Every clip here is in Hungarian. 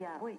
Yeah, wait.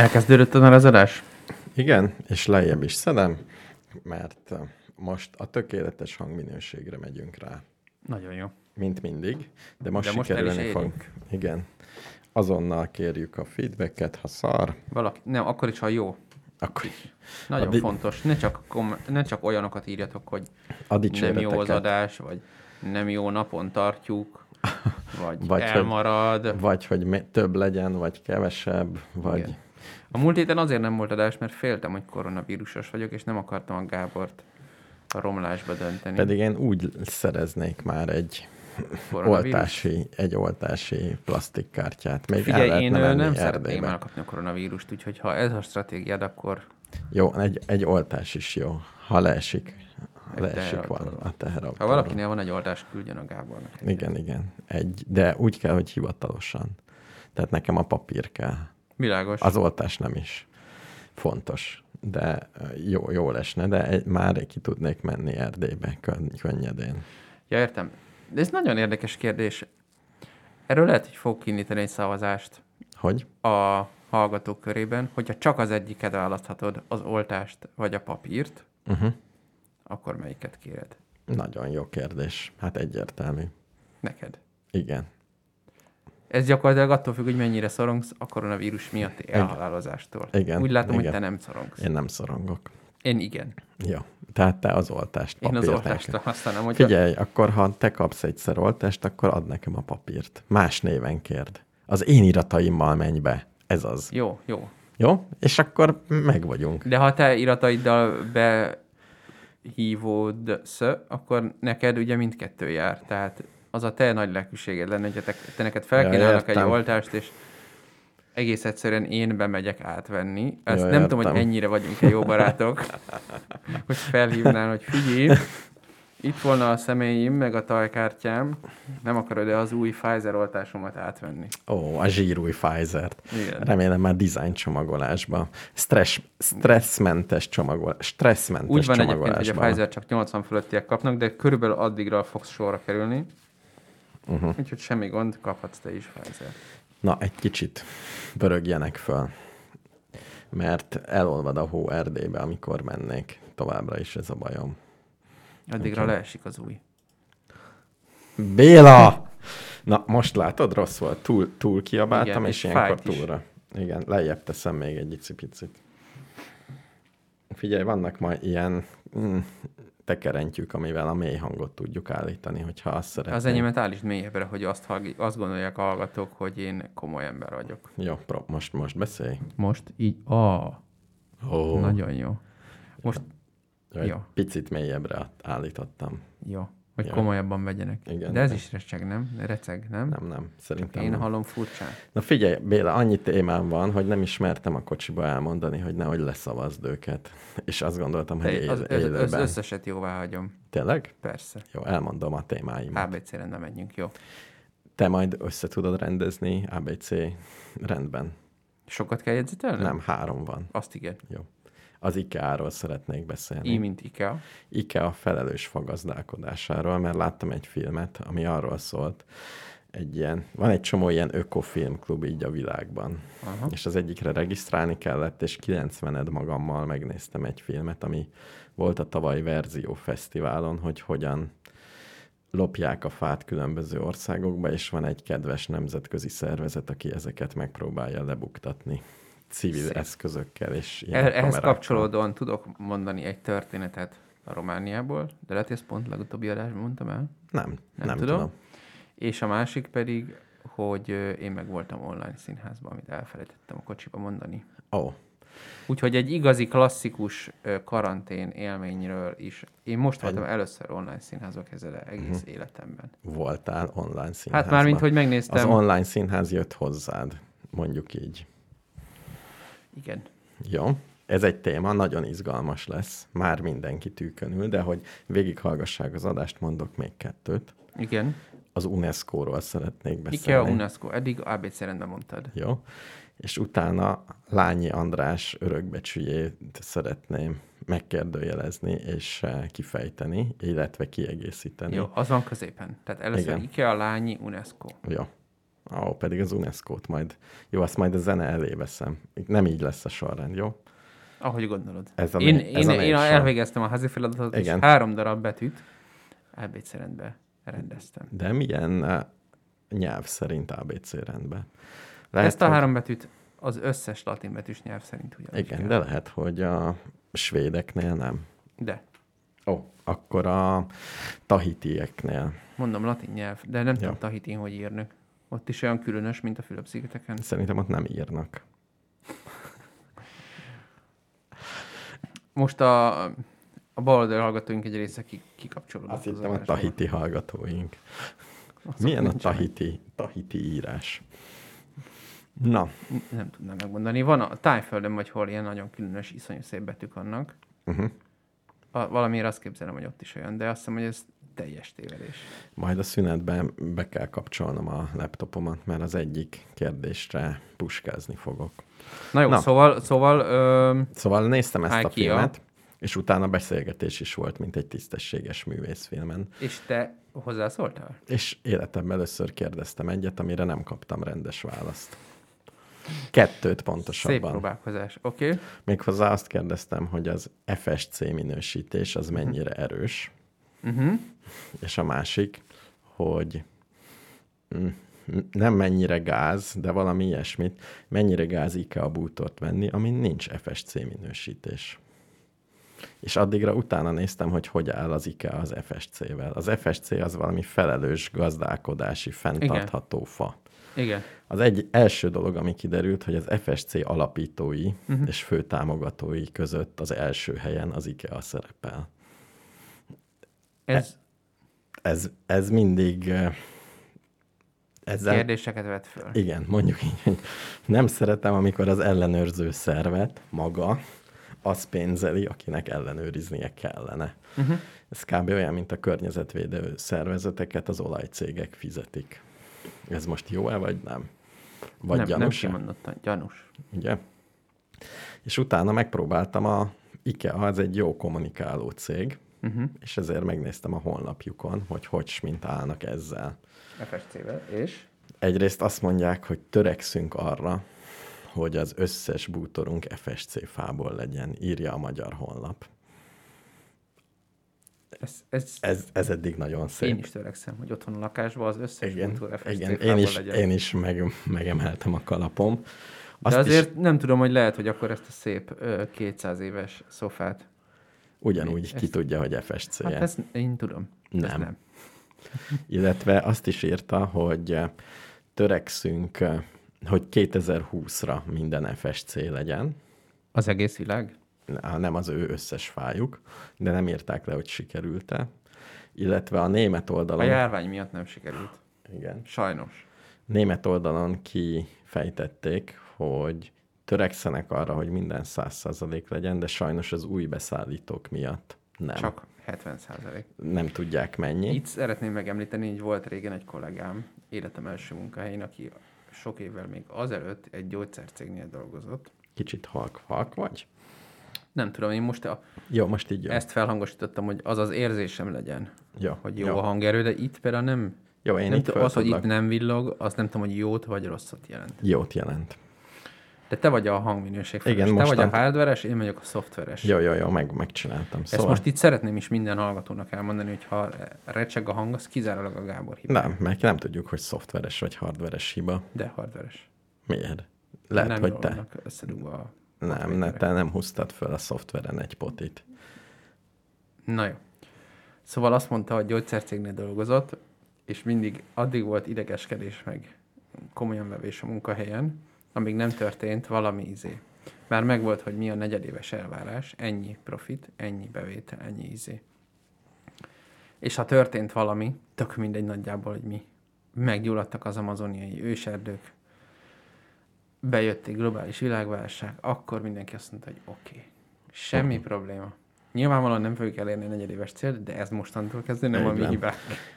Elkezdődött már az adás? Igen, és lejjebb is szedem, mert uh, most a tökéletes hangminőségre megyünk rá, Nagyon jó. mint mindig, de most De most is sikerülni fog. Igen. Azonnal kérjük a feedbacket, ha szar, Valaki, nem, akkor is, ha jó. akkor Nagyon Addig- fontos. Ne csak, kom- ne csak olyanokat írjatok, hogy a nem jó az adás, vagy nem jó napon tartjuk, vagy, Vagy vagy hogy- elmarad. Vagy hogy több legyen, vagy kevesebb, vagy... Igen. A múlt héten azért nem volt adás, mert féltem, hogy koronavírusos vagyok, és nem akartam a Gábort a romlásba dönteni. Pedig én úgy szereznék már egy oltási, egy oltási plastikkártyát. Még el Figyelj, lehetne én venni nem szeretném elkapni a koronavírust, úgyhogy ha ez a stratégiád, akkor Jó, egy, egy oltás is jó. Ha leesik, ha leesik van a teherautó. ha valakinél van egy oltás, küldjön a Gábornak. Igen, igen. Egy, de úgy kell, hogy hivatalosan. Tehát nekem a papír kell. Világos. Az oltás nem is fontos, de jó, jó lesne, de egy, már ki tudnék menni Erdélybe könny- könnyedén. Ja, értem. De ez nagyon érdekes kérdés. Erről lehet, hogy fog kinyitani egy szavazást Hogy? a hallgatók körében, hogyha csak az egyiket választhatod, az oltást vagy a papírt, Uh-huh. akkor melyiket kéred? Nagyon jó kérdés. Hát egyértelmű. Neked. Igen. Ez gyakorlatilag attól függ, hogy mennyire szorongsz a koronavírus miatti elhalálozástól. Igen, Úgy látom, igen. hogy te nem szorongsz. Én nem szorongok. Én igen. Jó. Tehát te az oltást, Én papírt az nekem. oltásra használom. Hogy Figyelj, akkor ha te kapsz egyszer oltást, akkor add nekem a papírt. Más néven kérd. Az én irataimmal menj be. Ez az. Jó, jó. Jó? És akkor meg vagyunk. De ha te irataiddal behívódsz, akkor neked ugye mindkettő jár. Tehát az a te nagy lelkűséged lenne, hogy te, te neked felkínálnak egy értem. oltást, és egész egyszerűen én bemegyek átvenni. Ezt Jó, nem tudom, hogy ennyire vagyunk-e jó barátok, hogy felhívnál, hogy figyelj, itt volna a személyim, meg a tajkártyám, nem akarod de az új Pfizer oltásomat átvenni. Ó, a zsírúj Pfizer-t. Igen. Remélem már design csomagolásba. Stress, stresszmentes csomagol, stresszmentes Úgy van egyébként, hogy a. Pfizer csak 80 fölöttiek kapnak, de körülbelül addigra fogsz sorra kerülni. Uh-huh. Úgyhogy semmi gond, kaphatsz te is Pfizer. Na, egy kicsit pörögjenek föl, mert elolvad a hó Erdélybe, amikor mennék. Továbbra is ez a bajom. Addigra Úgyhogy- leesik az új. Béla! Na, most látod, rossz volt. Túl, túl kiabáltam, Igen, és ilyenkor fájt is. túlra. Igen, lejjebb teszem még egy icipicit. Figyelj, vannak majd ilyen mm, tekerentyűk, amivel a mély hangot tudjuk állítani, hogyha azt szeretnénk. Az enyémet állítsd mélyebbre, hogy azt, hallg- azt gondolják a hallgatók, hogy én komoly ember vagyok. Jó, pro, most, most beszélj. Most így, ah, Ó, nagyon jó. Most, jó. picit mélyebbre állítottam. jó, hogy Jó. komolyabban vegyenek. Igen. De ez is recseg, nem? Receg, nem? Nem, nem, szerintem Én nem. hallom furcsán. Na figyelj, Béla, annyi témám van, hogy nem ismertem a kocsiba elmondani, hogy nehogy leszavazd őket. És azt gondoltam, hogy él, az, az, az összeset jóvá hagyom. Tényleg? Persze. Jó, elmondom a témáimat. ABC rendben menjünk, jó. Te majd össze tudod rendezni ABC rendben. Sokat kell jegyzetelni? Nem, három van. Azt igen. Jó. Az IKEA-ról szeretnék beszélni. I, mint IKEA. IKEA felelős fagazdálkodásáról, mert láttam egy filmet, ami arról szólt, egy ilyen, van egy csomó ilyen ökofilmklub így a világban. Aha. És az egyikre regisztrálni kellett, és 90 magammal megnéztem egy filmet, ami volt a tavaly Verzió Fesztiválon, hogy hogyan lopják a fát különböző országokba, és van egy kedves nemzetközi szervezet, aki ezeket megpróbálja lebuktatni civil Szép. eszközökkel és ilyen Eh- Ehhez kamerákkal. kapcsolódóan tudok mondani egy történetet a Romániából, de lehet, hogy ezt pont legutóbbi adásban mondtam el. Nem, nem, Nem tudom. tudom. És a másik pedig, hogy én meg voltam online színházban, amit elfelejtettem a kocsiba mondani. Ó, oh, Úgyhogy egy igazi klasszikus karantén élményről is. Én most voltam először online színházba kezdve egész Mhm. életemben. voltál online Hát színházban. már, mint hogy Az megnéztem. online színház jött hozzád, mondjuk így. Igen. Jó, ez egy téma, nagyon izgalmas lesz. Már mindenki tűkönül, de hogy végighallgassák az adást, mondok még kettőt. Igen. Az UNESCO-ról szeretnék beszélni. IKEA, UNESCO. Eddig ABC rendben mondtad. Jó. És utána Lányi András örökbecsüjét szeretném megkérdőjelezni és eh, kifejteni, illetve kiegészíteni. Jó, az van középen. Tehát először Igen. IKEA, Lányi, UNESCO. Jó. Ó, pedig az UNESCO-t majd. Jó, azt majd a zene elé veszem. Nem így lesz a sorrend, jó? Ahogy gondolod. Ez a én, né- ez én, a én névsor. elvégeztem a házi feladatot, és Igen. három darab betűt ABC rendbe rendeztem. De milyen eh, nyelv szerint ABC rendben? Lehet, Ezt a hogy- három betűt az összes latin betűs nyelv szerint ugyanúgy Igen, kell. de lehet, hogy a svédeknél nem. De, Ó, akkor a tahitieknél. mondom latin nyelv, de nem tudom Jó. tahitin, hogy írnak. Ott is olyan különös, mint a Fülöp-szigeteken. Szerintem ott nem írnak. Most a, a baloldal hallgatóink egy része ki, kikapcsolódott. Azt az hittem a tahiti hallgatóink. Azok Milyen a tahiti, tahiti írás? Na, Nem tudnám megmondani. Van a tájföldön, vagy hol ilyen nagyon különös, iszonyú szép betűk vannak. uh-huh. A, valamiért azt képzelem, hogy ott is olyan, de azt hiszem, hogy ez teljes tévedés. majd a szünetben be kell kapcsolnom a laptopomat, mert az egyik kérdésre puskázni fogok. Na jó, Na. Szóval, szóval ö, Szóval néztem ezt a IKEA. filmet, és utána beszélgetés is volt, mint egy tisztességes művészfilmen. és te hozzászóltál? És életemben először kérdeztem egyet, amire nem kaptam rendes választ. Kettőt Szép pontosabban. próbálkozás. Oké. Okay. Méghozzá azt kérdeztem, hogy az FSC minősítés az mennyire erős, Uh-huh. és a másik, hogy nem mennyire gáz, de valami ilyesmit, mennyire gáz IKEA bútort venni, amin nincs FSC minősítés. És addigra utána néztem, hogy hogy áll az IKEA az FSC-vel. Az FSC az valami felelős gazdálkodási, fenntartható fa. Igen. Az egy első dolog, ami kiderült, hogy az FSC alapítói uh-huh. és fő támogatói között az első helyen az IKEA szerepel. Ez Ez, ez mindig ezzel, kérdéseket vet föl. igen, mondjuk így, hogy nem szeretem, amikor az ellenőrző szervet maga az pénzeli, akinek ellenőriznie kellene. Uh-huh. Ez kb. olyan, mint a környezetvédő szervezeteket az olajcégek fizetik. Ez most jó-e, vagy nem? Vagy nem, nem gyanús-e? kimondottan, gyanús. ugye? És utána megpróbáltam a IKEA, az egy jó kommunikáló cég, Uh-huh. és ezért megnéztem a honlapjukon, hogy hogy mint állnak ezzel. FSC-vel, és? Egyrészt azt mondják, hogy törekszünk arra, hogy az összes bútorunk FSC fából legyen, írja a magyar honlap. Ez, ez, Ez, ez eddig nagyon szép. én is törekszem, hogy otthon a lakásban az összes igen, bútor FSC igen én is, legyen. én is meg, megemeltem a kalapom. De azért nem tudom, hogy lehet, hogy akkor ezt a szép ö, 200 éves szofát. Ugyanúgy ezt- ki tudja, hogy FSC-je. Hát ezt én tudom. Ezt Nem. nem. Illetve azt is írta, hogy törekszünk, hogy 2020-ra minden FSC legyen, Az egész világ? Ne- nem az ő összes fájuk, de nem írták le, hogy sikerült-e. Illetve a német A oldalon, járvány miatt nem sikerült. igen, Sajnos. német oldalon kifejtették, hogy törekszenek arra, hogy minden 100% legyen, de sajnos az új beszállítók miatt nem. Csak 70 százalék. Nem tudják mennyi. Itt szeretném megemlíteni, hogy volt régen egy kollégám, életem első munkahelyén, aki sok évvel még azelőtt egy gyógyszercégnél dolgozott. Kicsit halk-halk vagy? Nem tudom, én most a, Jó, most így jó. ezt felhangosítottam, hogy az az érzésem legyen, jó. hogy jó, jó. a hangerő, de itt például nem, Jó, én nem itt tudom, az, hogy itt nem villog, azt nem tudom, hogy jót vagy rosszat jelent. Jót jelent. De te vagy a hangminőség Igen. Te vagy a hardveres, én vagyok a szoftveres. Jó, jó, jó, meg, megcsináltam. Ezt Szóval... most itt szeretném is minden hallgatónak elmondani, hogy ha recseg a hang, az kizárólag a Gábor hiba. Nem, mert nem tudjuk, hogy szoftveres vagy hardveres hiba. De hardveres. Miért? Lehet, nem hogy te. összedugva a Nem, ne, te nem húztad föl a szoftveren egy potit. Na jó. Szóval azt mondta, hogy gyógyszercégnél dolgozott, és mindig addig volt idegeskedés meg komolyan vevés a munkahelyen, amíg nem történt valami izé. Már megvolt, hogy mi a negyedéves elvárás, ennyi profit, ennyi bevétel, ennyi izé. És ha történt valami, tök mindegy nagyjából, hogy mi. Meggyulladtak az amazoniai őserdők, bejött egy globális világválság, akkor mindenki azt mondta, hogy oké, okay, semmi probléma. Nyilvánvalóan nem fogjuk elérni a negyedéves célt, de ez mostantól kezdve nem a mi hibák.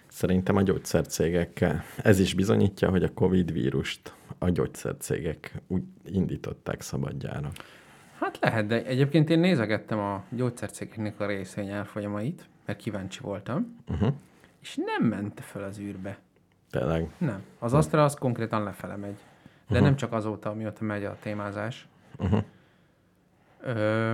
Szerintem a gyógyszercégek, ez is bizonyítja, hogy a Covid vírust a gyógyszercégek úgy indították szabadjára. Hát lehet, de egyébként én nézegettem a gyógyszercégeknek a részvény árfolyamait, mert kíváncsi voltam, Uh-huh. és nem ment föl az űrbe. Tényleg. Nem. Az Astra az konkrétan lefele megy. De nem csak azóta, amióta megy a témázás. Uh-huh. Ö,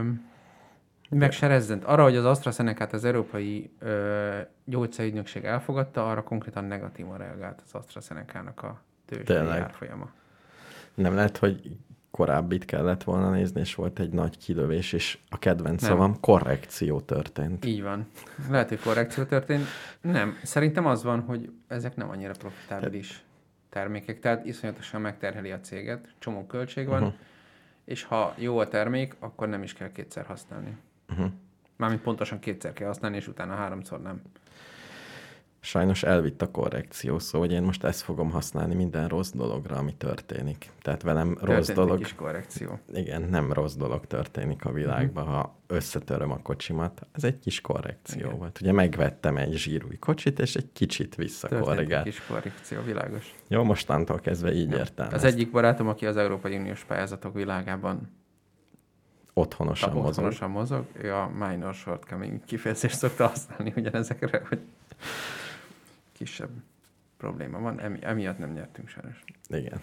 meg se rezzent. Arra, hogy az AstraZeneca-t az Európai ö, Gyógyszerügynökség elfogadta, arra konkrétan negatívan reagált az AstraZeneca-nak a tőzsdei árfolyama. Nem lehet, hogy korábbit kellett volna nézni, és volt egy nagy kilövés, és a kedvenc Nem. szavam korrekció történt. Így van. Lehet, hogy korrekció történt. Nem. Szerintem az van, hogy ezek nem annyira profitábilis termékek, tehát iszonyatosan megterheli a céget, csomó költség van, uh-huh. és ha jó a termék, akkor nem is kell kétszer használni. Uh-huh. Mármint pontosan kétszer kell használni, és utána háromszor nem. Sajnos elvitt a korrekció, szóval hogy én most ezt fogom használni minden rossz dologra, ami történik. Tehát velem rossz Történt dolog, egy kis korrekció. igen, nem rossz dolog történik a világban, ha összetöröm a kocsimat. Ez egy kis korrekció Igen. volt. Ugye megvettem egy zsírúj kocsit, és egy kicsit visszakorrigált. kis korrekció, világos. Jó, mostantól kezdve így értem. Az egyik barátom, aki az Európai Uniós pályázatok világában Otthonosan mozog. otthonosan mozog, ő a minor shortcoming kifejezést szokta használni ugyanezekre, hogy kisebb probléma van, emi, emiatt nem nyertünk sajnos. Igen.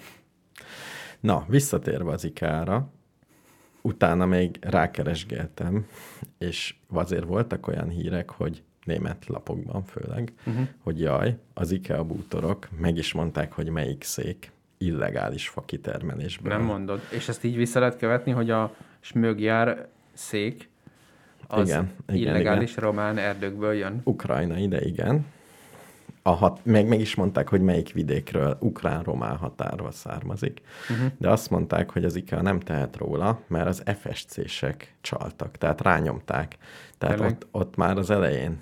Na, visszatérve az IKEA-ra, utána még rákeresgéltem, és azért voltak olyan hírek, hogy német lapokban főleg, uh-huh. hogy jaj, az IKEA bútorok meg is mondták, hogy melyik szék illegális fakitermelésből. Nem mondod. És ezt így vissza lehet követni, hogy a smögjár szék az Igen, igen, illegális román erdőkből jön. Ukrajnai, de igen. A hat, meg, meg is mondták, hogy melyik vidékről ukrán-román határról származik, uh-huh. de azt mondták, hogy az IKEA nem tehet róla, mert az FSC-sek csaltak, tehát rányomták. Tehát Tényleg? ott, ott már az elején,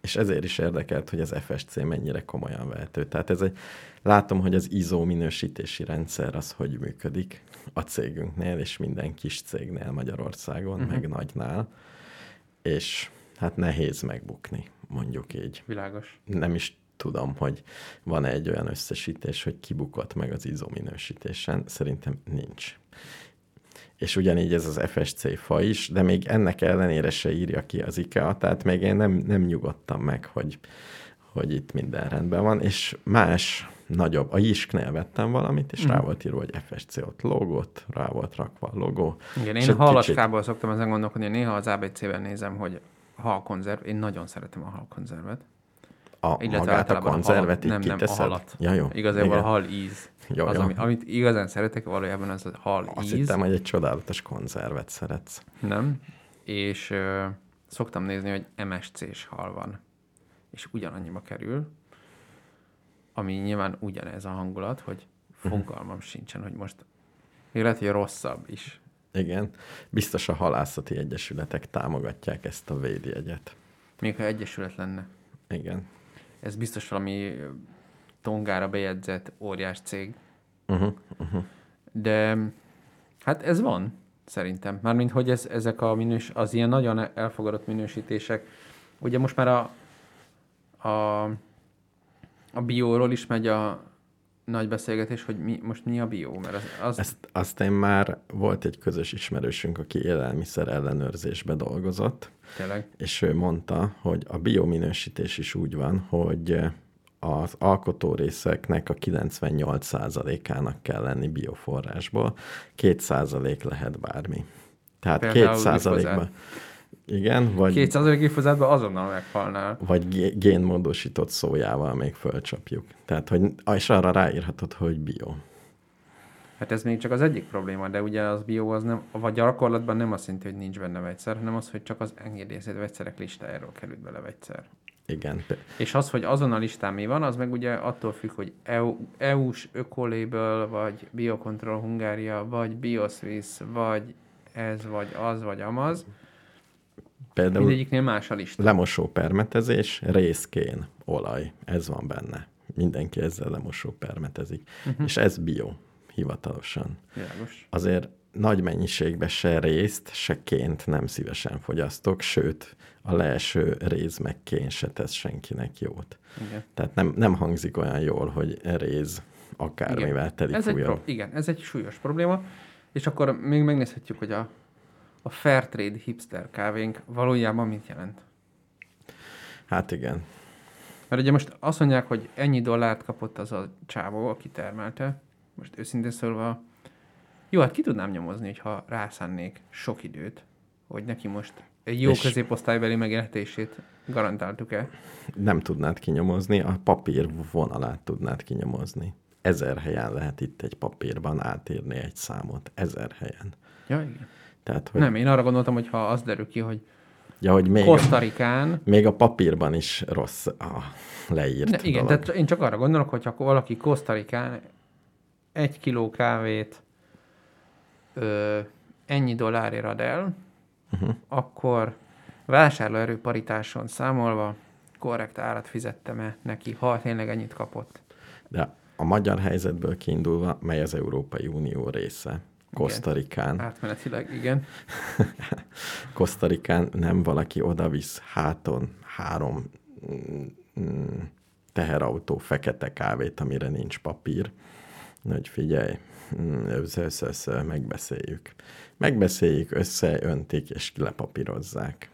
és ezért is érdekelt, hogy az FSC mennyire komolyan vehető. Tehát ez egy, látom, hogy az ISO minősítési rendszer az hogy működik a cégünknél, és minden kis cégnél Magyarországon, uh-huh. meg nagynál, és hát nehéz megbukni, mondjuk így Világos. nem is tudom, hogy van egy olyan összesítés, hogy kibukott meg az ISO minősítésen. Szerintem nincs. És ugyanígy ez az FSC fa is, de még ennek ellenére se írja ki az IKEA, tehát még én nem, nem nyugodtam meg, hogy, hogy itt minden rendben van, és más nagyobb, a Jisknél vettem valamit, és mm. rá volt írva, hogy FSC ott logót, rá volt rakva a logó. Igen, És én halaskából szoktam ezen gondolkodni, néha az ABC-ben nézem, hogy halkonzerv, én nagyon szeretem a halkonzervet. A, Illetve magát a konzervet halat, így nem, nem, a halat. Ja, jó. Igazából Igen. a hal íz. Jó, az, jó. ami, amit igazán szeretek, valójában az a hal Azt íz. hittem, hogy egy csodálatos konzervet szeretsz. Nem. És ö, szoktam nézni, hogy MSC-s hal van. És ugyanannyiba kerül, ami nyilván ugyanez a hangulat, hogy Mhm. fogalmam sincsen, hogy most még lehet, hogy rosszabb is. Igen. Biztos a halászati egyesületek támogatják ezt a védjegyet. Még ha egyesület lenne. Igen. Ez biztos valami tongára bejegyzett óriás cég. Uh-huh, uh-huh. De hát ez van, szerintem. Mármint, hogy ez, ezek a minős, az ilyen nagyon elfogadott minősítések. Ugye most már a, a, a bióról is megy a nagy beszélgetés, hogy mi, most mi a bió, mert az, az Ezt aztán már volt egy közös ismerősünk, aki élelmiszer ellenőrzésbe dolgozott, tényleg. és ő mondta, hogy a biominősítés is úgy van, hogy az alkotórészeknek a 98%-ának kell lenni bioforrásból, 2% lehet bármi. Tehát Például 2%-ban. Igen, vagy, 200 glifozátban azonnal meghalnál. vagy gé- génmódosított szójával még fölcsapjuk. Tehát, hogy, és arra ráírhatod, hogy bio. Hát ez még csak az egyik probléma, de ugye az bió az nem, vagy gyakorlatban nem azt jelenti, hogy nincs benne vegyszer, hanem az, hogy csak az engedélyezett vegyszerek listájáról került bele vegyszer. Igen. És az, hogy azon a listán mi van, az meg ugye attól függ, hogy EU, EU-s ökoléből, vagy Biocontrol Hungária, vagy Bioswiss, vagy ez, vagy az, vagy amaz. Például Mindegyiknél más a lista. lemosó permetezés, részkén, olaj, ez van benne. Mindenki ezzel lemosó permetezik. Uh-huh. És ez bio, hivatalosan. Világos. Azért nagy mennyiségben se részt, se ként nem szívesen fogyasztok, sőt, a leeső réz meg kén se tesz senkinek jót. Igen. Tehát nem, nem hangzik olyan jól, hogy réz akármivel telik Ez egy, pro- igen, ez egy súlyos probléma. És akkor még megnézhetjük, hogy a, a Fairtrade hipster kávénk valójában mit jelent. Hát igen. Mert ugye most azt mondják, hogy ennyi dollárt kapott az a csávó, aki termelte. Most őszintén szólva, jó, hát ki tudnám nyomozni, hogyha rászánnék sok időt, hogy neki most egy jó És- középosztálybeli megélhetését garantáltuk-e. Nem tudnád kinyomozni, a papír vonalát tudnád kinyomozni. Ezer helyen lehet itt egy papírban átírni egy számot. Ezer helyen. Ja, igen. Tehát, hogy, Nem, én arra gondoltam, hogy ha az derül ki, hogy ja, hogy még, Kosztarikán, még a papírban is rossz a leírt Ne, igen, dolog. tehát én csak arra gondolok, hogy akkor valaki Kosztarikán egy kiló kávét ö, ennyi dollárért ad el, Uh-huh. akkor vásárlóerő paritáson számolva korrekt árat fizettem-e neki, ha tényleg ennyit kapott. De a magyar helyzetből kiindulva, mely az Európai Unió része. Kosztarikán. Átmenetileg, igen. Kosztarikán nem valaki odavisz háton három mm, teherautó fekete kávét, amire nincs papír. Hogy figyelj, mm, össze, össze, össze, megbeszéljük. Megbeszéljük, összeöntik és lepapírozzák.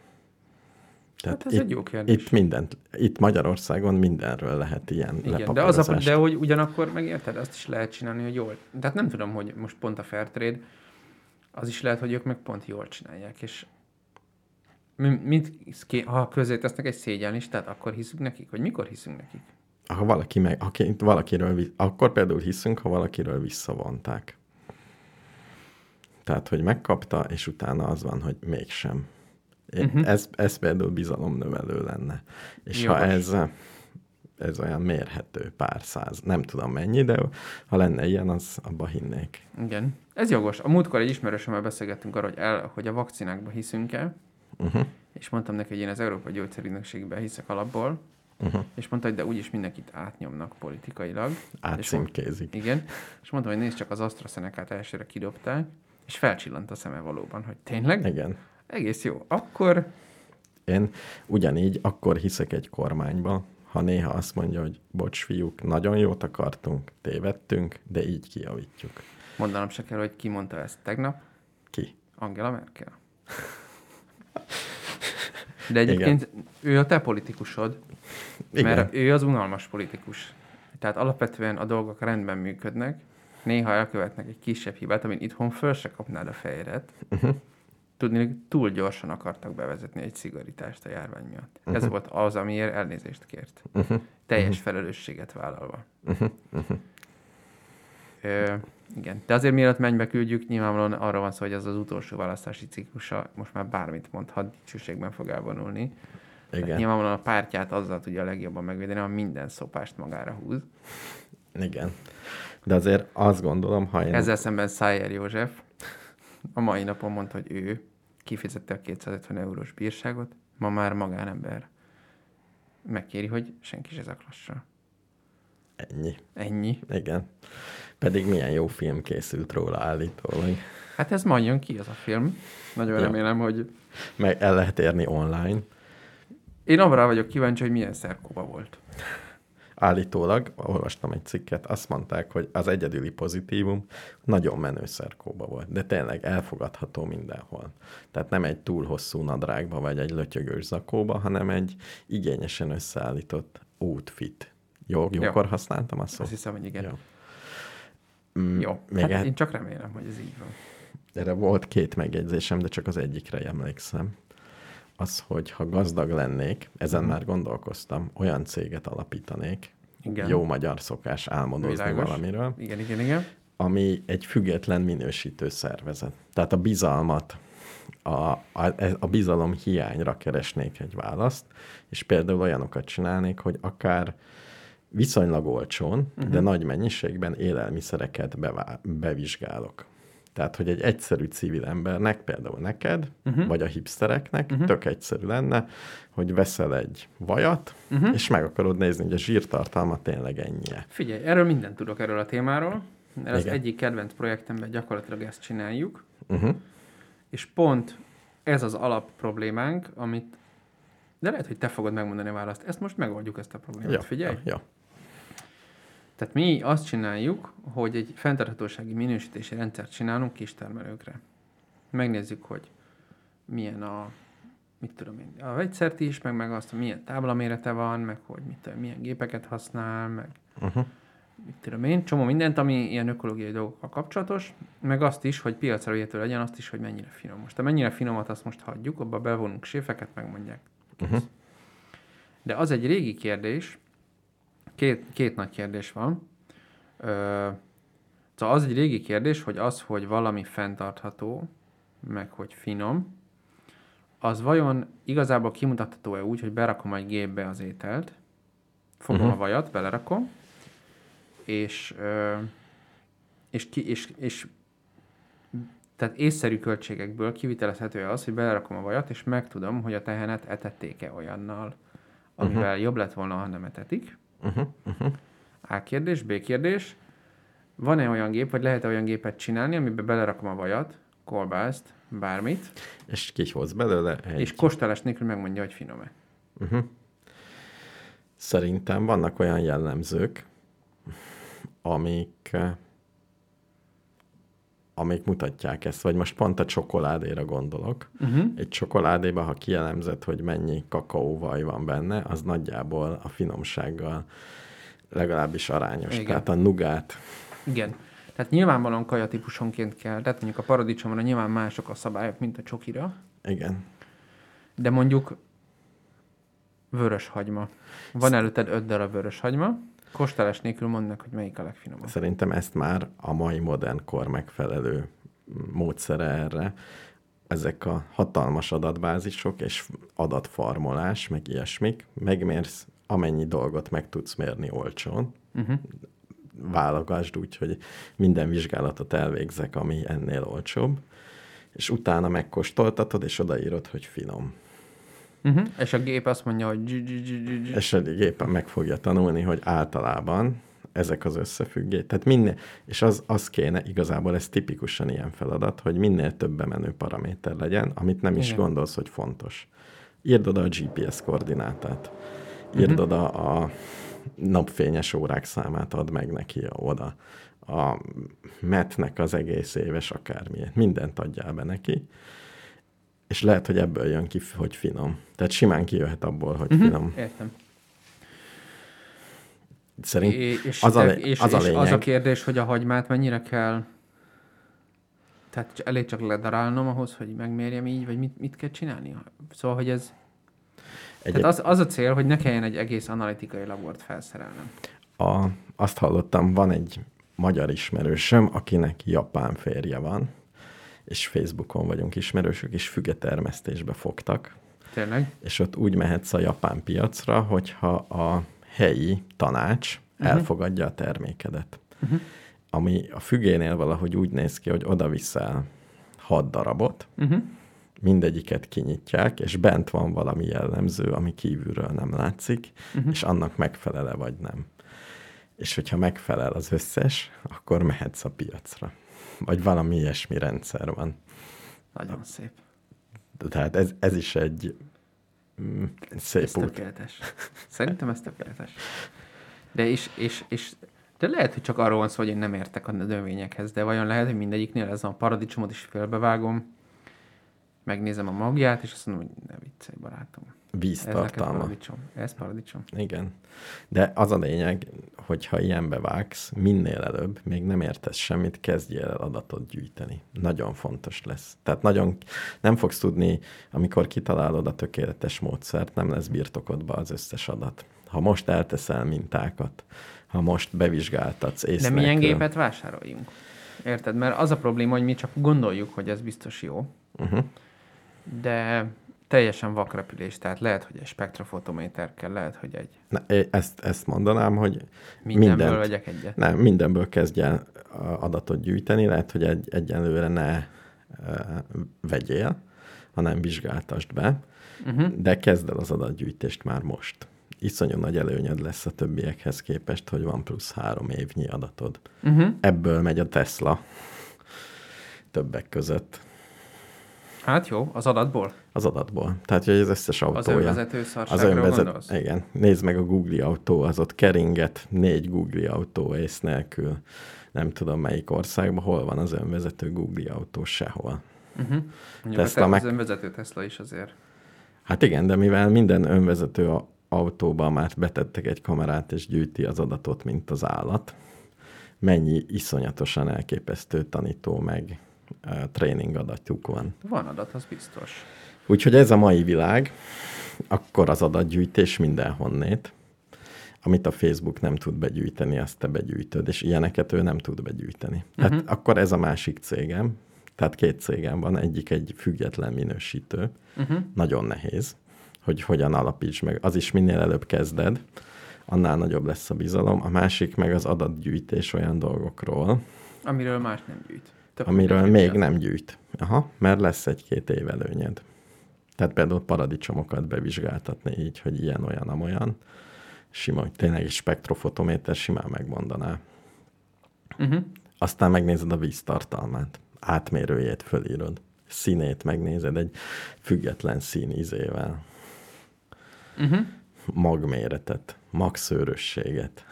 Hát ez itt, egy jó kérdés. Itt mindent, itt Magyarországon mindenről lehet ilyen Igen, de, az a, de hogy ugyanakkor megérted, azt is lehet csinálni, hogy jól. Tehát nem tudom, hogy most pont a Fairtrade, az is lehet, hogy ők meg pont jól csinálják, és mi- mit, ha közé tesznek egy szégyenlistát, akkor hiszünk nekik, vagy mikor hiszünk nekik? Ha valaki meg, aki, valakiről, akkor például hiszünk, ha valakiről visszavonták. Tehát, hogy megkapta, és utána az van, hogy mégsem. Uh-huh. Ez, ez például bizalomnövelő lenne. És Jogos. ha ez, ez olyan mérhető, pár száz, nem tudom mennyi, de ha lenne ilyen, az abba hinnék. Igen. Ez jogos. A múltkor egy ismerősömmel beszélgettünk arról, hogy, el, hogy a vakcinákba hiszünk-e, Uh-huh. és mondtam neki, hogy én az Európai Gyógyszerügynökségben hiszek alapból, Uh-huh. és mondta, hogy de úgyis mindenkit átnyomnak politikailag. Átcímkézik. Igen. És mondtam, hogy nézd csak az AstraZeneca-t elsőre kidobták, és felcsillant a szeme valóban, hogy tényleg? Igen. Egész jó. Akkor Én ugyanígy akkor hiszek egy kormányba, ha néha azt mondja, hogy bocs, fiúk, nagyon jót akartunk, tévedtünk, de így kijavítjuk. mondanom se kell, hogy ki mondta ezt tegnap. Ki? Angela Merkel. De egyébként Igen. ő a te politikusod, Igen. mert ő az unalmas politikus. Tehát alapvetően a dolgok rendben működnek, néha elkövetnek egy kisebb hibát, amin itthon föl se kapnád a fejedet. Uh-huh. Tudni, túl gyorsan akartak bevezetni egy szigorítást a járvány miatt. Uh-huh. Ez volt az, amiért elnézést kért. Uh-huh. Teljes uh-huh. felelősséget vállalva. Uh-huh. Uh-huh. Ö, igen, de azért mielőtt mennybe küldjük, nyilvánvalóan arra van szó, hogy ez az utolsó választási ciklusa most már bármit mondhat, dicsőségben fog elvonulni. Tehát Igen. nyilvánvalóan a pártját azzal tudja a legjobban megvédeni, ha minden szopást magára húz. Igen. De azért azt gondolom, ha én... Ezzel szemben Szájer József a mai napon mondta, hogy ő kifizette a 250 eurós bírságot, ma már magánember megkéri, hogy senki se zaklassa. Ennyi. Ennyi. Igen. Pedig milyen jó film készült róla állítólag. Hát ez majd jön ki, az a film. Nagyon Ja. remélem, hogy Meg el lehet érni online. Én arra vagyok kíváncsi, hogy milyen szerkóba volt. Állítólag, olvastam egy cikket, azt mondták, hogy az egyedüli pozitívum nagyon menő szerkóba volt, de tényleg elfogadható mindenhol. Tehát nem egy túl hosszú nadrágba, vagy egy lötyögős zakóba, hanem egy igényesen összeállított outfit. Jó, jókor használtam a szót? Azt hiszem, hogy igen. Jó. Mm, Jó, Még hát hát én csak remélem, hogy ez így van. Erre volt két megjegyzésem, de csak az egyikre emlékszem. Az, hogy ha gazdag lennék, ezen Mhm. már gondolkoztam, olyan céget alapítanék, Igen. jó magyar szokás álmodozni Világos. valamiről, Igen, igen, igen. ami egy független minősítő szervezet. Tehát a bizalmat, a, a, a bizalom hiányra keresnék egy választ, és például olyanokat csinálnék, hogy akár viszonylag olcsón, uh-huh. de nagy mennyiségben élelmiszereket bevá- bevizsgálok. Tehát, hogy egy egyszerű civil embernek, például neked, uh-huh. vagy a hipstereknek uh-huh. tök egyszerű lenne, hogy veszel egy vajat, uh-huh. és meg akarod nézni, hogy a zsírtartalma tényleg ennyie. Figyelj, erről mindent tudok erről a témáról. Mert az egyik kedvenc projektemben gyakorlatilag ezt csináljuk, Uh-huh. és pont ez az alap problémánk, amit de lehet, hogy te fogod megmondani a választ. Ezt most megoldjuk, ezt a problémát. Ja, Figyelj! ja, ja. Tehát mi azt csináljuk, hogy egy fenntarthatósági minősítési rendszert csinálunk kistermelőkre. Megnézzük, hogy milyen a, mit tudom én, a vegyszert is, meg, meg azt, hogy milyen táblamérete van, meg hogy mit tudom, milyen gépeket használ, meg Uh-huh. mit tudom én, csomó mindent, ami ilyen ökológiai dolgokkal kapcsolatos, meg azt is, hogy piacra vihető legyen, azt is, hogy mennyire finom. Most a mennyire finomat azt most hagyjuk, abba bevonunk séfeket, megmondják. Uh-huh. De az egy régi kérdés, két, két nagy kérdés van. Ö, szóval az egy régi kérdés, hogy az, hogy valami fenntartható, meg hogy finom, az vajon igazából kimutatható-e úgy, hogy berakom egy gépbe az ételt, fogom Mhm. uh-huh. a vajat, belerakom, és, ö, és, ki, és, és tehát észszerű költségekből kivitelezhető az, hogy belerakom a vajat, és megtudom, hogy a tehenet etették-e olyannal, amivel uh-huh. jobb lett volna, ha nem etetik. Uh-huh. Uh-huh. A kérdés, B kérdés. Van-e olyan gép, vagy lehet-e olyan gépet csinálni, amiben belerakom a vajat, kolbászt, bármit, És kihoz belőle egy... és kóstolás nélkül megmondja, hogy finom-e. Uh-huh. Szerintem vannak olyan jellemzők, amik, amik mutatják ezt, vagy most pont a csokoládéra gondolok. Uh-huh. Egy csokoládéba, ha kielemzed, hogy mennyi kakaóvaj van benne, az nagyjából a finomsággal legalábbis arányos. Igen. Tehát a nugát, Igen. Tehát nyilvánvalóan kaja típusonként kell, tehát mondjuk a paradicsomra nyilván mások a szabályok, mint a csokira, igen, de mondjuk vörös hagyma. Van előtted öt darab vörös hagyma, kóstolás nélkül mondd meg, hogy melyik a legfinomabb. Szerintem ezt már a mai modern kor megfelelő módszere erre. ezek a hatalmas adatbázisok és adatfarmolás, meg ilyesmik, megmérsz amennyi dolgot meg tudsz mérni olcsón, Uh-huh. válogasd úgy, hogy minden vizsgálatot elvégzek, ami ennél olcsóbb, és utána megkóstoltatod, és odaírod, hogy finom. Uh-huh. És a gép azt mondja, hogy. És egy gépen meg fogja tanulni, hogy általában ezek az összefüggés. Tehát minél, és az, az kéne, igazából ez tipikusan ilyen feladat, hogy minél több bemenő paraméter legyen, amit nem is Igen. gondolsz, hogy fontos. Írd oda a GPS koordinátát. Írd Mhm. oda a napfényes órák számát, add meg neki oda. A metnek az egész éves akármilyen. Mindent adjál be neki. És lehet, hogy ebből jön ki, hogy finom. Tehát simán kijöhet abból, hogy Mhm. finom. Értem. Szerint É- és, az a, lé- és, az a és lényeg. az a kérdés, hogy a hagymát mennyire kell... Tehát elég csak ledarálnom ahhoz, hogy megmérjem így, vagy mit, mit kell csinálni? Szóval, hogy ez... Egy, Tehát az, az a cél, hogy ne kelljen egy egész analitikai labort felszerelnem. a, azt hallottam, van egy magyar ismerősöm, akinek japán férje van, és Facebookon vagyunk ismerősök, és fügetermesztésbe fogtak, Tényleg? és ott úgy mehetsz a japán piacra, hogyha a helyi tanács uh-huh. elfogadja a termékedet. Uh-huh. Ami a fügénél valahogy úgy néz ki, hogy oda viszel hat darabot, Uh-huh. mindegyiket kinyitják, és bent van valami jellemző, ami kívülről nem látszik, uh-huh. és annak megfelele vagy nem. És hogyha megfelel az összes, akkor mehetsz a piacra. Vagy valami ilyesmi rendszer van. Nagyon szép. Tehát ez, ez is egy mm, szép Ez út. tökéletes. Szerintem ez tökéletes. De és, és, és de lehet, hogy csak arról van szó, hogy én nem értek a növényekhez, de vajon lehet, hogy mindegyiknél ez a paradicsomot is félbevágom, megnézem a magját, és azt mondom, hogy ne viccelj, barátom. Ez Víztartalma. paradicsom. Ez paradicsom. Igen. De az a lényeg, hogyha ilyenbe vágsz, minél előbb, még nem értesz semmit, kezdjél el adatot gyűjteni. Nagyon fontos lesz. Tehát nagyon nem fogsz tudni, amikor kitalálod a tökéletes módszert, nem lesz birtokodba az összes adat. Ha most elteszel mintákat, ha most bevizsgáltatsz ész De milyen gépet vásároljunk? Érted? Mert az a probléma, hogy mi csak gondoljuk, hogy ez biztos jó, Uh-huh. de teljesen vakrepülés, tehát lehet, hogy egy spektrofotométer kell, lehet, hogy egy Na, ezt, ezt mondanám, hogy mindenből mindent. vegyek egyet. Nem, mindenből kezdj el a adatot gyűjteni, lehet, hogy egy, egyenlőre ne e, vegyél, hanem vizsgáltasd be, Uh-huh. de kezd el az adatgyűjtést már most. Iszonyú nagy előnyöd lesz a többiekhez képest, hogy van plusz három évnyi adatod. Uh-huh. Ebből megy a Tesla többek között Hát jó, az adatból? az adatból. Tehát, hogy az összes Az autója. önvezető Az önvezet, gondolsz? igen. Nézd meg a Google autó, az ott keringet, négy Google autó ész nélkül. Nem tudom melyik országban, hol van az önvezető Google autó, sehol. Uh-huh. Tesla meg- az önvezető Tesla is azért. Hát igen, de mivel minden önvezető a- autóban már betettek egy kamerát, és gyűjti az adatot, mint az állat, mennyi iszonyatosan elképesztő tanító meg tréning adatuk van. Van adat, az biztos. Úgyhogy ez a mai világ, akkor az adatgyűjtés mindenhonnét. Amit a Facebook nem tud begyűjteni, azt te begyűjtöd, és ilyeneket ő nem tud begyűjteni. Hát Mhm. akkor ez a másik cégem, tehát két cégem van, egyik egy független minősítő, Uh-huh. nagyon nehéz, hogy hogyan alapíts meg. Az is minél előbb kezded, annál nagyobb lesz a bizalom. A másik meg az adatgyűjtés olyan dolgokról, Amiről más nem gyűjt. Tök amiről még nem gyűjt. Aha, mert lesz egy-két év előnyed. Tehát például paradicsomokat bevizsgáltatni így, hogy ilyen, olyan, amolyan. Sima, tényleg egy spektrofotométer simán megmondaná. Uh-huh. Aztán megnézed a víztartalmát, átmérőjét fölírod, színét megnézed egy független színizével, Uh-huh. magméretet, magszőrösséget.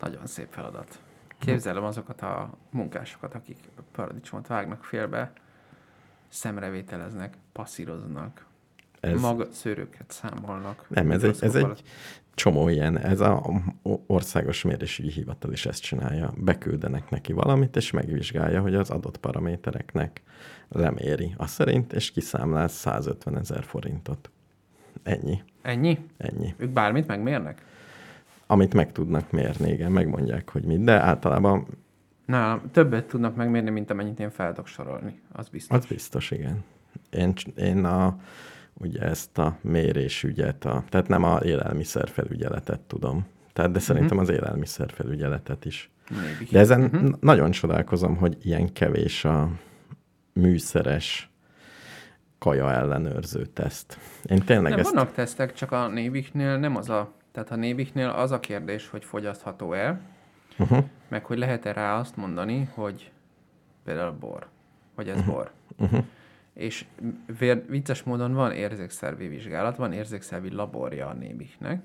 Nagyon szép feladat. Képzelem azokat a munkásokat, akik paradicsomot vágnak félbe, szemrevételeznek, passzíroznak, Ez, maga szőröket számolnak. Nem, ez egy, ez egy csomó ilyen, ez a országos mérésügyi hivatal is ezt csinálja. Beküldenek neki valamit, és megvizsgálja, hogy az adott paramétereknek leméri a szerint, és kiszámlál 150 ezer forintot. Ennyi, Ennyi? ennyi. Ők bármit megmérnek? Amit meg tudnak mérni, igen, megmondják, hogy mit, de általában Nálam többet tudnak megmérni, mint amennyit én fel tudok sorolni. Az biztos. Az biztos, igen. Én, én a, ugye ezt a mérésügyet, a, tehát nem a élelmiszerfelügyeletet tudom. Tehát, de szerintem az élelmiszerfelügyeletet is. Még. De ezen uh-huh. nagyon csodálkozom, hogy ilyen kevés a műszeres kaja ellenőrző teszt. Én tényleg Nem, ezt... vannak tesztek, csak a néviknél nem az a... Tehát a néviknél az a kérdés, hogy fogyasztható-e, Uh-huh. meg hogy lehet-e rá azt mondani, hogy például bor, hogy ez bor. Uh-huh. És vér, vicces módon van érzékszervi vizsgálat, van érzékszervi laborja a némiknek,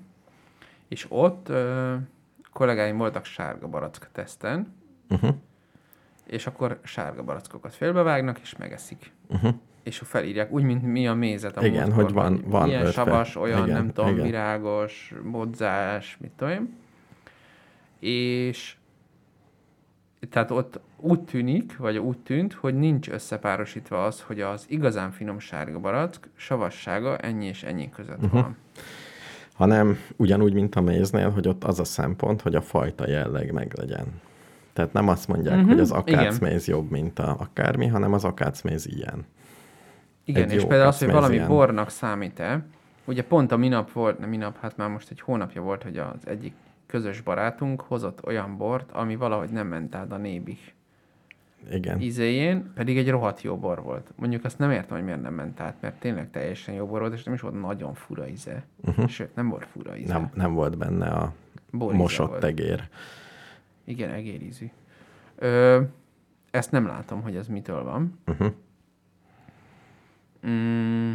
és ott ö, kollégáim voltak sárga barack teszten, Uh-huh. és akkor sárga barackokat félbevágnak, és megeszik. Uh-huh. És felírják, úgy, mint mi a mézet a Igen, múltkor, hogy van- van Ilyen savas, olyan, Igen, nem tudom, igen. virágos, bodzás, mit tudom én. És tehát ott úgy tűnik, vagy úgy tűnt, hogy nincs összepárosítva az, hogy az igazán finom sárga barack savassága ennyi és ennyi között uh-huh. van. hanem ugyanúgy, mint a méznél, hogy ott az a szempont, hogy a fajta jelleg meglegyen. Tehát nem azt mondják, uh-huh, hogy az igen. akácméz jobb, mint a akármi, hanem az akácméz ilyen. Igen, és például az, hogy valami bornak számít-e, ugye pont a minap volt, nem minap, hát már most egy hónapja volt, hogy az egyik közös barátunk hozott olyan bort, ami valahogy nem ment át a nébih Igen. izéjén, pedig egy rohadt jó bor volt. Mondjuk azt nem értem, hogy miért nem ment át, mert tényleg teljesen jó bor volt, és nem is volt nagyon fura íze. Uh-huh. Sőt, nem volt fura íze. Nem, nem volt benne a Bor mosott volt. egér. Igen, egérízű. Ö, ezt nem látom, hogy ez mitől van. Uh-huh. Mm,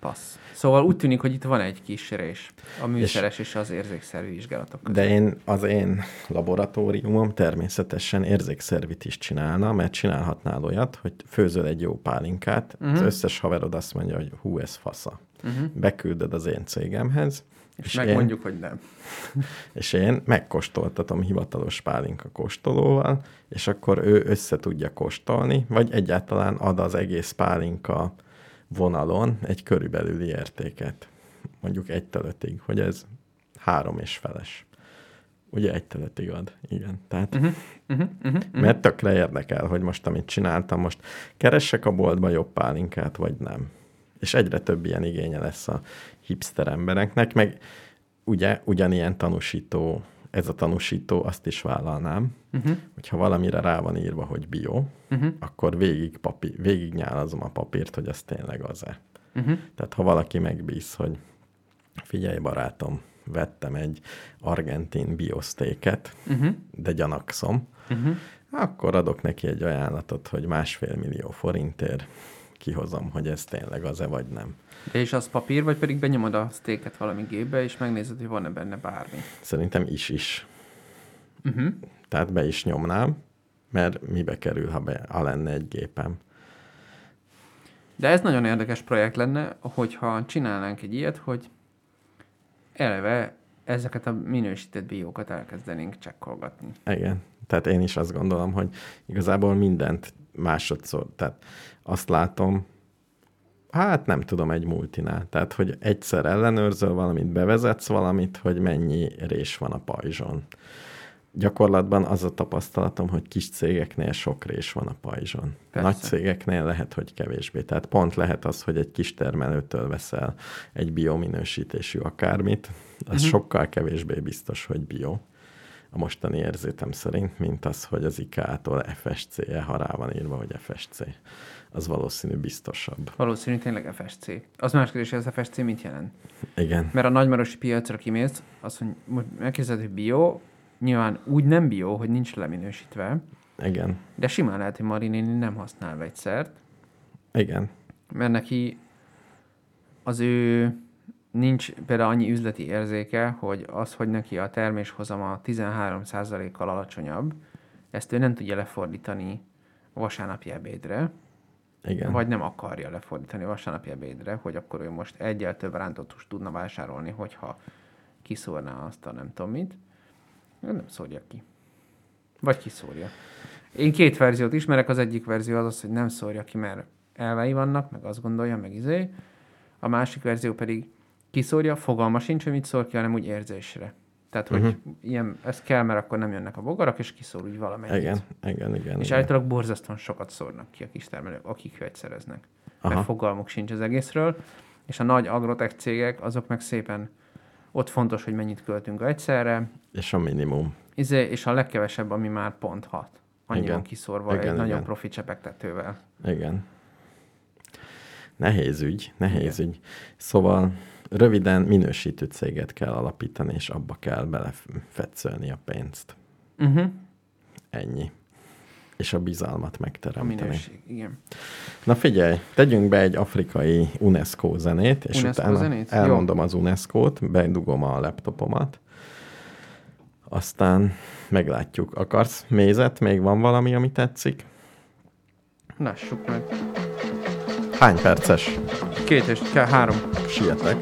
passz. Szóval úgy tűnik, hogy itt van egy kis rés a műszeres és, és az érzékszervi vizsgálatok között. De én, az én laboratóriumom természetesen érzékszervit is csinálna, mert csinálhatnál olyat, hogy főzöl egy jó pálinkát, uh-huh. az összes haverod azt mondja, hogy hú, ez fasza. Uh-huh. Beküldöd az én cégemhez, és, és én, megmondjuk, hogy nem. és én megkóstoltatom hivatalos pálinka kóstolóval, és akkor ő össze tudja kóstolni, vagy egyáltalán ad az egész pálinka vonalon egy körülbelüli értéket. Mondjuk egytől ötig, hogy ez három és feles. Ugye egytől ötig ad, igen. Tehát, uh-huh, uh-huh, uh-huh. mert tökre érdekel, hogy most amit csináltam, most keressek a boltba jobb pálinkát, vagy nem. És egyre több ilyen igénye lesz a hipster embereknek, meg ugye ugyanilyen tanúsító, ez a tanúsító, azt is vállalnám, uh-huh. hogyha valamire rá van írva, hogy bio, uh-huh. akkor végig, papír, végig nyálazom a papírt, hogy az tényleg az-e. Uh-huh. Tehát ha valaki megbíz, hogy figyelj barátom, vettem egy argentin biosztéket, uh-huh. de gyanakszom, uh-huh. akkor adok neki egy ajánlatot, hogy másfél millió forintért kihozom, hogy ez tényleg az-e vagy nem. De és az papír, vagy pedig benyomod a sztéket valami gépbe, és megnézed, hogy van-e benne bármi. Szerintem is-is. Uh-huh. Tehát be is nyomnám, mert mibe kerül, ha, be, ha lenne egy gépem. De ez nagyon érdekes projekt lenne, hogyha csinálnánk egy ilyet, hogy eleve ezeket a minősített biókat elkezdenénk csekkolgatni. Igen. Tehát én is azt gondolom, hogy igazából mindent másodszor, tehát azt látom, hát nem tudom, egy multinál. Tehát, hogy egyszer ellenőrzöl valamit, bevezetsz valamit, hogy mennyi rés van a pajzson. Gyakorlatban az a tapasztalatom, hogy kis cégeknél sok rés van a pajzson. Persze. Nagy cégeknél lehet, hogy kevésbé. Tehát pont lehet az, hogy egy kis termelőtől veszel egy biominősítésű akármit, az uh-huh. sokkal kevésbé biztos, hogy bio a mostani érzétem szerint, mint az, hogy az IKEA-tól FSC-je, ha rá van írva, hogy FSC. Az valószínű biztosabb. Valószínű tényleg FSC. Az más kérdés, hogy az FSC mit jelent? Igen. Mert a nagymarosi piacra kimész, azt mondja, most megkérdezed, hogy bio, nyilván úgy nem bio, hogy nincs leminősítve, Igen. de simán lehet, hogy Marinéni nem használ vegyszert, Igen. mert neki az ő nincs például annyi üzleti érzéke, hogy az, hogy neki a terméshozama 13%-kal alacsonyabb, ezt ő nem tudja lefordítani vasárnapi ebédre, Igen. vagy nem akarja lefordítani vasárnapi ebédre, hogy akkor ő most egyel több rántott húst tudna vásárolni, hogyha kiszórná azt a nem tudom mit. Nem szórja ki. Vagy kiszórja. Én két verziót ismerek, az egyik verzió az az, hogy nem szórja ki, mert elvei vannak, meg azt gondolja, meg izé. A másik verzió pedig kiszórja, fogalma sincs, hogy mit szór ki, hanem úgy érzésre. Tehát, hogy uh-huh. ilyen, ez kell, mert akkor nem jönnek a bogarak, és kiszól úgy valamennyit. Igen, igen, igen. És igen. állítólag borzasztóan sokat szórnak ki a kistermelők, akik vegyszereznek. Mert Aha. fogalmuk sincs az egészről. És a nagy agrotech cégek, azok meg szépen ott fontos, hogy mennyit költünk egyszerre, És a minimum. izé, és a legkevesebb, ami már pont hat. Annyi Igen. van kiszórva Igen, egy nagyon igen. profi csepegtetővel. Igen. Nehéz ügy, nehéz ügy. Szóval röviden minősítő céget kell alapítani, és abba kell belefetszölni a pénzt. Uh-huh. Ennyi. És a bizalmat A megteremteni. minőség, igen. Na figyelj, tegyünk be egy afrikai UNESCO zenét, és UNESCO utána zenét? elmondom az UNESCO-t, bedugom a laptopomat, aztán meglátjuk. Akarsz mézet? Még van valami, ami tetszik? Lássuk meg. Hány perces? Két és három. Sietek.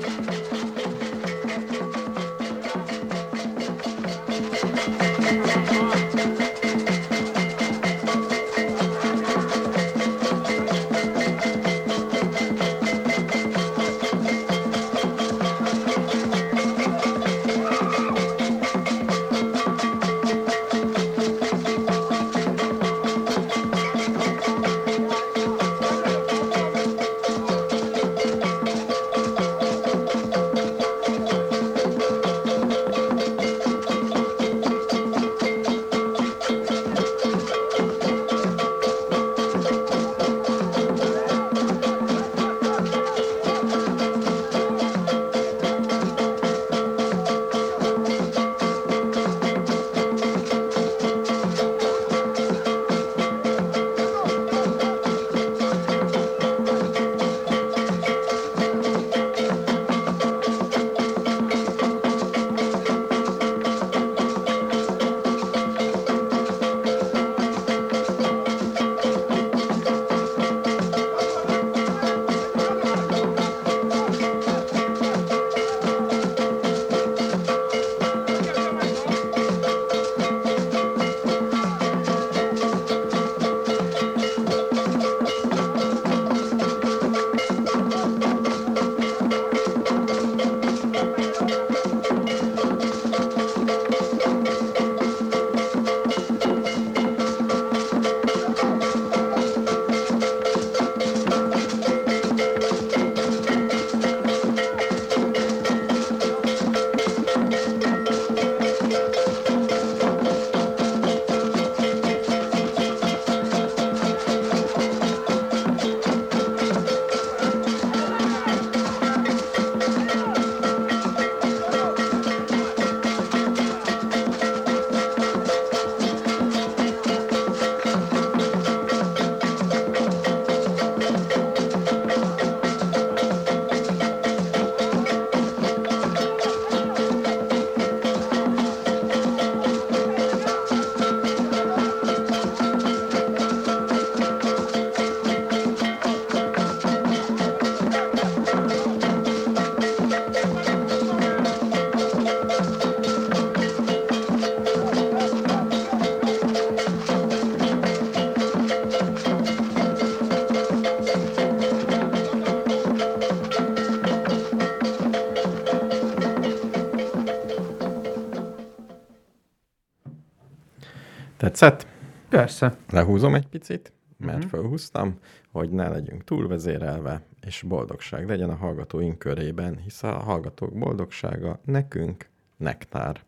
Persze. Lehúzom egy picit, mert Mhm. felhúztam, hogy ne legyünk túlvezérelve, és boldogság legyen a hallgatóink körében, hisz a hallgatók boldogsága nekünk nektár.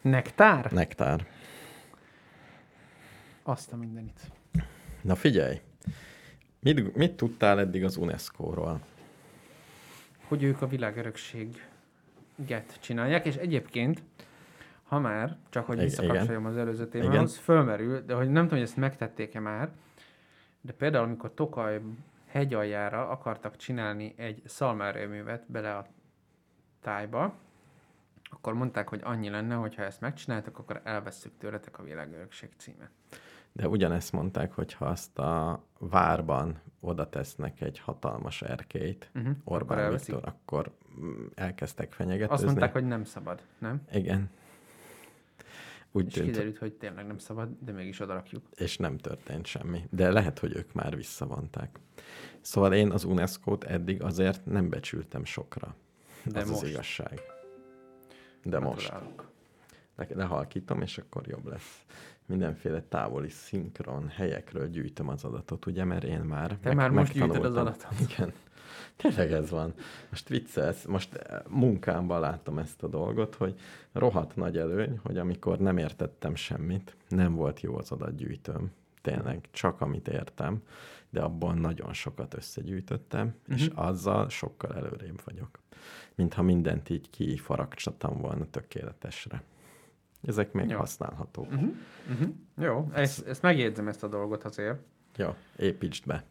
Nektár? Nektár. Azt a mindenit. Na figyelj, mit, mit tudtál eddig az UNESCO-ról? Hogy ők a világörökséget csinálják, és egyébként, ha már, csak hogy visszakapcsoljam az előző témához, fölmerül, de hogy nem tudom, hogy ezt megtették-e már, de például, amikor Tokaj hegyaljára akartak csinálni egy szalmárőművet bele a tájba, akkor mondták, hogy annyi lenne, hogy ha ezt megcsináltak, akkor elveszük tőletek a világörökség címet. De ugyanezt mondták, hogy ha azt a várban oda tesznek egy hatalmas erkélyt, Uh-huh. Orbán akkor. Viktor, akkor mm, elkezdtek fenyegetőzni. Azt mondták, hogy nem szabad, nem? Igen. Úgy És tűnt, kiderült, hogy tényleg nem szabad, de mégis odarakjuk. és nem történt semmi. De lehet, hogy ők már visszavonták. Szóval én az UNESCO-t eddig azért nem becsültem sokra. De az most. az igazság. De most. Gratulálok. Le- lehalkítom, és akkor jobb lesz. Mindenféle távoli szinkron helyekről gyűjtöm az adatot, ugye, mert én már Te már most gyűjtöd az adatot. Igen. Tényleg ez van. Most viccelsz, most eh, munkámban látom ezt a dolgot, hogy rohadt nagy előny, hogy amikor nem értettem semmit, nem volt jó az adatgyűjtőm. Tényleg, csak amit értem, de abban nagyon sokat összegyűjtöttem, és Mhm. azzal sokkal előrébb vagyok. Mintha mindent így kifaragcsatam volna tökéletesre. Ezek még Jó. használhatók. Uh-huh. Uh-huh. Jó, ezt, ezt megjegyzem ezt a dolgot azért. Jó, építsd be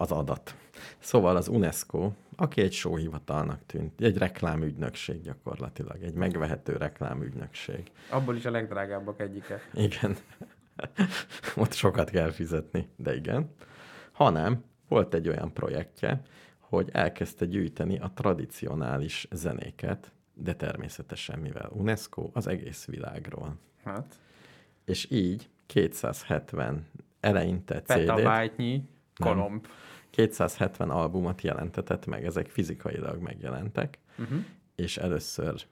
az adat. Szóval az UNESCO, aki egy sóhivatalnak tűnt, egy reklámügynökség gyakorlatilag, egy megvehető reklámügynökség. Abból is a legdrágábbak egyike. Igen. Ott sokat kell fizetni, de igen. Hanem volt egy olyan projektje, hogy elkezdte gyűjteni a tradicionális zenéket, de természetesen, mivel UNESCO, az egész világról. Hát, És így 270 eleinte CD-t, petabájtnyi kolomb. 270 albumot jelentetett meg, ezek fizikailag megjelentek, Uh-huh. és először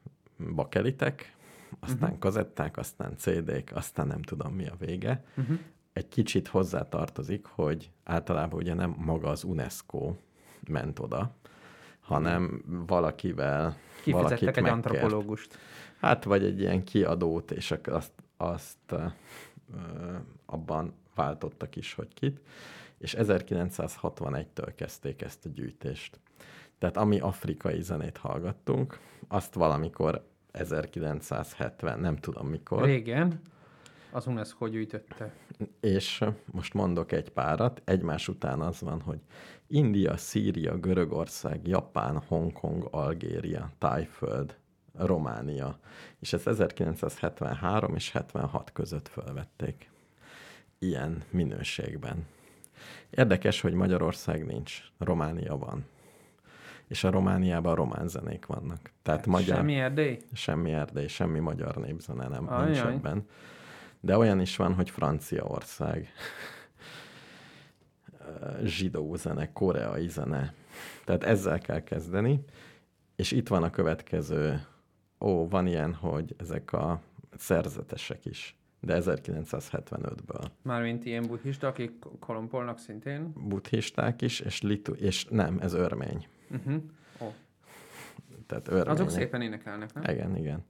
bakelitek, aztán uh-huh. kazetták, aztán CD-k, aztán nem tudom mi a vége. Uh-huh. Egy kicsit hozzátartozik, hogy általában ugye nem maga az UNESCO ment oda, hanem valakivel, Kifizettek valakit egy megkért. antropológust. Hát, vagy egy ilyen kiadót, és azt, azt ö, abban váltottak is, hogy kit. És 1961-től kezdték ezt a gyűjtést. Tehát ami afrikai zenét hallgattunk, azt valamikor 1970, nem tudom mikor, Régen az UNESCO gyűjtötte. és most mondok egy párat, egymás után az van, hogy India, Szíria, Görögország, Japán, Hongkong, Algéria, Tájföld, Románia, és ezt 1973 és 76 között fölvették. Ilyen minőségben. Érdekes, hogy Magyarország nincs, Románia van. És a Romániában román zenék vannak. Tehát magyar... Semmi Erdély? Semmi erdély, semmi magyar népzene nem Ajaj. nincs ebben. De olyan is van, hogy Franciaország, zsidó zene, koreai zene. Tehát ezzel kell kezdeni. És itt van a következő, ó, van ilyen, hogy ezek a szerzetesek is, de 1975-ből. Mármint ilyen buddhista, akik kolompolnak szintén. Buddhisták is, és, litu, és nem, ez örmény. Uh-huh. Oh. Tehát örmények. Azok szépen énekelnek, nem? Igen, igen.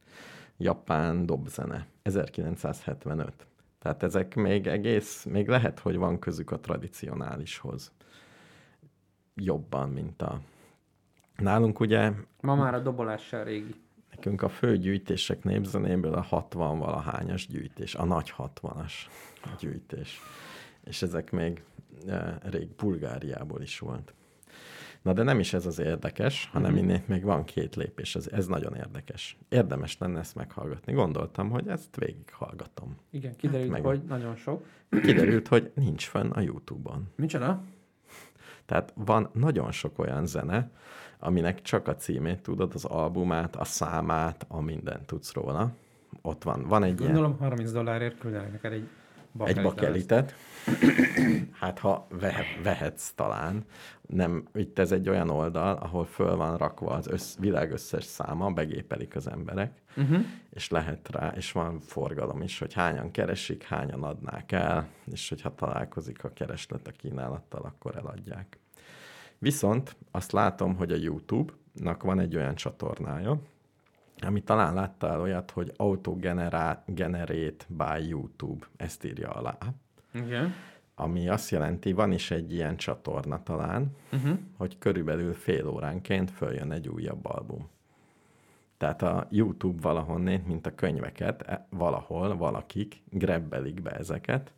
Japán dobzene, 1975. Tehát ezek még egész, még lehet, hogy van közük a tradicionálishoz. Jobban, mint a... Nálunk ugye, Ma már a dobolás sem régi. Nekünk a fő gyűjtések népzenéből a 60 valahányas gyűjtés, a nagy 60-as gyűjtés. És ezek még e, rég Bulgáriából is volt. Na de nem is ez az érdekes, hanem Mhm. mm-hmm. innét még van két lépés, ez, ez nagyon érdekes. Érdemes lenne ezt meghallgatni. Gondoltam, hogy ezt végighallgatom. Igen, kiderült, meg- hogy nagyon sok. Kiderült, hogy nincs fönn a YouTube-on. Micsoda? Tehát van nagyon sok olyan zene, aminek csak a címét tudod, az albumát, a számát, a mindent tudsz róla. Ott van. Van egy ilyen... Gondolom 30 dollárért küldenek neked egy egy bakelit bakelitet. Hát ha vehet, vehetsz talán. Nem, itt ez egy olyan oldal, ahol föl van rakva az össz, világ összes száma, begépelik az emberek, Uh-huh. és lehet rá, és van forgalom is, hogy hányan keresik, hányan adnák el, és hogyha találkozik a kereslet a kínálattal, akkor eladják. Viszont azt látom, hogy a YouTube-nak van egy olyan csatornája, ami talán láttál olyat, hogy Autogenerate by YouTube, ezt írja alá. Igen. Ami azt jelenti, van is egy ilyen csatorna talán, Uh-huh. hogy körülbelül fél óránként följön egy újabb album. Tehát a YouTube valahonnét, mint a könyveket, e- valahol valakik grebbelik be ezeket,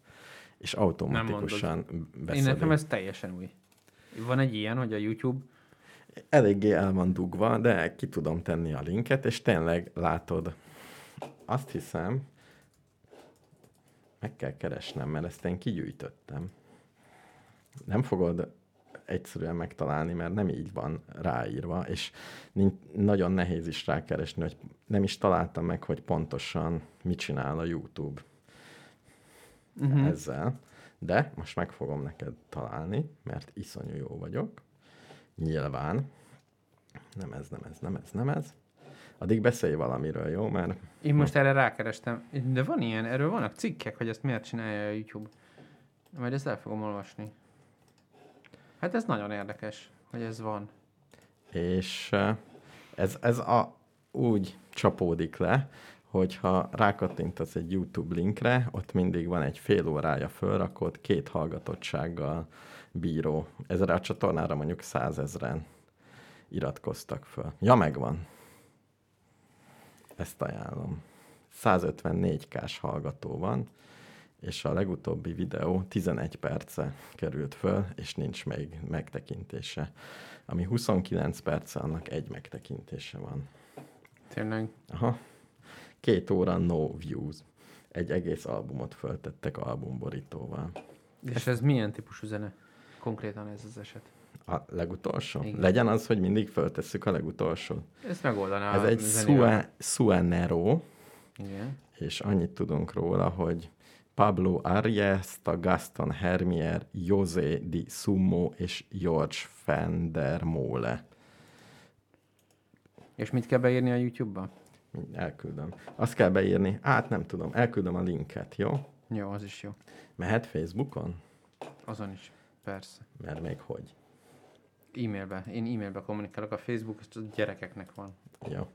és automatikusan Én beszedik. nekem ez teljesen új. Van egy ilyen, hogy a YouTube Eléggé el van dugva, de ki tudom tenni a linket, és tényleg látod, azt hiszem, meg kell keresnem, mert ezt én kigyűjtöttem. Nem fogod egyszerűen megtalálni, mert nem így van ráírva, és nincs, nagyon nehéz is rákeresni, hogy nem is találtam meg, hogy pontosan mit csinál a YouTube uh-huh. ezzel, de most meg fogom neked találni, mert iszonyú jó vagyok. Nyilván. Nem ez, nem ez, nem ez, nem ez. Addig beszélj valamiről, jó? Mert Én most erre rákerestem. De van ilyen, erről vannak cikkek, hogy ezt miért csinálja a YouTube. Majd ezt el fogom olvasni. Hát ez nagyon érdekes, hogy ez van. és eh, ez, ez a, úgy csapódik le, hogyha rákattintasz egy YouTube linkre, ott mindig van egy fél órája fölrakott, két hallgatottsággal bíró. Ezre a csatornára mondjuk százezren iratkoztak föl. Ja, megvan. Ezt ajánlom. 154k-s hallgató van, és a legutóbbi videó 11 perce került föl, és nincs még megtekintése. Ami 29 perce, annak egy megtekintése van. Tényleg. Aha. Két óra no views. Egy egész albumot föltettek albumborítóval. És ez milyen típusú zene? Konkrétan ez az eset. A legutolsó? Igen. Legyen az, hogy mindig föltesszük a legutolsót. Ezt megoldaná Ez a egy. Sua, Suanero, Igen. és annyit tudunk róla, hogy Pablo Ariesta, Gaston Hermier, José Di Sumo és George Fendermole. És mit kell beírni a YouTube-ba? Elküldöm. Azt kell beírni, hát nem tudom, elküldöm a linket, jó? Jó, az is jó. Mehet Facebookon? Azon is. Persze. Mert még hogy. E-mailbe. Én e-mailbe kommunikálok. A Facebook a gyerekeknek van. Jó.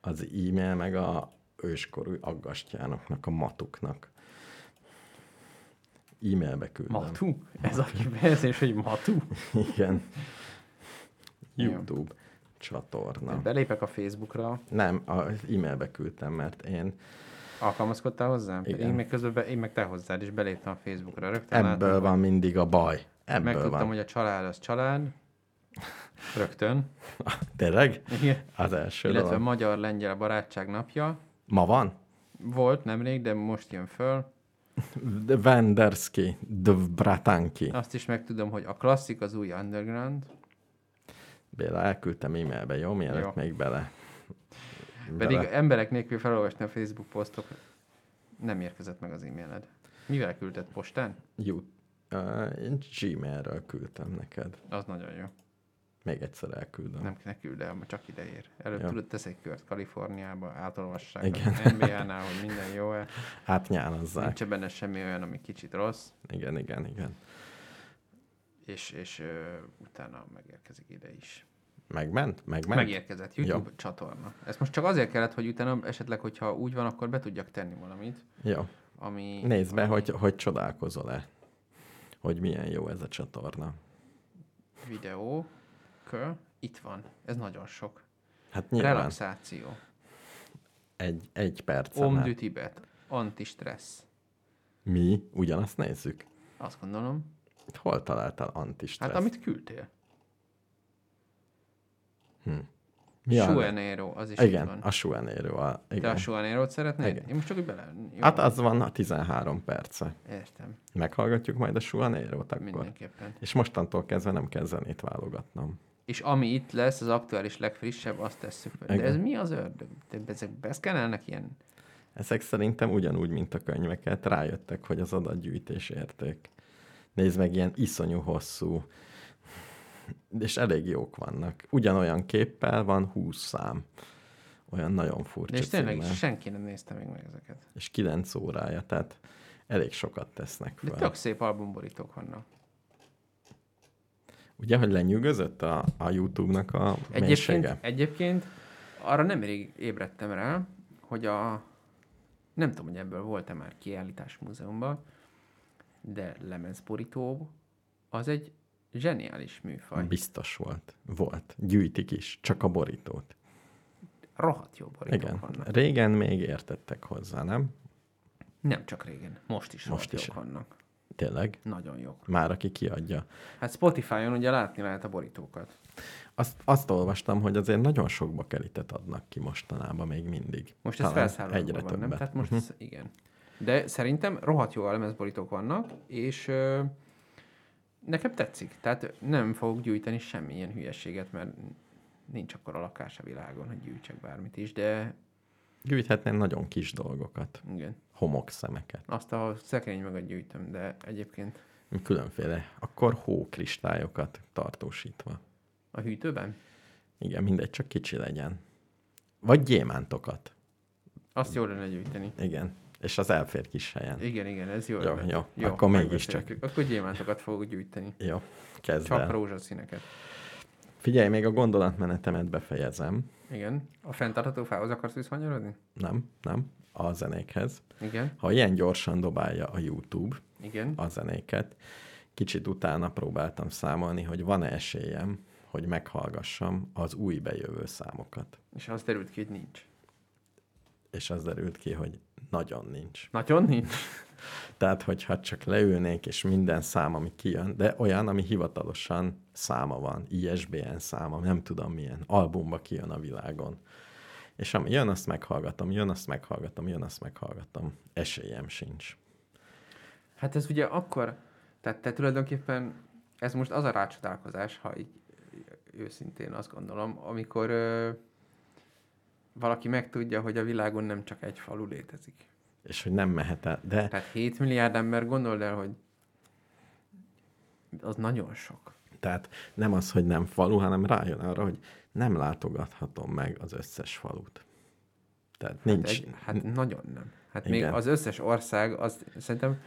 Az e-mail meg a őskorú aggastyánoknak, a matuknak. E-mailbe küldöm. Matu? Ez a kifejezés, hogy matu? Igen. Jó. Csatorna. Belépek a Facebookra. Nem, az e-mailbe küldtem, mert én Alkalmazkodtál hozzám? Igen. Én meg közben, be, én meg te hozzád, és beléptem a Facebookra. Rögtön ebből látom, van mindig a baj. Ebből Megtudtam, van. hogy a család az család. Rögtön. Tényleg? Igen. Az első Illetve dolog. magyar-lengyel barátság napja. Ma van? Volt nemrég, de most jön föl. Venderski, Dvbratanki. Azt is megtudom, hogy a klasszik az új underground. Béla, elküldtem e-mailbe, jó? Mielőtt Jó. még bele. Pedig bele. emberek nélkül felolvasni a Facebook posztok. Nem érkezett meg az e-mailed. Mivel küldted? Postán? Jó. Uh, én Gmailről küldtem neked. Az nagyon jó. Még egyszer elküldöm. Nem ne küld el, csak ide ér. Előbb Jó. tudod, tesz egy kört Kaliforniába, átolvassák Igen. az NBA-nál, hogy minden jó-e. Átnyálazzák. Nincs benne semmi olyan, ami kicsit rossz, Igen, igen, igen. és, és ö, utána megérkezik ide is. Megment? Megment? Megérkezett YouTube csatorna. Ez most csak azért kellett, hogy utána esetleg, hogyha úgy van, akkor be tudjak tenni valamit, Jó. ami... Nézd be, ami hogy, hogy csodálkozol-e. Hogy milyen jó ez a csatorna. Videó, kö, itt van. Ez nagyon sok. Hát nyilván Relaxáció. egy, egy percen Om át. du Tibet. Antistressz. Mi ugyanazt nézzük. Azt gondolom. Hol találtál antistressz? Hát amit küldtél. Mi a- Suenero, az is Igen, van. a Suenero. A, Te igen. a Suenero-t szeretnéd? Igen. Én most csak úgy bele... Jó, Hát az van a 13 perce. Értem. Meghallgatjuk majd a Suanero-t akkor. Mindenképpen. És mostantól kezdve nem kell zenét válogatnom. És ami itt lesz, az aktuális legfrissebb, azt tesszük be. De ez mi az ördög? De ezek beszkenelnek ilyen? Ezek szerintem ugyanúgy, mint a könyveket, rájöttek, hogy az adatgyűjtés érték. Nézd meg, ilyen iszonyú hosszú, és elég jók vannak. Ugyanolyan képpel van 20 szám. Olyan nagyon furcsa De és tényleg címmel. senki nem nézte még meg ezeket. És 9 órája, tehát elég sokat tesznek De fel. tök szép albumborítók vannak. Ugye, hogy lenyűgözött a, a YouTube-nak a Egyébként, mélysége? egyébként arra nemrég ébredtem rá, hogy a... Nem tudom, hogy ebből volt-e már kiállítás múzeumban, de lemezborító az egy zseniális műfaj. Biztos volt. Volt. Gyűjtik is. Csak a borítót. Rohadt jó borítók Igen. vannak. Régen még értettek hozzá, nem? Nem csak régen, most is Most is. vannak. Tényleg? Nagyon jók. Már aki kiadja. Hát Spotify-on ugye látni lehet a borítókat. Azt, azt olvastam, hogy azért nagyon sokba kelitet adnak ki mostanában még mindig. Most ez felszállóban egyre van, nem? többet. Tehát most Mhm. ez, igen. De szerintem rohadt jó lemezborítók vannak, és ö, nekem tetszik. Tehát nem fogok gyűjteni semmilyen hülyeséget, mert nincs akkor a lakás a világon, hogy gyűjtsek bármit is, de Gyűjthetnél nagyon kis dolgokat. igen. Homokszemeket. Azt a szekrény mögött gyűjtöm, de egyébként Különféle. Akkor hókristályokat tartósítva. a hűtőben? Igen, mindegy, csak kicsi legyen. Vagy gyémántokat. Azt jó lenne gyűjteni. Igen. És az elfér kis helyen. Igen, igen, ez jó. Jó, lenne. jó, akkor mégiscsak. Akkor gyémántokat fogok gyűjteni. Jó, kezd Csak el. rózsaszíneket. Figyelj, még a gondolatmenetemet befejezem. Igen. A fenntartható fához akarsz visszakanyarodni? Nem, nem. A zenékhez. Igen. Ha ilyen gyorsan dobálja a YouTube Igen. a zenéket, kicsit utána próbáltam számolni, hogy van-e esélyem, hogy meghallgassam az új bejövő számokat. És az derült ki, hogy nincs. És az derült ki, hogy nagyon nincs. Nagyon nincs. Tehát, hogyha csak leülnék, és minden szám, ami kijön, de olyan, ami hivatalosan száma van, ISBN száma, nem tudom milyen, albumba kijön a világon. És ami jön, azt meghallgatom, jön, azt meghallgatom, jön, azt meghallgatom. Esélyem sincs. Hát ez ugye akkor, tehát te tulajdonképpen, ez most az a rácsodálkozás, ha így őszintén azt gondolom, amikor valaki megtudja, hogy a világon nem csak egy falu létezik. És hogy nem mehet el, de Tehát 7 milliárd ember, gondold el, hogy az nagyon sok. tehát nem az, hogy nem falu, hanem rájön arra, hogy nem látogathatom meg az összes falut. Tehát nincs, Hát, egy, hát nagyon nem. Hát Igen. még az összes ország, az szerintem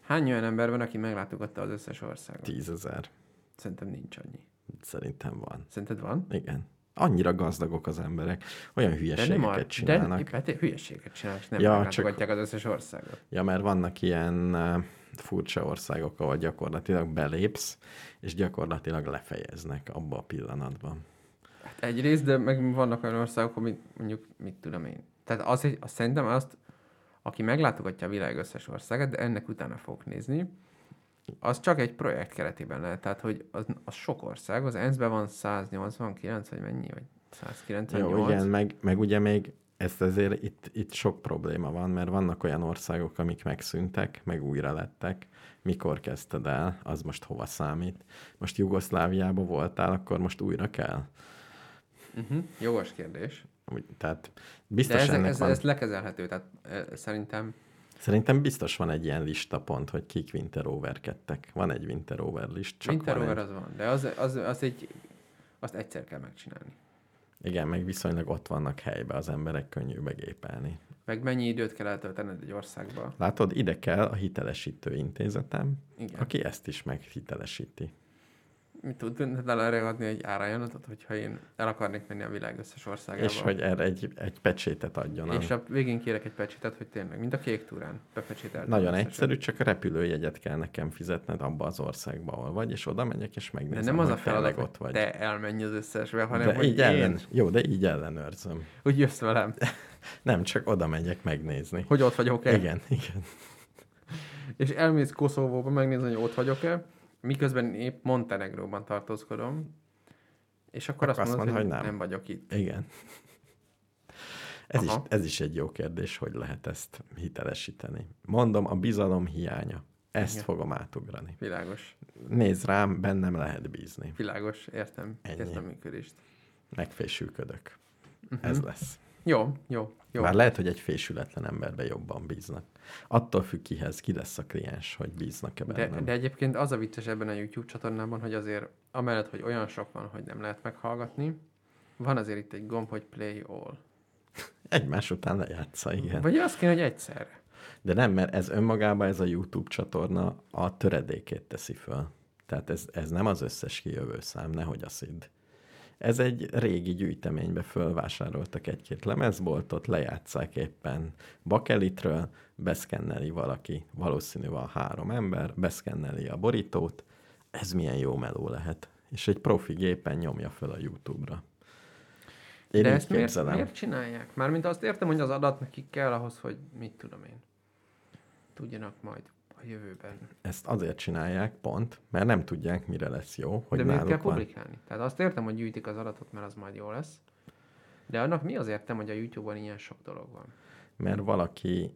hány olyan ember van, aki meglátogatta az összes országot? tízezer. Szerintem nincs annyi. Szerintem van. Szerinted van? Igen. Annyira gazdagok az emberek, olyan De nem hülyeségeket a, csinálnak. De, hát hülyeséget csinálnak, nem Ja, csak- az összes országot. Ja, mert vannak ilyen uh, furcsa országok, ahol gyakorlatilag belépsz, és gyakorlatilag lefejeznek abba a pillanatban. Hát egyrészt, de meg vannak olyan országok, amit mondjuk, mit tudom én. Tehát az, azt szerintem azt, aki meglátogatja a világ összes országát, de ennek utána fogok nézni, az csak egy projekt keretében lehet. Tehát, hogy az, az sok ország, az ENSZ-ben van 189, vagy mennyi, vagy 198. Jó, igen, meg, meg ugye még ezt azért itt, itt sok probléma van, mert vannak olyan országok, amik megszűntek, meg újra lettek. Mikor kezdted el, az most hova számít? Most Jugoszláviában voltál, akkor most újra kell? Uh-huh. Jogos kérdés. Úgy- Tehát De biztos ez, ennek ez, van, ez lekezelhető, tehát eh, szerintem Szerintem biztos van egy ilyen listapont, hogy kik winteroverkedtek. Van egy winterover list, csak Winterover van egy, az van, de az, az, az egy, azt egyszer kell megcsinálni. Igen, meg viszonylag ott vannak helyben, az emberek könnyű begépelni. Meg mennyi időt kell eltöltened egy országba. Látod, ide kell a hitelesítő intézetem, Igen. aki ezt is meghitelesíti. Mit tudod erre adni egy árajánlatot, hogyha én el akarnék menni a világ összes országába? És hogy erre egy, egy pecsétet adjon. és a végén kérek egy pecsétet, hogy tényleg, mint a kék túrán, bepecsételtem. Nagyon egyszerű, csak a repülőjegyet kell nekem fizetned abba az országba, ahol vagy, és oda megyek, és De megnézem, nem az a feladat, ott vagy. te elmenj az összesbe, hanem de hogy így én, ellen, jó, de így ellenőrzöm. hogy jössz velem, Nem, csak oda megyek megnézni. hogy ott vagyok-e. Igen, igen. És elmész Koszovóba megnézni, hogy ott vagyok-e, miközben épp Montenegróban tartózkodom, és akkor, Akkor azt azt mondod, hogy mondod, hogy nem. nem. vagyok itt. Igen. Ez is, ez is egy jó kérdés, hogy lehet ezt hitelesíteni. Mondom, a bizalom hiánya. Ezt Igen. fogom átugrani. Világos, Nézd rám, bennem lehet bízni. világos, értem Ennyi. a működést. Megfésülködök. Uh-huh. Ez lesz. Jó, jó, jó. Már lehet, hogy egy fésületlen emberbe jobban bíznak. Attól függ kihez, ki lesz a kliens, hogy bíznak-e De, bennem. de egyébként az a vicces ebben a YouTube csatornában, hogy azért amellett, hogy olyan sok van, hogy nem lehet meghallgatni, van azért itt egy gomb, hogy play all. Egymás után lejátsza, igen. Vagy azt kéne, hogy egyszerre. De nem, mert ez önmagában ez a YouTube csatorna a töredékét teszi föl. Tehát ez, ez nem az összes kijövő szám, nehogy azt hidd. Ez egy régi gyűjteménybe fölvásároltak egy-két lemezboltot, lejátszák éppen bakelitről, beszkenneli valaki, valószínű van három ember, beszkenneli a borítót, ez milyen jó meló lehet. És egy profi gépen nyomja föl a YouTube-ra. Én De ezt miért, miért csinálják? Mármint azt értem, hogy az adat nekik kell ahhoz, hogy mit tudom én. Tudjanak majd a jövőben. Ezt azért csinálják, pont, mert nem tudják, mire lesz jó, hogy De miért kell van. publikálni? Tehát azt értem, hogy gyűjtik az adatot, mert az majd jó lesz. De annak mi az értem, hogy a YouTube-on ilyen sok dolog van? Mert valaki,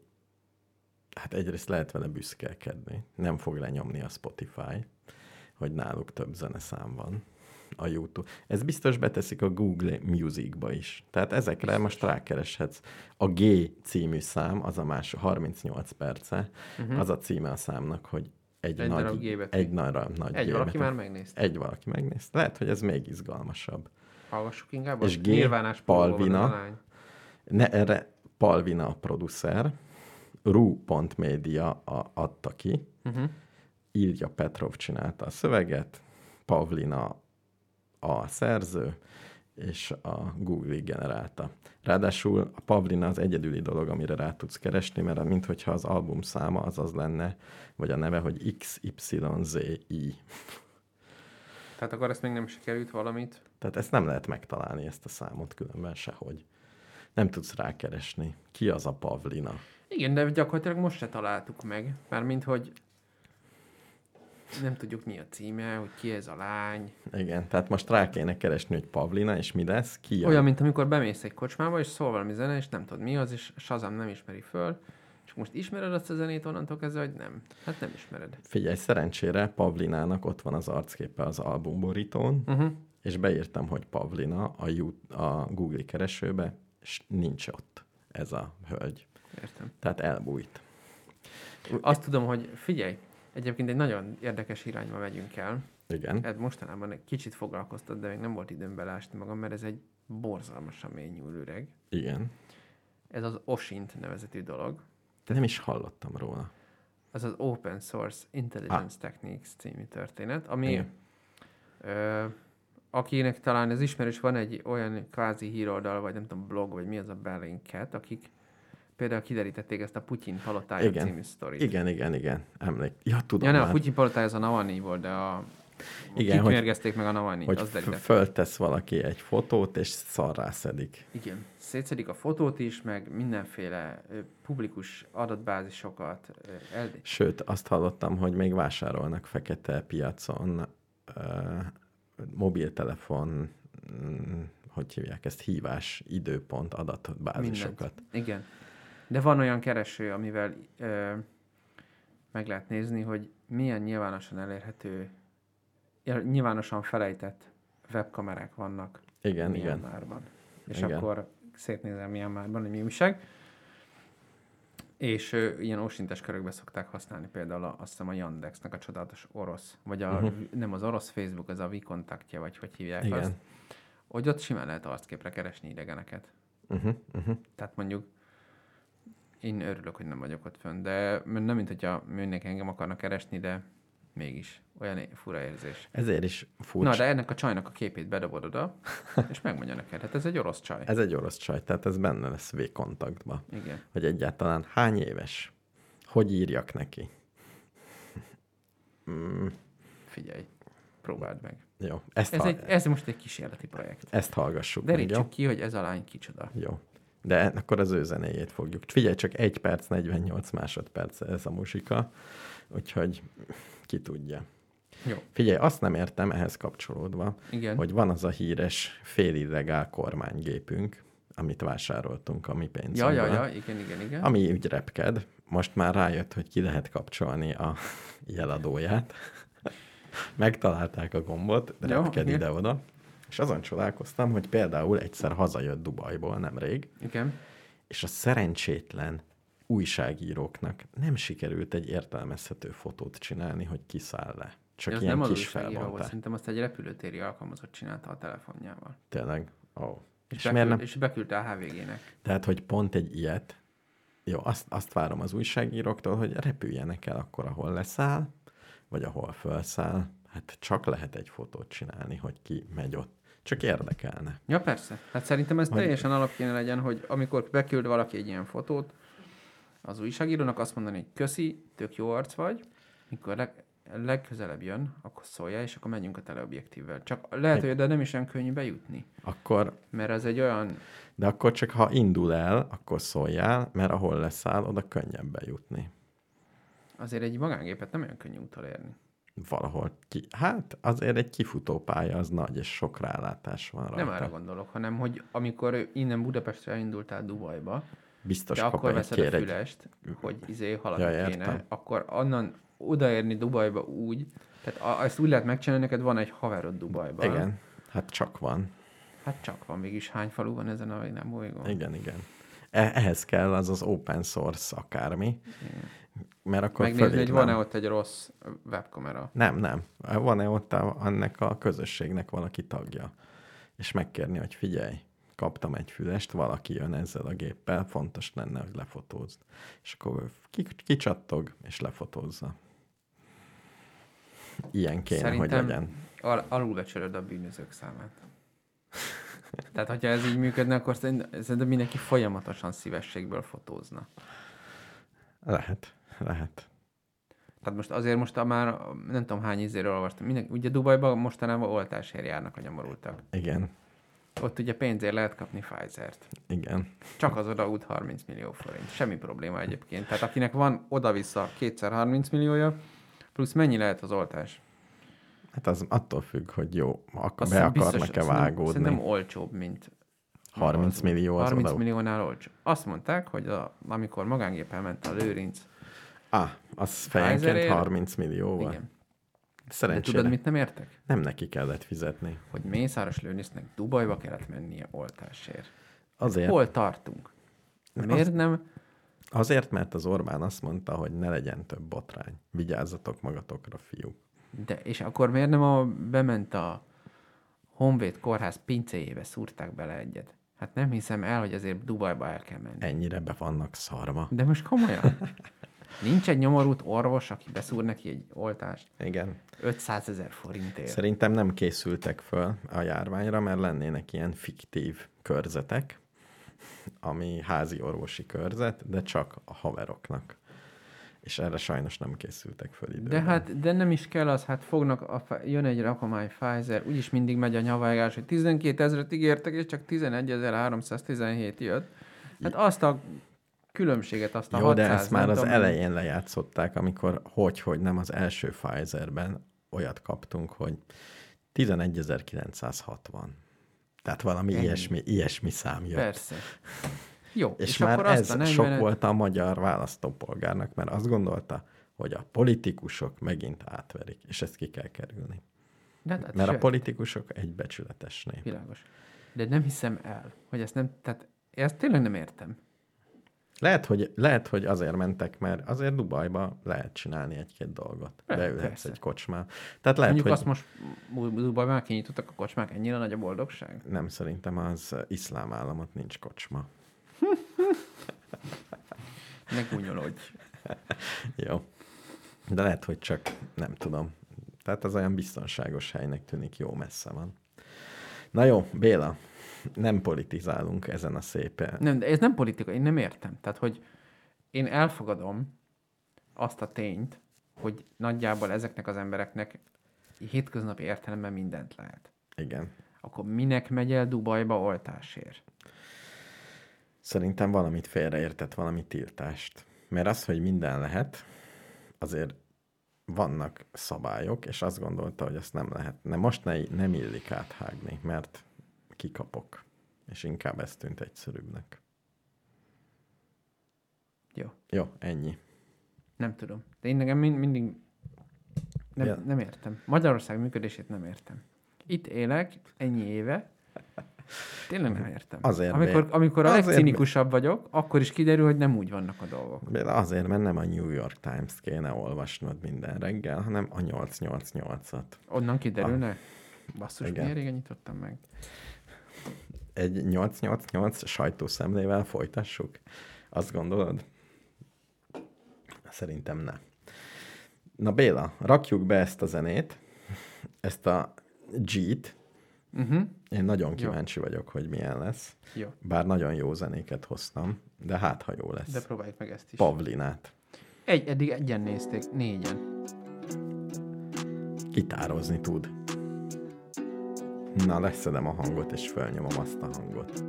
hát egyrészt lehet vele büszkelkedni, nem fog lenyomni a Spotify, hogy náluk több zeneszám van a YouTube. Ez biztos beteszik a Google Musicba is. Tehát ezekre most rákereshetsz. A G című szám, az a más 38 perce, uh-huh. az a címe a számnak, hogy egy, Egy darab nagy, betű. egy nagy, nagy Egy G valaki már megnézte. Egy valaki megnézte. Lehet, hogy ez még izgalmasabb. Hallgassuk inkább. És G. Palvina. Ne, erre Palvina a producer, Ru.media a, adta ki, Uh-huh. Írja Petrov csinálta a szöveget, Pavlina a szerző, és a Google generálta. Ráadásul a Pavlina az egyedüli dolog, amire rá tudsz keresni, mert minthogyha az album száma az az lenne, vagy a neve, hogy XYZI. Tehát akkor ezt még nem sikerült valamit. Tehát ezt nem lehet megtalálni, ezt a számot különben sehogy. Nem tudsz rákeresni. Ki az a Pavlina? Igen, de gyakorlatilag most se találtuk meg. Mármint, hogy nem tudjuk mi a címe, hogy ki ez a lány. Igen, tehát most rá kéne keresni, hogy Pavlina, és mi lesz, ki a... Olyan, mint amikor bemész egy kocsmába, és szól valami zene, és nem tudod mi az, és Shazam nem ismeri föl. És most ismered azt a zenét onnantól kezdve, hogy nem. Hát nem ismered. Figyelj, szerencsére Pavlinának ott van az arcképe az albumborítón, Uh-huh. és beírtam, hogy Pavlina a, You- a Google keresőbe, és nincs ott ez a hölgy. Értem. Tehát elbújt. Azt tudom, hogy figyelj, egyébként egy nagyon érdekes irányba megyünk el. Igen. Ez mostanában egy kicsit foglalkoztat, de még nem volt időm belásni magam, mert ez egy borzalmasan mély nyúlő öreg. Igen. Ez az OSINT nevezetű dolog. De nem is hallottam róla. Ez az Open Source Intelligence Techniques című történet, ami Igen. ö, akinek talán ez ismerős, van egy olyan kvázi híroldal, vagy nem tudom, blog, vagy mi az a Bellingcat, akik például kiderítették ezt a Putyin palotája Igen. című sztorit. Igen, igen, igen. Emlék. Ja, tudom Ja, nem, a. Putyin palotája az a Navalnyi volt, de a... Igen, hogy- meg a Navalnyi, hogy az derített. föltesz valaki egy fotót, és szarrá szedik. Igen, szétszedik a fotót is, meg mindenféle ö, publikus adatbázisokat. ö, El... Sőt, azt hallottam, hogy még vásárolnak fekete piacon uh, mobiltelefon, mm, hogy hívják ezt, hívás, időpont, adatbázisokat. Igen. De van olyan kereső, amivel ö, meg lehet nézni, hogy milyen nyilvánosan elérhető, nyilvánosan felejtett webkamerák vannak Igen, igen. Myanmarban. És Igen. akkor szétnézem Myanmarban, hogy mi újság. És ö, ilyen ósintes körökbe szokták használni például a, azt hiszem a Yandexnek a csodálatos orosz, vagy a, uh-huh. nem az orosz Facebook, az a Vikontaktja, vagy hogy hívják Igen. azt. Hogy ott simán lehet arcképre keresni idegeneket. Uh-huh, uh-huh. Tehát mondjuk én örülök, hogy nem vagyok ott fönn, de nem mint hogyha mindenki engem akarnak keresni, de mégis olyan fura érzés. Ezért is furcsa. Na, de ennek a csajnak a képét bedobod oda, és megmondja neked, hát ez egy orosz csaj. Ez egy orosz csaj, tehát ez benne lesz V-kontaktba. Igen. Hogy egyáltalán hány éves? Hogy írjak neki? Mm, Figyelj, próbáld meg. jó, ezt, Ez, ha- egy, ez most egy kísérleti projekt. ezt hallgassuk meg, jó? Derítsük ki, hogy ez a lány kicsoda. Jó. De akkor az ő zenéjét fogjuk. Figyelj, csak 1 perc, 48 másodperc ez a muzsika, úgyhogy ki tudja. Jó. Figyelj, azt nem értem ehhez kapcsolódva, Igen. hogy van az a híres félilegál kormánygépünk, amit vásároltunk a mi ja, pénzünkből, ja, ja, igen, igen, igen. ami úgy repked. Most már rájött, hogy ki lehet kapcsolni a jeladóját. Megtalálták a gombot, repked ide-oda. És azon csodálkoztam, hogy például egyszer hazajött Dubajból nemrég, Igen. és a szerencsétlen újságíróknak nem sikerült egy értelmezhető fotót csinálni, hogy kiszáll le. Csak De az ilyen nem kis felbontás. szerintem azt egy repülőtéri alkalmazott csinálta a telefonjával. Tényleg. Oh. És, És, beküld, miért nem? és beküldte a HVG-nek. Tehát, hogy pont egy ilyet, jó, azt, azt várom az újságíróktól, hogy repüljenek el akkor, ahol leszáll, vagy ahol felszáll. Hát csak lehet egy fotót csinálni, hogy ki megy ott. Csak érdekelne. Ja, persze. Hát szerintem ez Hogy- teljesen alap kéne legyen, hogy amikor beküld valaki egy ilyen fotót, az újságírónak azt mondani, hogy köszi, tök jó arc vagy, mikor leg, legközelebb jön, akkor szólja, és akkor menjünk a teleobjektívvel. Csak lehet, hogy de nem is olyan könnyű bejutni, Akkor, mert ez egy olyan, de akkor csak ha indul el, akkor szóljál, mert ahol leszáll, oda könnyebb bejutni. azért egy magángépet nem olyan könnyű utolérni. Valahol ki. Hát azért egy kifutópálya az nagy, és sok rálátás van rajta. Nem arra gondolok, hanem hogy amikor innen Budapestre elindultál Dubajba, Biztos de akkor veszed a kér egy... fülest, hogy izé haladni Ja, értem. kéne, akkor onnan odaérni Dubajba úgy, tehát a, ezt úgy lehet megcsinálni, neked van egy haverod Dubajban. Igen, hát csak van. Hát csak van, mégis hány falu van ezen a nem bolygón? Igen, igen. E- ehhez kell az az open source akármi, mert akkor Megnézni, hogy van-e ott egy rossz webkamera. Nem, nem. Van-e ott a, annak a közösségnek valaki tagja? És megkérni, hogy figyelj, kaptam egy fülest, valaki jön ezzel a géppel, fontos lenne, hogy lefotózd. És akkor ki- kicsattog, és lefotózza. Ilyen kéne, Szerintem- hogy legyen. Al- alulbecsülöd a bűnözők számát. Tehát, hogyha ez így működne, akkor szerint- szerintem mindenki folyamatosan szívességből fotózna. Lehet, lehet. Tehát most azért most már nem tudom hány izéről olvastam. Minden, ugye Dubajban mostanában oltásért járnak a nyomorultak. Igen, Ott ugye pénzért lehet kapni Pfizer-t. igen. Csak az odaút 30 millió forint. Semmi probléma egyébként. Tehát akinek van oda-vissza kétszer 30 milliója, plusz mennyi lehet az oltás? Hát az attól függ, hogy jó, akkor Azt be akarnak-e vágódni. Szerintem olcsóbb, mint 30 millió az 30 oda. milliónál olcsó. Azt mondták, hogy a, amikor magángéppel ment a Lőrinc, Ah, az fejenként Pfizerért? 30 millió volt. igen. De Szerencsére tudod, mit nem értek? nem neki kellett fizetni. Hogy Mészáros Lőrincnek Dubajba kellett mennie oltásért. Azért, Hol tartunk? Miért nem? azért, mert az Orbán azt mondta, hogy ne legyen több botrány. Vigyázzatok magatokra, fiúk. De, és akkor miért nem a, bement a Honvéd kórház pincéjébe szúrták bele egyet? Hát nem hiszem el, hogy azért Dubajba el kell menni. Ennyire be vannak szarva. De most komolyan? Nincs egy nyomorult orvos, aki beszúr neki egy oltást Igen. 500 ezer forintért. Szerintem nem készültek föl a járványra, mert lennének ilyen fiktív körzetek, ami házi orvosi körzet, de csak a haveroknak. És erre sajnos nem készültek föl időben. De hát, de nem is kell az, hát fognak, a, jön egy rakomány Pfizer, úgyis mindig megy a nyavágás, hogy 12 ezeret ígértek, és csak 11.317 jött. Hát azt a különbséget, azt a Jó, 600, de ezt már az tudom, elején lejátszották, amikor hogy, hogy nem az első Pfizerben olyat kaptunk, hogy 11.960. Tehát valami Ennyi. ilyesmi, ilyesmi szám jött. Persze. Jó, És, és, már akkor azt ez a 40 sok volt a magyar választópolgárnak, mert azt gondolta, hogy a politikusok megint átverik, és ezt ki kell kerülni. De, hát, Mert a sőt, politikusok egy becsületes nép. Világos. De nem hiszem el, hogy ezt nem, tehát ezt tényleg nem értem. Lehet hogy, lehet, hogy azért mentek, mert azért Dubajba lehet csinálni egy-két dolgot. Lehet, Beülhetsz persze. egy kocsmá. Tehát lehet, Mondjuk hogy azt most Dubajban kinyitottak a kocsmák, ennyire nagy a boldogság? nem szerintem az iszlám államot nincs kocsma. Ne gúnyolódj. Jó. De lehet, hogy csak nem tudom. Tehát az olyan biztonságos helynek tűnik, jó messze van. Na jó, Béla, nem politizálunk ezen a szépen. Nem, de ez nem politika, én nem értem. Tehát, hogy én elfogadom azt a tényt, hogy nagyjából ezeknek az embereknek hétköznapi értelemben mindent lehet. Igen. Akkor minek megy el Dubajba oltásért? Szerintem valamit félreértett, valami tiltást. Mert az, hogy minden lehet, azért vannak szabályok, és azt gondolta, hogy azt nem lehet. Nem, most ne, nem illik áthágni, mert kikapok. És inkább ez tűnt egyszerűbbnek. Jó, Jó, ennyi. nem tudom. De én nekem mind, mindig nem, Ja. nem értem. Magyarország működését nem értem. Itt élek ennyi éve, tényleg nem értem. Azért amikor, amikor a Azért legcinikusabb vagyok, akkor is kiderül, hogy nem úgy vannak a dolgok. De azért, mert nem a New York Times-t kéne olvasnod minden reggel, hanem a 888-at. Onnan kiderülne? Basszus, Igen. milyen régen nyitottam meg? Egy 888 sajtószemlével folytassuk? Azt gondolod? Szerintem ne. Na Béla, rakjuk be ezt a zenét, ezt a G-t. Uh-huh. Én nagyon kíváncsi vagyok, hogy milyen lesz. Jó, Bár nagyon jó zenéket hoztam, de hát, ha jó lesz. de próbáljuk meg ezt is. Pavlinát. Egy, eddig egyen nézték, négyen. Gitározni tud. Na, leszedem a hangot, és felnyomom azt a hangot.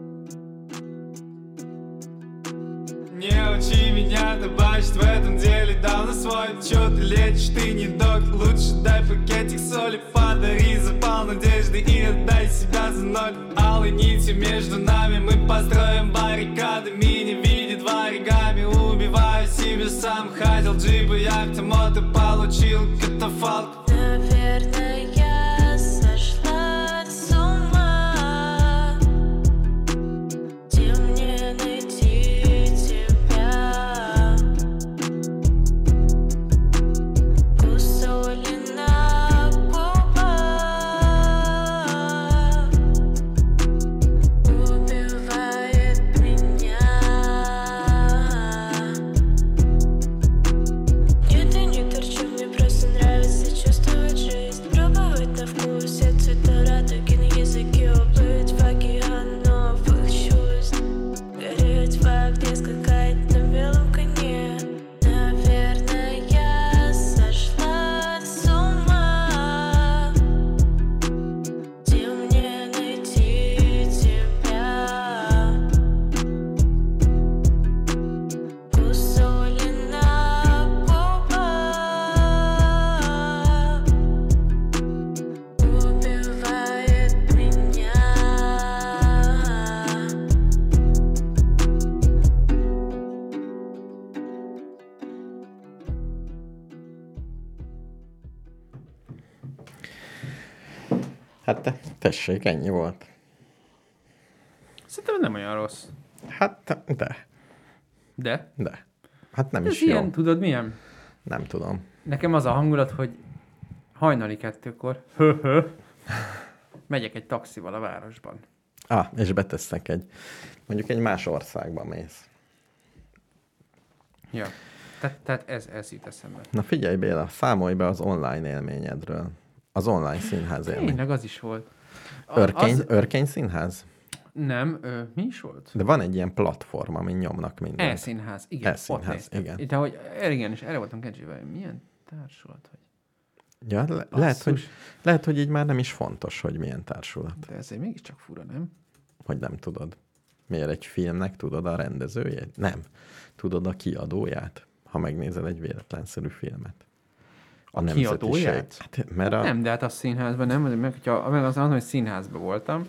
Не учи меня табачить в этом деле. Дал на свой чё ты лечишь, ты не доктор Лучше дай пакетик соли, подари запал надежды И отдай себя за ноль Алой нитью между нами Мы построим баррикады. Мини видит в оригами Убиваю себя сам. Хотел джипа, яхты, мото Получил катафалк. Наверное, tessék, ennyi volt. Szerintem nem olyan rossz. Hát, de, De? de. Hát nem Ez is ilyen, jó. tudod milyen? Nem tudom. Nekem az a hangulat, hogy hajnali kettőkor, megyek egy taxival a városban. Ah, és betesznek egy, mondjuk egy más országba mész. Ja. Tehát, tehát ez, ez jut eszembe. Na figyelj Béla, számolj be az online élményedről. Az online színház élmény. Tényleg az is volt. Örkény, Az, örkény színház? nem, ö, mi is volt? De van egy ilyen platform, amin nyomnak mindent. E-színház, igen. E-színház, igen. Itt, ahogy, igen, és erre voltam kecsővel, hogy milyen társulat, hogy Ja, le- lehet, hogy, lehet, hogy így már nem is fontos, hogy milyen társulat. De ezért mégiscsak fura, nem? Hogy nem tudod. Miért egy filmnek tudod a rendezőjét? Nem. Tudod a kiadóját, ha megnézel egy véletlenszerű filmet. A kiadóját? Hát, mert a... Nem, de hát a színházban nem, meg, hogyha meg az, az, hogy színházban voltam,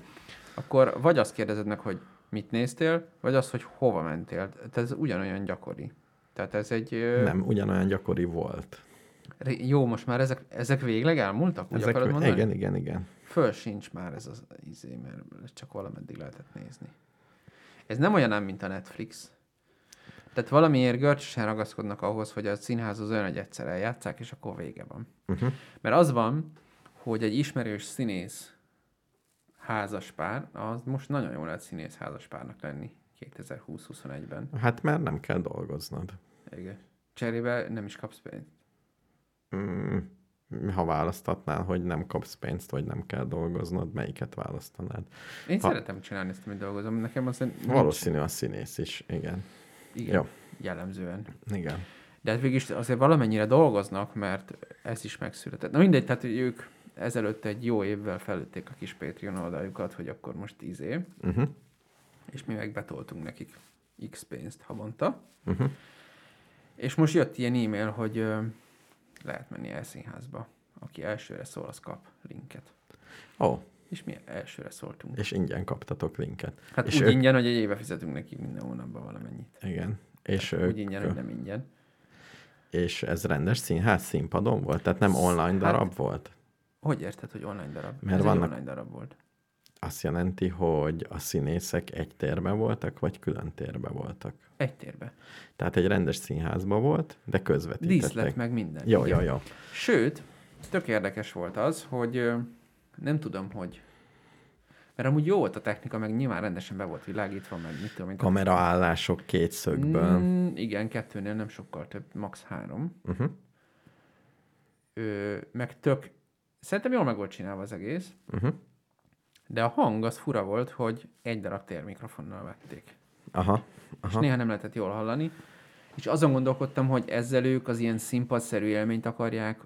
akkor vagy azt kérdezed meg, hogy mit néztél, vagy azt, hogy hova mentél. Tehát ez ugyanolyan gyakori. Tehát ez egy... Nem, ugyanolyan gyakori volt. Jó, most már ezek, ezek végleg elmúltak, úgy akarod mondani? igen, igen, igen. Föl sincs már ez az izé, mert csak valameddig lehetett nézni. Ez nem olyan mint a Netflix. Tehát valamiért görcsösen ragaszkodnak ahhoz, hogy a színház az olyan, hogy egyszer eljátszák, és akkor vége van. Uh-huh. Mert az van, hogy egy ismerős színész házaspár, az most nagyon jól lehet színész házaspárnak lenni 2020-21-ben. Hát mert nem kell dolgoznod. Igen. Cserébe nem is kapsz pénzt. Mm, ha választatnál, hogy nem kapsz pénzt, vagy nem kell dolgoznod, melyiket választanád? Én Ha- szeretem csinálni ezt, amit dolgozom. Nekem az Valószínű a színész is, igen. Igen, Jó. jellemzően. Igen. De hát végig azért valamennyire dolgoznak, mert ez is megszületett. Na mindegy, tehát hogy ők ezelőtt egy jó évvel felütték a kis Patreon oldaljukat, hogy akkor most izé, Uh-huh. és mi meg betoltunk nekik X pénzt havonta. Uh-huh. És most jött ilyen e-mail, hogy ö, lehet menni el színházba. Aki elsőre szól, az kap linket. Ó, És mi elsőre szóltunk. és ingyen kaptatok linket. Hát és úgy ők- ingyen, hogy egy éve fizetünk nekik minden hónapban valamennyit. Igen. És, Úgy ők, ingyen, hogy nem ingyen. és ez rendes színház színpadon volt? Tehát nem online darab Hát- volt? Hogy érted, hogy online darab? Mert Ez vannak- online darab volt. Azt jelenti, hogy a színészek egy térben voltak, vagy külön térben voltak? Egy térbe. Tehát egy rendes színházban volt, de közvetítettek. Díszlet meg minden. Jó, Igen. jó, jó. Sőt, tök érdekes volt az, hogy nem tudom, hogy mert amúgy jó volt a technika, meg nyilván rendesen be volt világítva, meg mit tudom én. Kameraállások két szögből. Mm, igen, kettőnél nem sokkal több, max. három. Uh-huh. Ö, meg tök, szerintem jól meg volt csinálva az egész, Uh-huh. de a hang az fura volt, hogy egy darab térmikrofonnal vették. Aha. és Aha. néha nem lehetett jól hallani. És azon gondolkodtam, hogy ezzel ők az ilyen színpadszerű élményt akarják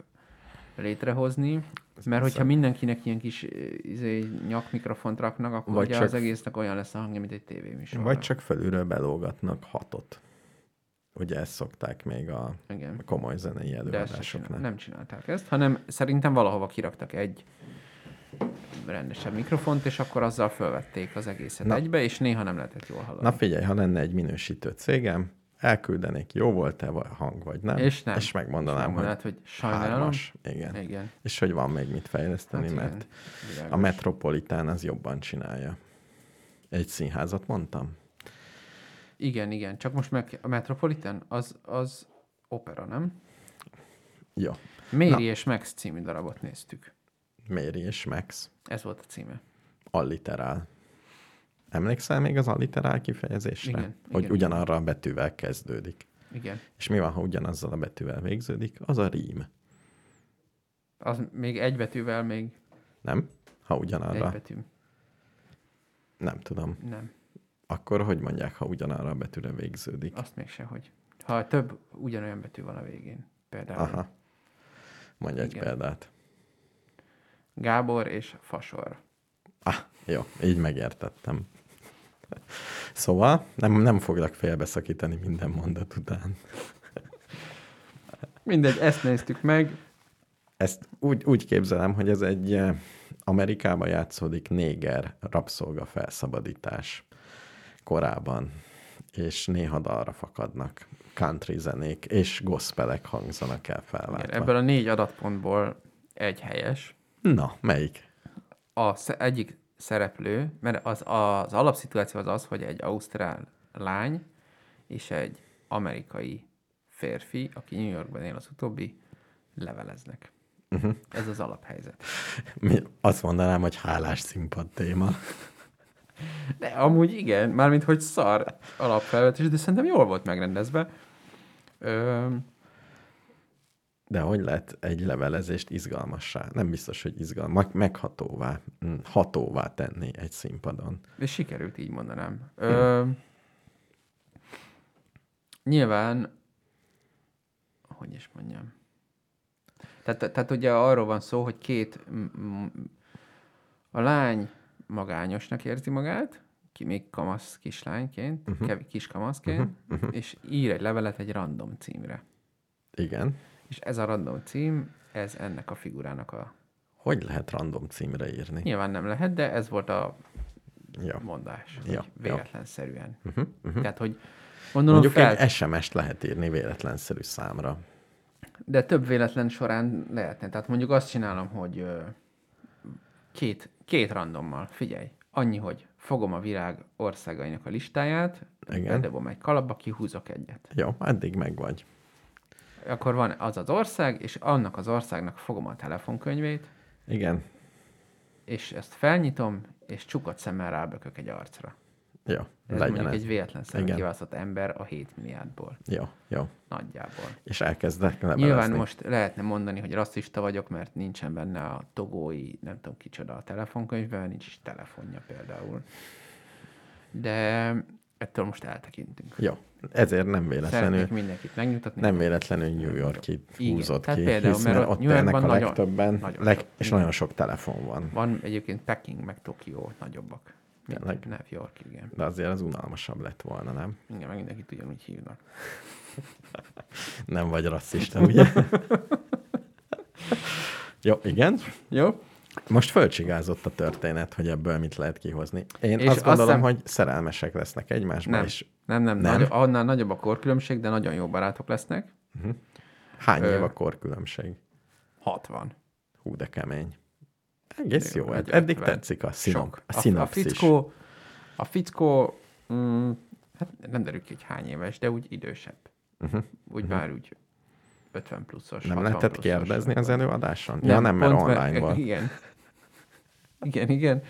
létrehozni, mert hogyha mindenkinek ilyen kis eh, izé, nyakmikrofont raknak, akkor Vagy ugye csak- az egésznek olyan lesz a hangja, mint egy tévéműsor. Vagy csak felülről belógatnak hatot. Ugye ezt szokták még a Igen. komoly zenei se csinál, előadásoknál. nem csinálták ezt, hanem szerintem valahova kiraktak egy rendesebb mikrofont, és akkor azzal fölvették az egészet. Na. egybe, és néha nem lehetett jól hallani. Na figyelj, ha lenne egy minősítő cégem, elküldenék, jó volt-e a hang, vagy nem, És nem. és megmondanám, És hogy, hogy sajnálom. hármas. Igen. Igen. És hogy van még mit fejleszteni, Hát mert igen, a. Metropolitán az jobban csinálja. Egy színházat mondtam? Igen, igen. Csak most meg a Metropolitan, az, az opera, nem? Jó. Méri Na. és Max című darabot néztük. Méri és Max. Ez volt a címe. Alliterál. Emlékszel még az alliterál kifejezésre? Igen, Hogy igen, ugyanarra a betűvel kezdődik. Igen. És mi van, ha ugyanazzal a betűvel végződik? Az a rím. Az még egy betűvel még Nem? Ha egy ugyanarra. betű. Nem tudom. Nem. Akkor hogy mondják, ha ugyanarra a betűre végződik? Azt még sehogy. Ha több ugyanolyan betű van a végén. Például Aha. Mondj egy Igen. példát. Gábor és Fasor. Ah, jó, így megértettem. Szóval nem, nem foglak félbeszakítani minden mondat után. Mindegy, ezt néztük meg. Ezt úgy, úgy képzelem, hogy ez egy eh, Amerikában játszódik néger rabszolga felszabadítás korában, és néha dalra fakadnak country zenék, és gospelek hangzanak el Igen, felváltva. ebből a négy adatpontból egy helyes. Na, melyik? a egyik szereplő, mert az, az alapszituáció az az, hogy egy ausztrál lány és egy amerikai férfi, aki New Yorkban él az utóbbi, leveleznek. Uh-huh. Ez az alaphelyzet. Mi azt mondanám, hogy hálás színpad téma. De amúgy igen, mármint hogy szar alapfelvetés, de szerintem jól volt megrendezve. Ö, De hogy lehet egy levelezést izgalmassá? Nem biztos, hogy izgalmas, meghatóvá, mm, hatóvá tenni egy színpadon. és sikerült, így mondanám. Ö, nyilván, hogy is mondjam. Tehát, tehát ugye arról van szó, hogy két, a lány magányosnak érzi magát, ki még kamasz kislányként, uh-huh. kis kamaszként, uh-huh. és ír egy levelet egy random címre. Igen. És ez a random cím, ez ennek a figurának a... Hogy lehet random címre írni? Nyilván nem lehet, de ez volt a Ja. mondás. Ja, Ja, ja. véletlenszerűen. Uh-huh, uh-huh. Tehát, hogy gondolom Mondjuk fel, egy SMS-t lehet írni véletlenszerű számra. de több véletlen során lehetne. Tehát mondjuk azt csinálom, hogy két, két randommal, figyelj, annyi, hogy fogom a világ országainak a listáját, Igen. bedobom egy kalapba, kihúzok egyet. Jó, eddig meg vagy. Akkor van az az ország, és annak az országnak fogom a telefonkönyvét, Igen. és ezt felnyitom, és csukott szemmel rábökök egy arcra. Jó, Ez legyen mondjuk ez. egy véletlen szemben kiválasztott ember a 7 milliárdból. Jó, jó. Nagyjából. És elkezdek levelezni. Nyilván most lehetne mondani, hogy rasszista vagyok, mert nincsen benne a togói, nem tudom kicsoda a telefonkönyvben, nincs is telefonja például. De ettől most eltekintünk. Jó, ezért nem véletlenül, Szeretnék mindenkit megnyugtatni. nem véletlenül New Yorki Igen, húzott tehát ki, például, hisz, mert mert ott New a Yorkban nagyon- legtöbben, nagyon leg, sok. és Igen. nagyon sok telefon van. Van egyébként Peking, meg Tokió nagyobbak. Tényleg? New York, igen. De azért az unalmasabb lett volna, nem? Igen, meg mindenkit ugyanúgy hívnak. Nem vagy rasszista, ugye? Jó, igen. Jó? Most fölcsigázott a történet, hogy ebből mit lehet kihozni. Én És azt azt gondolom, hiszem- hogy szerelmesek lesznek egymásba, Nem. és Nem, nem, Nem? Nagy, annál nagyobb a korkülönbség, de nagyon jó barátok lesznek. hány Ö. év a korkülönbség? 60. Hú, de kemény. Egész jó. Jó, eddig 50. tetszik a, szinop, a A, a szinopszis. fickó, a fickó mm, hát nem derül ki, hogy hány éves, de úgy idősebb. Uh-huh. Úgy uh-huh. már úgy 50 pluszos, Nem 60 lehetett pluszos. kérdezni az előadáson? ja, nem, mert online volt. Igen. Igen, igen.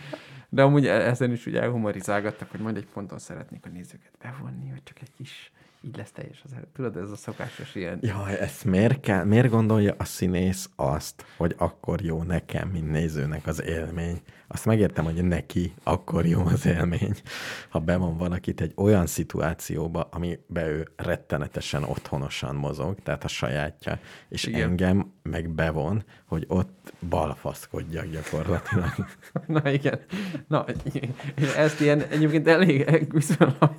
De amúgy e- ezen is ugye elhumorizálgattak, hogy majd egy ponton szeretnék a nézőket bevonni, vagy csak egy kis, így lesz teljes az. Tudod, ez a szokásos ilyen. Jaj, ezt miért, kell, miért gondolja a színész azt, hogy akkor jó nekem, mint nézőnek az élmény? Azt megértem, hogy neki akkor jó az élmény, ha bevon valakit egy olyan szituációba, amiben ő rettenetesen otthonosan mozog, tehát a sajátja, és Igen. Engem meg bevon, hogy ott balfaszkodjak gyakorlatilag. Na igen. Na, ezt ilyen egyébként elég viszonylag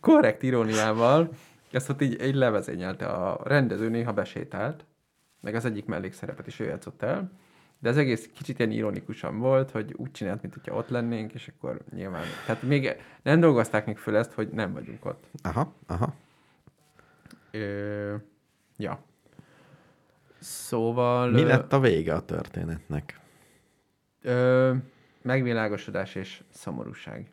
korrekt iróniával, ezt ott így, így levezényelte. A rendező néha besétált, meg az egyik mellékszerepet is ő játszott el, de az egész kicsit ilyen ironikusan volt, hogy úgy csinált, mint hogyha ott lennénk, és akkor nyilván... Tehát még nem dolgozták még föl ezt, hogy nem vagyunk ott. Aha, aha. Ö, ja. Szóval... Mi lett a vége a történetnek? Ö, megvilágosodás és szomorúság.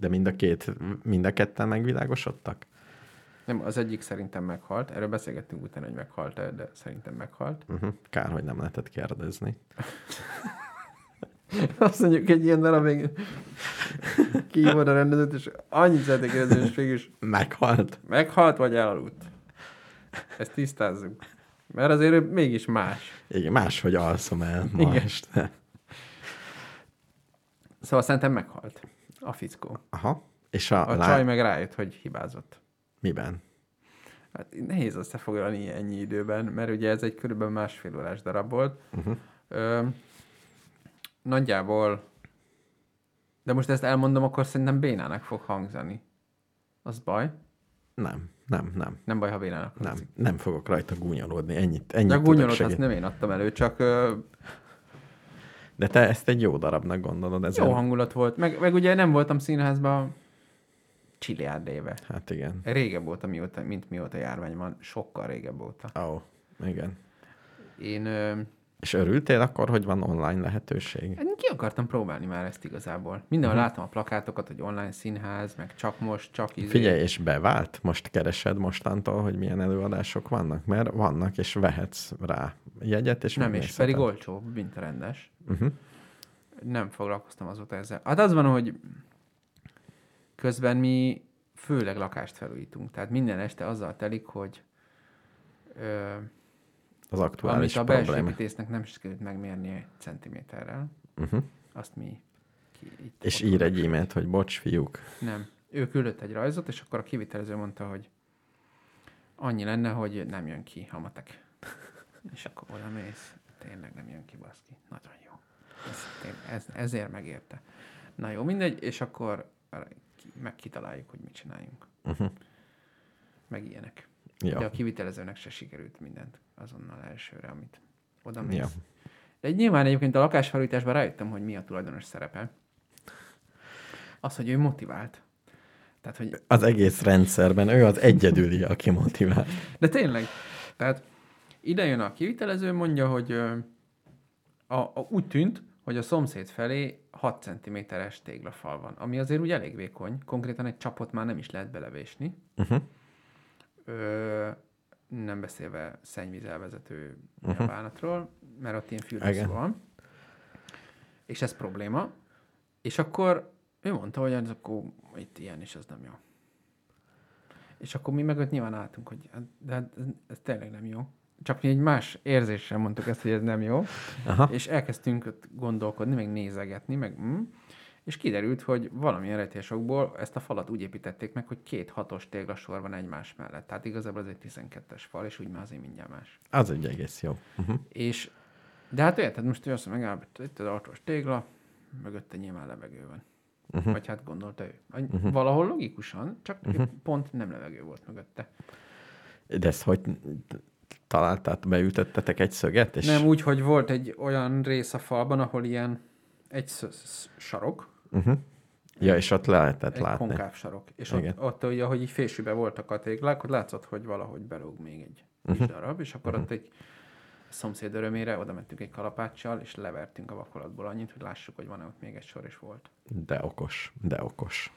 De mind a két, mind a ketten megvilágosodtak? Nem, az egyik szerintem meghalt. Erről beszélgettünk utána, hogy meghalt -e, de szerintem meghalt. Uh-huh. Kár, hogy nem lehetett kérdezni. Azt mondjuk egy ilyen darabig kihívod a rendezőt, és annyit szeretnék kérdezni, és végül Meghalt. meghalt vagy elaludt. Ezt tisztázzuk. Mert azért ő mégis más. Igen, máshogy alszom el ma Igen. este. Szóval szerintem meghalt a fickó. Aha. És a, A lá... csaj meg rájött, hogy hibázott. Miben? Hát nehéz összefoglalni ennyi időben, mert ugye ez egy körülbelül másfél órás darab volt. Uh-huh. Ö, nagyjából, de most ezt elmondom, akkor szerintem bénának fog hangzani. Az baj? Nem, nem, nem. Nem baj, ha bénának Nem, hangzik. nem fogok rajta gúnyolódni. Ennyit, ennyit De a gúnyolót azt nem én adtam elő, csak ö, De te ezt egy jó darabnak gondolod. Ezért... jó hangulat volt. Meg, meg ugye nem voltam színházban csiliárd éve. Hát igen. Régebb óta, mióta, mint mióta járvány van. Sokkal régebb óta. Ó, oh, igen. Én ö, És örültél akkor, hogy van online lehetőség? Hát ki akartam próbálni már ezt igazából. Mindenhol uh-huh. láttam a plakátokat, hogy online színház, meg csak most, csak izé. Figyelj, és bevált? Most keresed mostantól, hogy milyen előadások vannak? Mert vannak, és vehetsz rá jegyet, és Nem, és pedig olcsó, mint a rendes. Uh-huh. Nem foglalkoztam azóta ezzel. Hát az van, hogy közben mi főleg lakást felújítunk. Tehát minden este azzal telik, hogy ö, Az amit aktuális a belső probléma. építésznek nem sikerült megmérni centiméterrel, Uh-huh. azt mi itt És ír egy e-mailt, hogy bocs, fiúk. Nem. Ő küldött egy rajzot, és akkor a kivitelező mondta, hogy annyi lenne, hogy nem jön ki a matek. és akkor oda mész, tényleg nem jön ki, baszki. Nagyon jó. Ez, ez, ezért megérte. Na jó, mindegy, és akkor ki- meg kitaláljuk, hogy mit csináljunk. Uh-huh. Meg ilyenek. Ja. De a kivitelezőnek se sikerült mindent azonnal elsőre, amit oda mész. Ja. De nyilván egyébként a lakásfelújításban rájöttem, hogy mi a tulajdonos szerepe. Az, hogy ő motivált. Tehát, hogy Az egész rendszerben ő az egyedüli, aki motivál. De tényleg. Tehát ide jön a kivitelező, mondja, hogy a, a, úgy tűnt, hogy a szomszéd felé 6 cm-es téglafal van, ami azért úgy elég vékony. Konkrétan egy csapot már nem is lehet belevésni. Uh-huh. Ö, nem beszélve szennyvízelvezető uh-huh. bánatról, mert ott ilyen fürdőszó van. És ez probléma. És akkor ő mondta, hogy ez akkor itt ilyen, és az nem jó. És akkor mi meg ott nyilván álltunk, hogy hát, de hát ez, ez tényleg nem jó. Csak mi egy más érzéssel mondtuk ezt, hogy ez nem jó. Aha. És elkezdtünk ott gondolkodni, meg nézegetni, meg mm, és kiderült, hogy valamilyen rejtésokból ezt a falat úgy építették meg, hogy két hatos téglasor van egymás mellett. Tehát igazából ez egy 12-es fal, és úgy már azért mindjárt más. Az egy egész jó. Uh-huh. És, de hát érted, most ő azt megállapította, itt az altos tégla, mögötte nyilván levegő van. Uh-huh. Vagy hát gondolta ő. Uh-huh. Valahol logikusan, csak uh-huh. pont nem levegő volt mögötte. De ezt hogy találtát, beütöttetek egy szöget? És... Nem úgy, hogy volt egy olyan rész a falban, ahol ilyen egy sarok, Uh-huh. Ja, és ott le lehetett egy látni. konkáv sarok. És Igen. ott, ott, ugye, ahogy így fésűbe voltak a téglák, ott látszott, hogy valahogy belóg még egy uh-huh. darab, és akkor uh-huh. ott egy szomszéd örömére oda mentünk egy kalapáccsal, és levertünk a vakolatból annyit, hogy lássuk, hogy van-e ott még egy sor, és volt. De okos, de okos.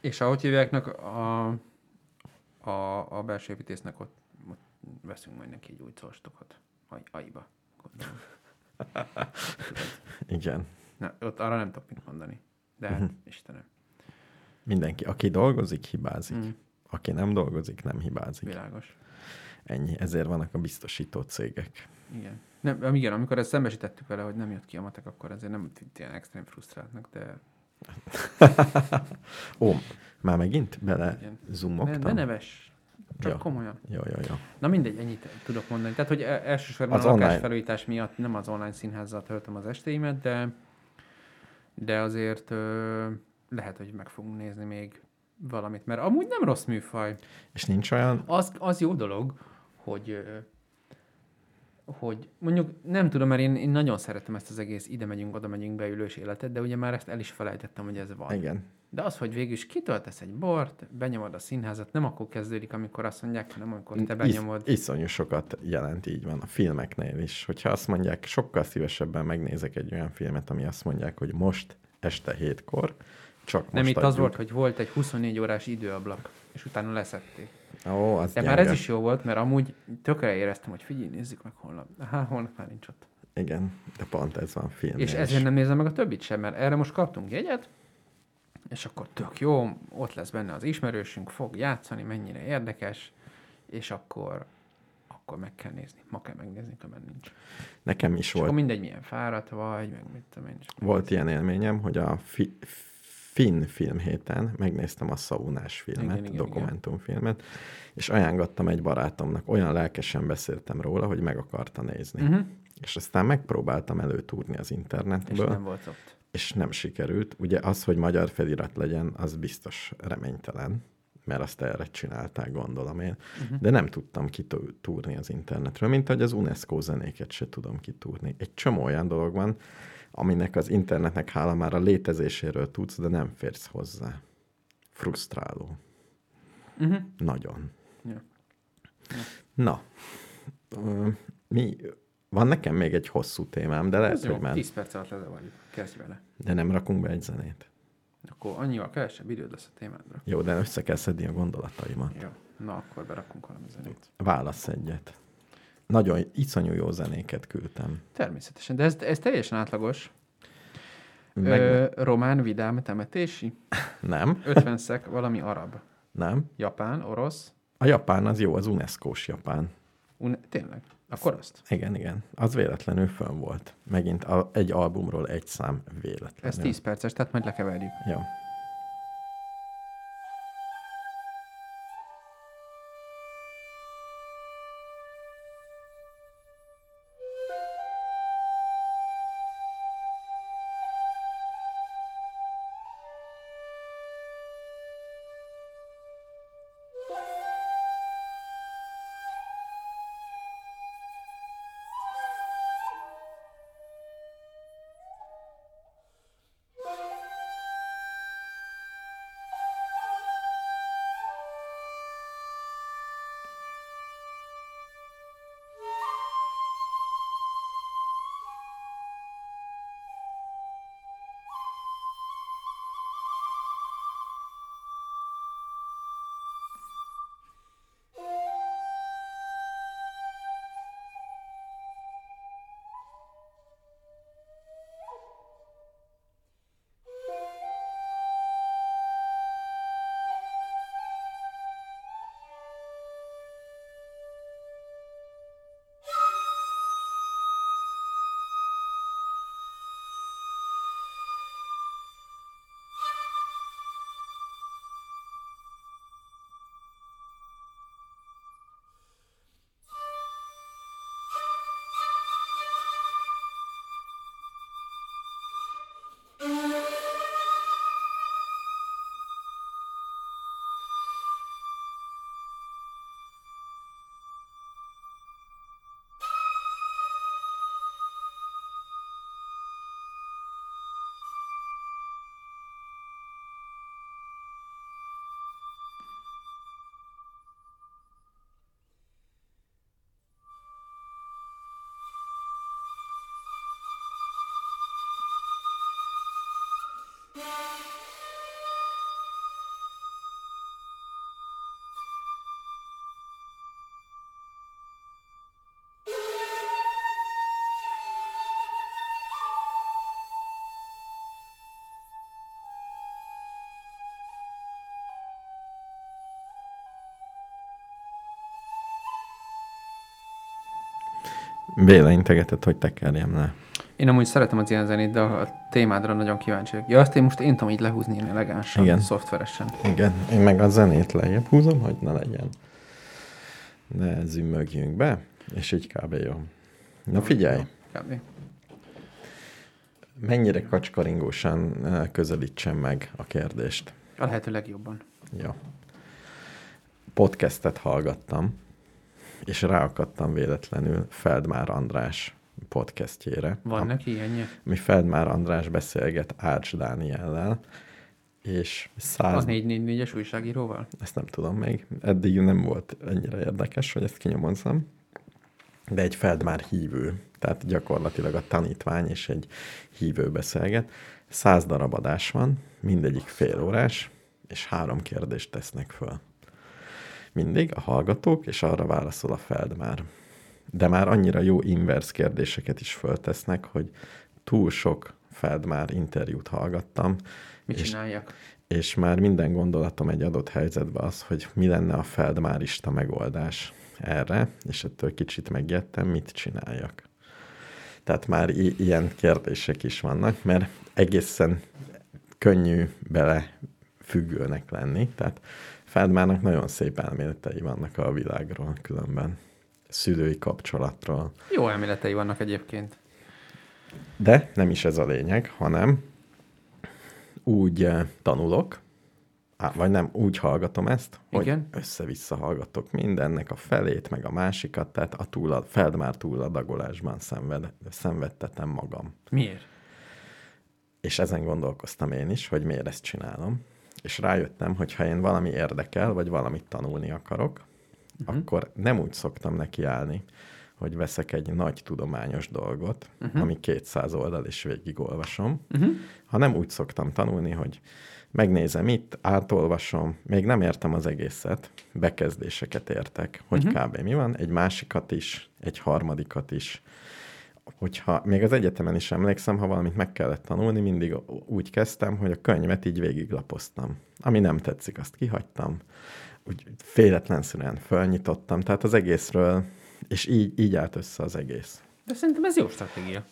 És ahogy hívjáknak a, a, a belső építésznek ott, ott veszünk majd neki egy új szolstokot. Aj, aiba, gondolom. Igen. Na, ott arra nem tudok mit mondani. De hát, Mhm. Istenem, Mindenki, aki dolgozik, hibázik. Mm. Aki nem dolgozik, nem hibázik. világos. Ennyi. Ezért vannak a biztosító cégek. Igen. Nem, igen, amikor ezt szembesítettük vele, hogy nem jött ki a matek, akkor azért nem tűnt ilyen extrém frusztráltnak, de Ó, már megint bele Igen. ne, zoomogtam? ne neves, csak Ja. komolyan. Jó, jó, jó. Na mindegy, ennyit tudok mondani. Tehát, hogy e- elsősorban Az a online- lakásfelújítás miatt nem az online színházzal töltöm az estéimet, de, de azért ö, lehet, hogy meg fogunk nézni még valamit, mert amúgy nem rossz műfaj. És nincs olyan... Az, az jó dolog, hogy hogy mondjuk nem tudom, mert én, én nagyon szeretem ezt az egész ide megyünk, oda megyünk beülős életet, de ugye már ezt el is felejtettem, hogy ez van. Igen. De az, hogy végül is kitöltesz egy bort, benyomod a színházat, nem akkor kezdődik, amikor azt mondják, hanem amikor te benyomod. Is, iszonyú sokat jelent, így van, a filmeknél is. Hogyha azt mondják, sokkal szívesebben megnézek egy olyan filmet, ami azt mondják, hogy most este hétkor, csak Nem most itt az adjuk. volt, hogy volt egy 24 órás időablak, és utána leszették. Ó, az De gyenge. már ez is jó volt, mert amúgy tökre éreztem, hogy figyelj, nézzük meg holnap. Há, holnap már nincs ott. Igen, de pont ez van film. És ezért nem nézem meg a többit sem, mert erre most kaptunk jegyet, és akkor tök jó, ott lesz benne az ismerősünk, fog játszani, mennyire érdekes, és akkor akkor meg kell nézni. Ma kell megnézni, különben nincs. Nekem is És volt akkor mindegy, milyen fáradt vagy, meg mit tudom én. Volt ez- ilyen élményem, hogy a fi- Finn filmhéten megnéztem a Szaunás filmet, Igen, igen, igen, dokumentumfilmet, és ajánlottam egy barátomnak, olyan lelkesen beszéltem róla, hogy meg akarta nézni. Mhm. És aztán megpróbáltam előtúrni az És internetből, nem volt ott. és nem sikerült. Ugye az, hogy magyar felirat legyen, az biztos reménytelen, mert azt erre csinálták, gondolom én. Uh-huh. De nem tudtam kitúrni az internetről, mint hogy az UNESCO zenéket se tudom kitúrni. Egy csomó olyan dolog van, aminek az internetnek hála már a létezéséről tudsz, de nem férsz hozzá. Frusztráló. Uh-huh. Nagyon. Ja. Na, mi Van nekem még egy hosszú témám, de lehet, Ez jó, hogy már... 10 perc alatt lezavarjuk. Kezdj vele. De nem rakunk be egy zenét. Akkor annyival kevesebb időd lesz a témádra. Jó, de össze kell szedni a gondolataimat. Jó. Na, akkor berakunk valami zenét. Válasz egyet. Nagyon iszonyú jó zenéket küldtem. Természetesen, de ez, ez teljesen átlagos. Meg... Ö, román, vidám, temetési. Nem, 50 szek, valami arab. nem. Japán, orosz. A japán az jó, az UNESCO-s japán. Un- tényleg? Akkor azt? Igen, igen. Az véletlenül fönn volt. Megint a, egy albumról egy szám véletlenül. Ez 10 perces, tehát majd lekeverjük. Jó. Béla integetett, hogy tekerjem le. Én amúgy szeretem az ilyen zenét, de a témádra nagyon kíváncsi vagyok. Ja, azt én most én tudom így lehúzni ilyen elegánsan, Igen. szoftveresen. Igen, én meg a zenét lejjebb húzom, hogy ne legyen. Ne zümmögjünk be, és így kb. jó. Na figyelj, Kb. mennyire kacskaringósan eh, közelítsen meg a kérdést. A lehető legjobban. Ja. Podcastet hallgattam, és ráakadtam véletlenül Feldmár András podcastjére. Van a- neki ilyenje? ami Feldmár András beszélget Ács Dániellel, és A száz... 444-es újságíróval? Ezt nem tudom még. Eddig nem volt ennyire érdekes, hogy ezt kinyomozzam. De egy Feldmár hívő, tehát gyakorlatilag a tanítvány és egy hívő beszélget. Száz darab adás van, mindegyik fél órás, és három kérdést tesznek föl. Mindig a hallgatók, és arra válaszol a Feldmár. De már annyira jó inverse kérdéseket is föltesznek, hogy túl sok Feldmár interjút hallgattam, Mit És- csináljak? és már minden gondolatom egy adott helyzetben az, hogy mi lenne a feldmárista megoldás erre, és ettől kicsit megijedtem, mit csináljak. Tehát már i- ilyen kérdések is vannak, mert egészen könnyű bele függőnek lenni, tehát Feldmárnak nagyon szép elméletei vannak a világról különben, szülői kapcsolatról, Jó elméletei vannak egyébként. de nem is ez a lényeg, hanem úgy eh, tanulok, á, vagy nem, úgy hallgatom ezt, hogy Igen. össze-vissza hallgatok mindennek a felét, meg a másikat, tehát a túl, Feldmár túladagolásban szenved, szenvedtetem magam. Miért? És ezen gondolkoztam én is, hogy miért ezt csinálom. És rájöttem, hogy ha én valami érdekel, vagy valamit tanulni akarok, uh-huh. akkor nem úgy szoktam nekiállni, hogy veszek egy nagy tudományos dolgot, uh-huh. ami 200 oldal, és végigolvasom, uh-huh. hanem úgy szoktam tanulni, hogy megnézem itt, átolvasom, még nem értem az egészet, bekezdéseket értek, hogy uh-huh. kb. mi van, egy másikat is, egy harmadikat is, hogyha még az egyetemen is emlékszem, ha valamit meg kellett tanulni, mindig úgy kezdtem, hogy a könyvet így végiglapoztam. Ami nem tetszik, azt kihagytam. Úgy féletlenszerűen fölnyitottam, tehát az egészről, és így, így állt össze az egész. De szerintem ez jó stratégia.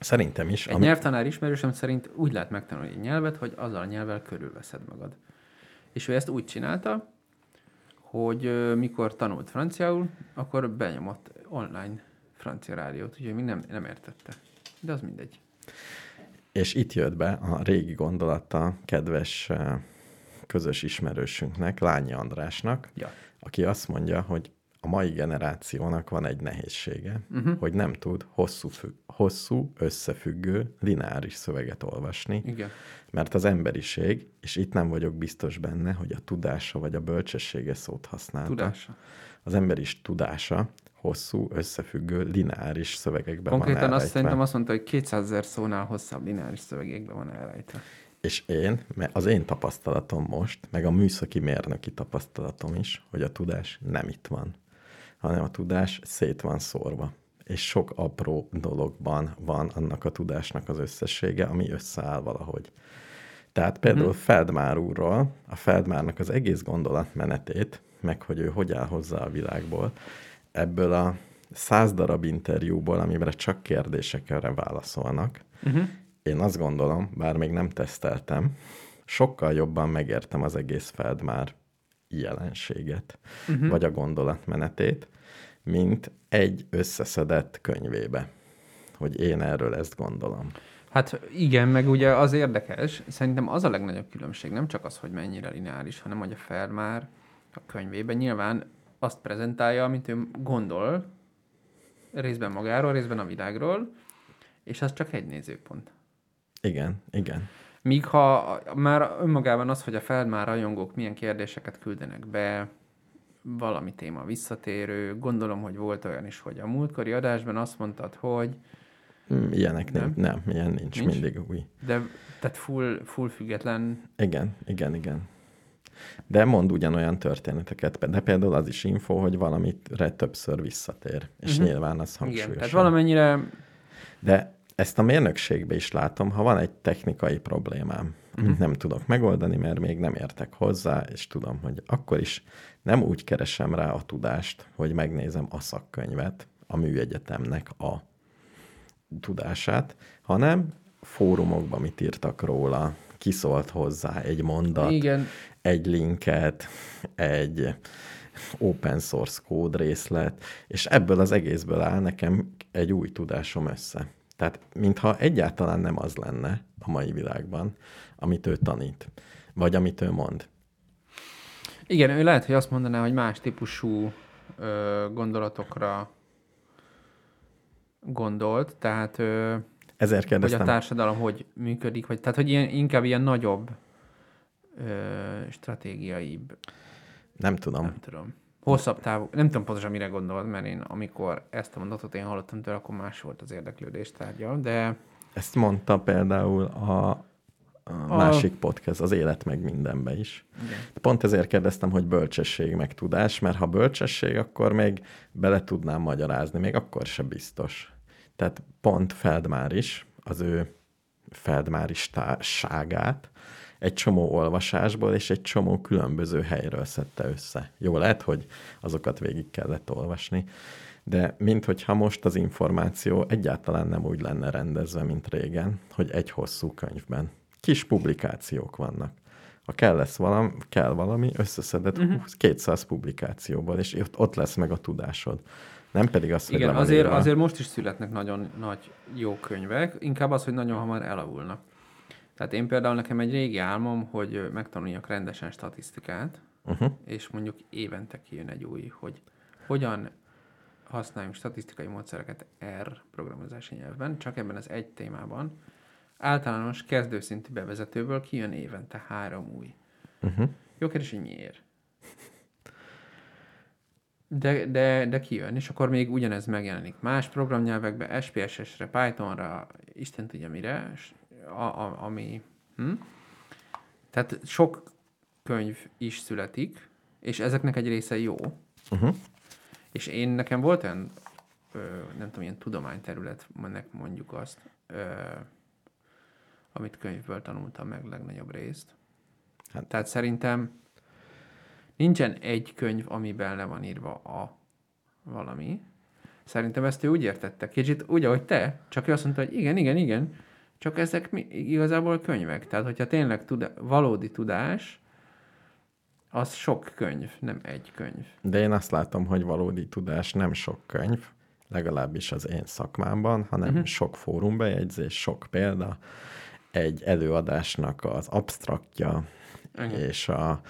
Szerintem is. Egy ami... nyelvtanár ismerősöm szerint úgy lehet megtanulni egy nyelvet, hogy azzal a nyelvvel körülveszed magad. És ő ezt úgy csinálta, hogy mikor tanult franciául, akkor benyomott online francia rádiót, úgyhogy még nem, nem értette. De az mindegy. És itt jött be a régi gondolata kedves közös ismerősünknek, Lányi Andrásnak, Ja. aki azt mondja, hogy a mai generációnak van egy nehézsége, uh-huh. hogy nem tud hosszú, függ, hosszú, összefüggő, lineáris szöveget olvasni, Igen. mert az emberiség, és itt nem vagyok biztos benne, hogy a tudása vagy a bölcsessége szót használta. Tudása. Az ember is tudása hosszú, összefüggő, lineáris szövegekben van Konkrétan azt elrejtve. szerintem azt mondta, hogy 200 ezer szónál hosszabb lineáris szövegekben van elrejtve. És én, mert az én tapasztalatom most, meg a műszaki mérnöki tapasztalatom is, hogy a tudás nem itt van, hanem a tudás szét van szórva. És sok apró dologban van annak a tudásnak az összessége, ami összeáll valahogy. Tehát például uh-huh. Feldmár úrról, a Feldmárnak az egész gondolatmenetét, meg hogy ő hogy áll hozzá a világból, ebből a száz darab interjúból, amiben csak kérdésekre válaszolnak, uh-huh. Én azt gondolom, bár még nem teszteltem, sokkal jobban megértem az egész Feldmár jelenséget, uh-huh. vagy a gondolatmenetét, mint egy összeszedett könyvébe, hogy én erről ezt gondolom. Hát igen, meg ugye az érdekes, szerintem az a legnagyobb különbség, nem csak az, hogy mennyire lineáris, hanem hogy a Fermár a könyvében nyilván azt prezentálja, amit ő gondol, részben magáról, részben a világról, és az csak egy nézőpont. Igen, igen. Míg ha már önmagában az, hogy a Feldmár rajongók milyen kérdéseket küldenek be, valami téma visszatérő, gondolom, hogy volt olyan is, hogy a múltkori adásban azt mondtad, hogy Mm, Ilyenek nem, Nem? nem, ilyen nincs, Nincs? mindig új. de tehát full, full független Igen, igen, igen. De mond ugyanolyan történeteket, de például az is info, hogy valamire többször visszatér, és uh-huh. nyilván az Igen, hangsúlyosan. tehát valamennyire De ezt a mérnökségbe is látom, ha van egy technikai problémám, amit Mhm. nem tudok megoldani, mert még nem értek hozzá, és tudom, hogy akkor is nem úgy keresem rá a tudást, hogy megnézem a szakkönyvet, a műegyetemnek a tudását, hanem fórumokban mit írtak róla, kiszólt hozzá egy mondat, Igen. egy linket, egy open source kód részlet, és ebből az egészből áll nekem egy új tudásom össze. Tehát, mintha egyáltalán nem az lenne a mai világban, amit ő tanít, vagy amit ő mond. Igen, ő lehet, hogy azt mondaná, hogy más típusú ö, gondolatokra gondolt, tehát ö, Ezért hogy a kérdeztem, társadalom hogy működik, vagy tehát hogy ilyen, inkább ilyen nagyobb ö, stratégiaibb, nem tudom, nem tudom, hosszabb távú, nem tudom pontosan mire gondolt, mert én amikor ezt a mondatot én hallottam tőle, akkor más volt az érdeklődés tárgya, de ezt mondta például a, a másik podcast, az Élet meg mindenbe is. igen. Pont ezért kérdeztem, hogy bölcsesség meg tudás, mert ha bölcsesség, akkor még bele tudnám magyarázni, még akkor se biztos. Tehát pont Feldmár is, az ő Feldmáristásságát egy csomó olvasásból és egy csomó különböző helyről szedte össze. Jó, lehet, hogy azokat végig kellett olvasni, de minthogyha most az információ egyáltalán nem úgy lenne rendezve, mint régen, hogy egy hosszú könyvben. Kis publikációk vannak. Ha kell, lesz valami, kell valami, összeszedett Mhm. uh-huh. 200 publikációból, és ott, ott lesz meg a tudásod. Nem pedig az, hogy Igen, azért, írva. azért most is születnek nagyon nagy jó könyvek, inkább az, hogy nagyon hamar elavulnak. Tehát én például nekem egy régi álmom, hogy megtanuljak rendesen statisztikát, Uh-huh. és mondjuk évente kijön egy új, hogy hogyan használjunk statisztikai módszereket R programozási nyelvben, csak ebben az egy témában. Általános kezdőszintű bevezetőből kijön évente három új. Uh-huh. Jó kérdés, hogy miért? De, de, de kijön, és akkor még ugyanez megjelenik más programnyelvekbe, SPSS-re, Pythonra, Isten tudja mire, s- a, a, ami... Hm? Tehát sok könyv is születik, és ezeknek egy része jó. Uh-huh. És én nekem volt olyan, ö, nem tudom, ilyen tudományterületnek mondjuk azt, ö, amit könyvből tanultam meg legnagyobb részt. Hát- Tehát szerintem nincsen egy könyv, amiben le van írva a valami. Szerintem ezt ő úgy értette, kicsit úgy, ahogy te, csak ő azt mondta, hogy igen, igen, igen, csak ezek mi, igazából könyvek. Tehát, hogyha tényleg tuda, valódi tudás, az sok könyv, nem egy könyv. De én azt látom, hogy valódi tudás nem sok könyv, legalábbis az én szakmámban, hanem uh-huh. sok fórumbejegyzés, sok példa, egy előadásnak az absztraktja, Igen. és a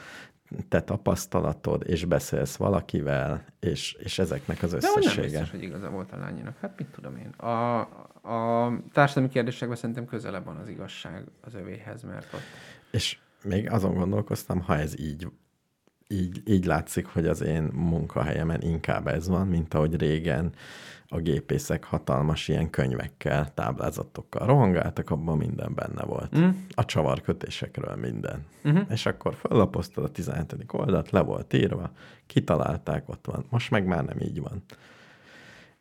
te tapasztalatod, és beszélsz valakivel, és, és ezeknek az De hogy nem összessége. biztos, hogy igaza volt a lányinak. Hát mit tudom én. A, a társadalmi kérdésekben szerintem közelebb van az igazság az övéhez, mert ott És még azon gondolkoztam, ha ez így, így, így látszik, hogy az én munkahelyemen inkább ez van, mint ahogy régen a gépészek hatalmas ilyen könyvekkel, táblázatokkal rohangáltak, abban minden benne volt. Mm. A csavarkötésekről minden. Mhm. És akkor fellapoztad a 17. oldalt, le volt írva, kitalálták, ott van. Most meg már nem így van.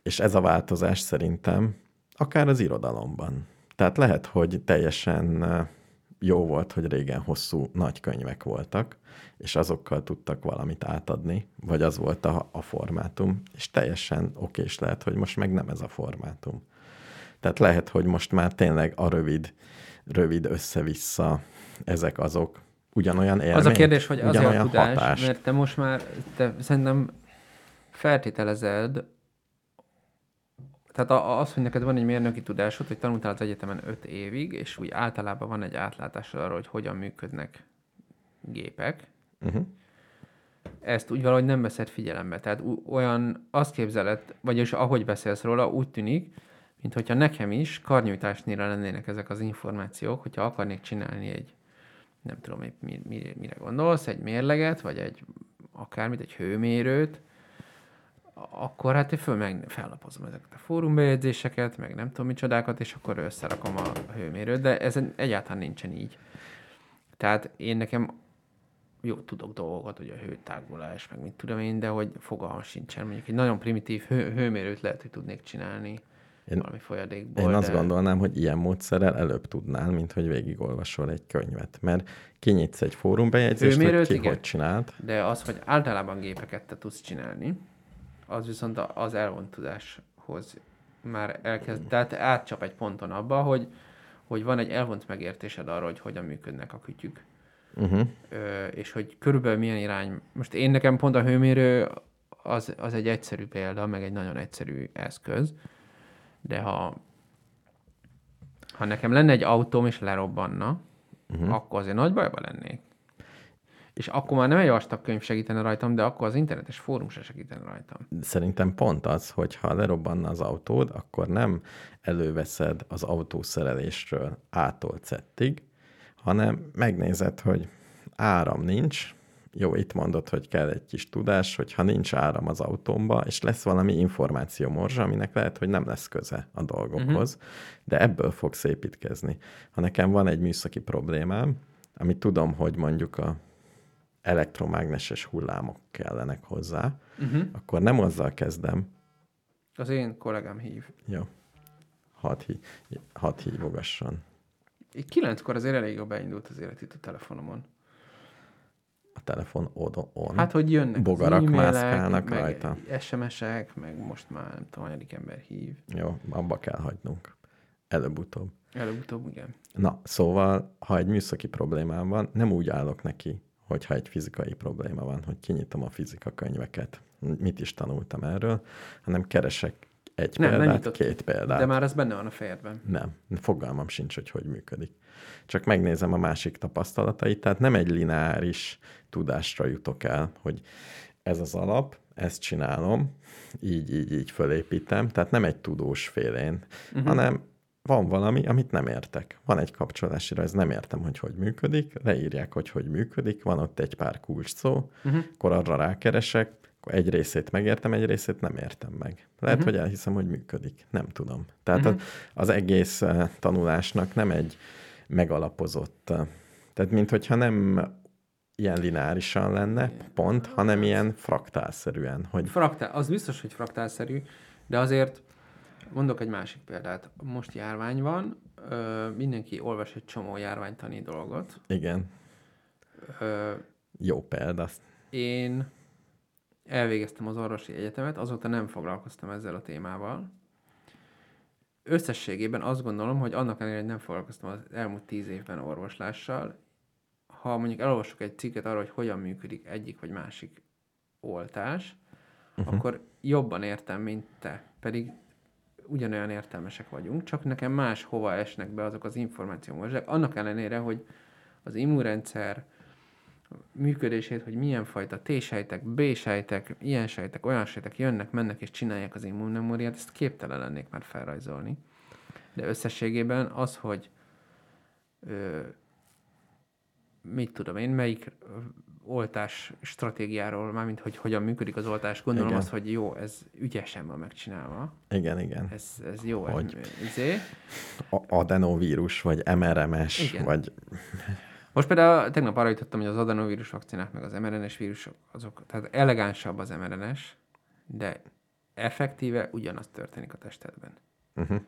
És ez a változás szerintem akár az irodalomban. Tehát lehet, hogy teljesen jó volt, hogy régen hosszú nagy könyvek voltak, és azokkal tudtak valamit átadni, vagy az volt a, a formátum, és teljesen okés lehet, hogy most meg nem ez a formátum. Tehát lehet, hogy most már tényleg a rövid, rövid össze-vissza ezek azok ugyanolyan élmény, Az a kérdés, hogy az a tudás, hatást. mert te most már, te szerintem feltételezed, tehát az, hogy neked van egy mérnöki tudásod, hogy tanultál az egyetemen öt évig, és úgy általában van egy átlátásod arról, hogy hogyan működnek gépek, Uh-huh. ezt úgy valahogy nem veszed figyelembe. Tehát olyan, azt képzeled, vagyis ahogy beszélsz róla, úgy tűnik, mint hogyha nekem is karnyújtásnyira lennének ezek az információk, hogyha akarnék csinálni egy, nem tudom, épp mi, mi, mire gondolsz, egy mérleget, vagy egy akármit, egy hőmérőt, akkor hát én föl meg fellapozom ezeket a fórumbejegyzéseket, meg nem tudom micsodákat, és akkor összerakom a hőmérőt, de ez egyáltalán nincsen így. Tehát én nekem jó, tudok dolgokat, hogy a hőtágulás, meg mit tudom én, de hogy fogalmam sincsen. Mondjuk egy nagyon primitív hő, hőmérőt lehet, hogy tudnék csinálni Én- valami folyadékból. Én azt de... gondolnám, hogy ilyen módszerrel előbb tudnál, mint hogy végigolvasol egy könyvet. Mert kinyitsz egy fórumbejegyzést, hogy ki igen. hogy csinált, De az, hogy általában gépeket te tudsz csinálni, az viszont az elvont tudáshoz már elkezd, tehát átcsap egy ponton abba, hogy, hogy van egy elvont megértésed arról, hogy hogyan működnek a kütyük. uh-huh. Ö, és hogy körülbelül milyen irány. Most én nekem pont a hőmérő az, az egy egyszerű példa, meg egy nagyon egyszerű eszköz, de ha, ha nekem lenne egy autóm és lerobbanna, uh-huh. akkor azért nagy bajba lennék. És akkor már nem egy vastag könyv segítene rajtam, de akkor az internetes fórum se segítene rajtam. Szerintem pont az, hogy ha lerobbanna az autód, akkor nem előveszed az autószerelésről ától Z-ig, hanem megnézed, hogy áram nincs, jó, itt mondod, hogy kell egy kis tudás, hogy ha nincs áram az autómba, és lesz valami információ morzsa, aminek lehet, hogy nem lesz köze a dolgokhoz, uh-huh. de ebből fogsz építkezni. Ha nekem van egy műszaki problémám, amit tudom, hogy mondjuk a elektromágneses hullámok kellenek hozzá, Uh-huh. akkor nem azzal kezdem, Az én kollégám hív. jó, hadd, hí, hadd hívogasson. Kilenckor azért elég jól beindult az élet itt a telefonomon. A telefon on. Hát, hogy jönnek Bogarak az mászkálnak meg rajta. SMS-ek, meg most már nem tudom, hanyadik ember hív. Jó, abba kell hagynunk. Előbb-utóbb. Előbb-utóbb, igen. Na, szóval, ha egy műszaki problémám van, nem úgy állok neki, hogyha egy fizikai probléma van, hogy kinyitom a fizika könyveket, mit is tanultam erről, hanem keresek egy Nem, nem példát, nyitott. két példát. De már az benne van a fejedben. Nem, fogalmam sincs, hogy hogy működik. Csak megnézem a másik tapasztalatait, tehát nem egy lineáris tudásra jutok el, hogy ez az alap, ezt csinálom, így, így, így fölépítem, tehát nem egy tudós félén, uh-huh. hanem van valami, amit nem értek. Van egy kapcsolási rajz, nem értem, hogy hogy működik, leírják, hogy hogy működik, van ott egy pár kulcs szó, uh-huh. akkor arra rákeresek, akkor egy részét megértem, egy részét nem értem meg. Lehet, uh-huh. hogy elhiszem, hogy működik. Nem tudom. Tehát uh-huh. az, egész eh, tanulásnak nem egy megalapozott, eh, tehát mint hogyha nem ilyen lineárisan lenne, pont, hanem ilyen fraktálszerűen, hogy Fraktál, az biztos, hogy fraktálszerű, de azért mondok egy másik példát. Most járvány van, ö, mindenki olvas egy csomó járványtani dolgot. igen, Ö, jó példa. én elvégeztem az orvosi egyetemet, azóta nem foglalkoztam ezzel a témával. Összességében azt gondolom, hogy annak ellenére, hogy nem foglalkoztam az elmúlt tíz évben orvoslással, ha mondjuk elolvasok egy cikket arról, hogy hogyan működik egyik vagy másik oltás, uh-huh. akkor jobban értem, mint te. Pedig ugyanolyan értelmesek vagyunk, csak nekem más hova esnek be azok az információk. Annak ellenére, hogy az immunrendszer működését, hogy milyen fajta T-sejtek, B-sejtek, ilyen sejtek, olyan sejtek jönnek, mennek és csinálják az immunmemóriát, ezt képtelen lennék már felrajzolni. De összességében az, hogy ö, mit tudom én, melyik oltás stratégiáról, mármint hogy hogyan működik az oltás, gondolom Igen. azt, hogy jó, ez ügyesen van megcsinálva, Igen, igen. ez, ez jó, Hogy? ez, izé. A- adenovírus, vagy MRMS, Igen. vagy Most például tegnap arra jutottam, hogy az adenovírus vakcinák, meg az mRNS vírusok, azok, tehát elegánsabb az mRNS, de effektíve ugyanaz történik a testedben. uh-huh.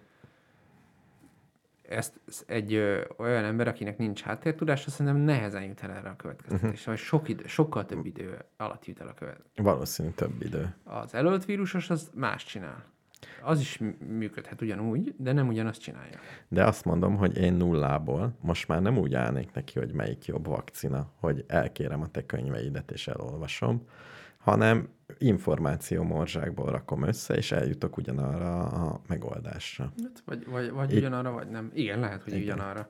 Ezt egy ö, olyan ember, akinek nincs háttértudása, szerintem nehezen jut el erre a következtetésre, uh-huh. vagy sok idő, sokkal több idő alatt jut el a követ. valószínű több idő. Az előtt vírusos az más csinál. Az is mű- működhet ugyanúgy, de nem ugyanazt csinálja. De azt mondom, hogy én nullából most már nem úgy állnék neki, hogy melyik jobb vakcina, hogy elkérem a te könyveidet és elolvasom, hanem információmorzsákból rakom össze, és eljutok ugyanarra a megoldásra. Hát, Vagy, vagy, vagy Itt- ugyanarra, vagy nem. Igen, lehet, hogy Igen. ugyanarra.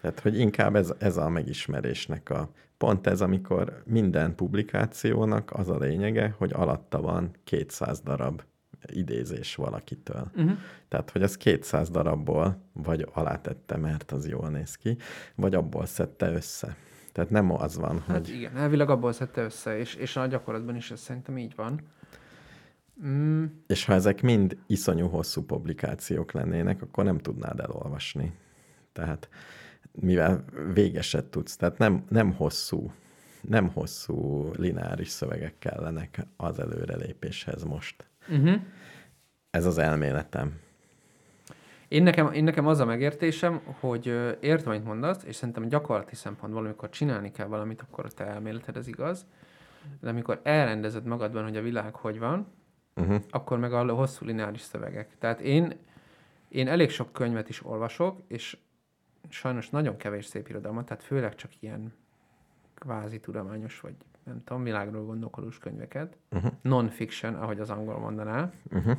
Tehát, hogy inkább ez, ez a megismerésnek a pont ez, amikor minden publikációnak az a lényege, hogy alatta van 200 darab idézés valakitől. Uh-huh. Tehát, hogy az 200 darabból vagy alátette, mert az jól néz ki, vagy abból szedte össze. Tehát nem az van, Hát hogy igen, elvileg abból szedte össze, és, és a gyakorlatban is ez szerintem így van. Mm, És ha ezek mind iszonyú hosszú publikációk lennének, akkor nem tudnád elolvasni. Tehát mivel végeset tudsz, tehát nem, nem hosszú, nem hosszú lineáris szövegek kellenek az előrelépéshez most. uh-huh. Ez az elméletem. Én, nekem, én nekem az a megértésem, hogy értem, amit mondasz, és szerintem gyakorlati szempontból, amikor csinálni kell valamit, akkor a te elméleted ez igaz. De amikor elrendezed magadban, hogy a világ hogy van, Uh-huh. akkor meg a hosszú lineáris szövegek. Tehát én, én elég sok könyvet is olvasok, és sajnos nagyon kevés szép irodalmat, tehát főleg csak ilyen kvázi tudományos, vagy nem tudom, világról gondolkodós könyveket. Uh-huh. Non-fiction, ahogy az angol mondaná. Uh-huh.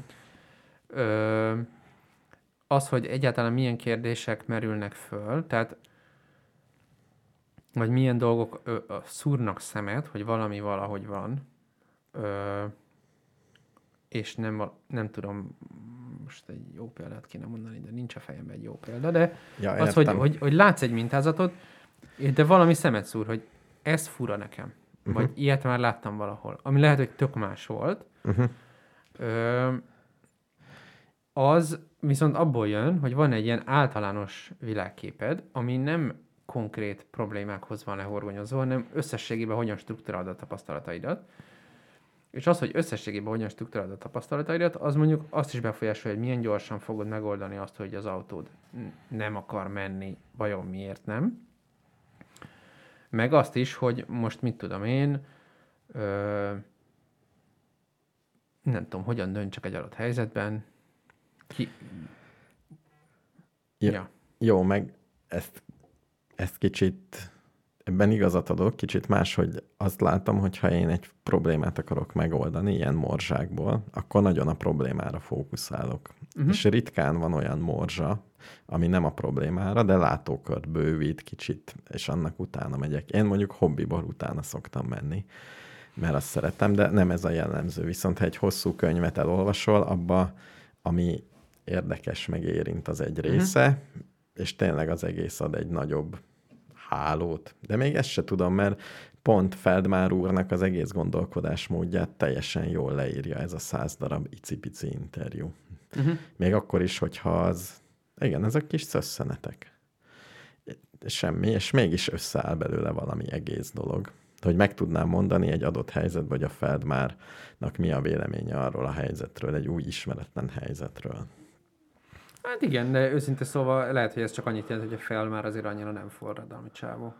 Ö, az, hogy egyáltalán milyen kérdések merülnek föl, tehát vagy milyen dolgok ö, ö, szúrnak szemet, hogy valami valahogy van, ö, és nem, nem tudom, most egy jó példát kéne mondani, de nincs a fejemben egy jó példa, de Ja, az, hogy, hogy, hogy látsz egy mintázatot, de valami szemet szúr, hogy ez fura nekem, uh-huh. vagy ilyet már láttam valahol, ami lehet, hogy tök más volt, Uh-huh. Ö, az viszont abból jön, hogy van egy ilyen általános világképed, ami nem konkrét problémákhoz van lehorgonyozva, hanem összességében hogyan struktúrálod a tapasztalataidat. És az, hogy összességében hogyan struktúrálod a tapasztalataidat, az mondjuk azt is befolyásolja, hogy milyen gyorsan fogod megoldani azt, hogy az autód nem akar menni, vajon miért nem. Meg azt is, hogy most mit tudom én, ö, nem tudom, hogyan döntsek egy adott helyzetben. Ki... Ja. Ja. Jó, meg ezt, ezt kicsit, ebben igazat adok, kicsit más, hogy azt látom, hogy ha én egy problémát akarok megoldani ilyen morzsákból, akkor nagyon a problémára fókuszálok. Uh-huh. És ritkán van olyan morzsa, ami nem a problémára, de látókört bővít kicsit, és annak utána megyek. Én mondjuk hobbiból utána szoktam menni, mert azt szeretem, de nem ez a jellemző. Viszont ha egy hosszú könyvet elolvasol, abba, ami érdekes, meg érint az egy része, uh-huh. és tényleg az egész ad egy nagyobb hálót. De még ezt se tudom, mert pont Feldmár úrnak az egész gondolkodásmódját teljesen jól leírja ez a száz darab icipici interjú. Uh-huh. Még akkor is, hogyha az, igen, ezek kis szösszenetek. Semmi, és mégis összeáll belőle valami egész dolog. Hogy meg tudnám mondani egy adott helyzetben, hogy a Feldmárnak mi a véleménye arról a helyzetről, egy új ismeretlen helyzetről. Hát igen, de őszinte szóval lehet, hogy ez csak annyit jelent, hogy a fel már azért annyira nem forradalmi csávó.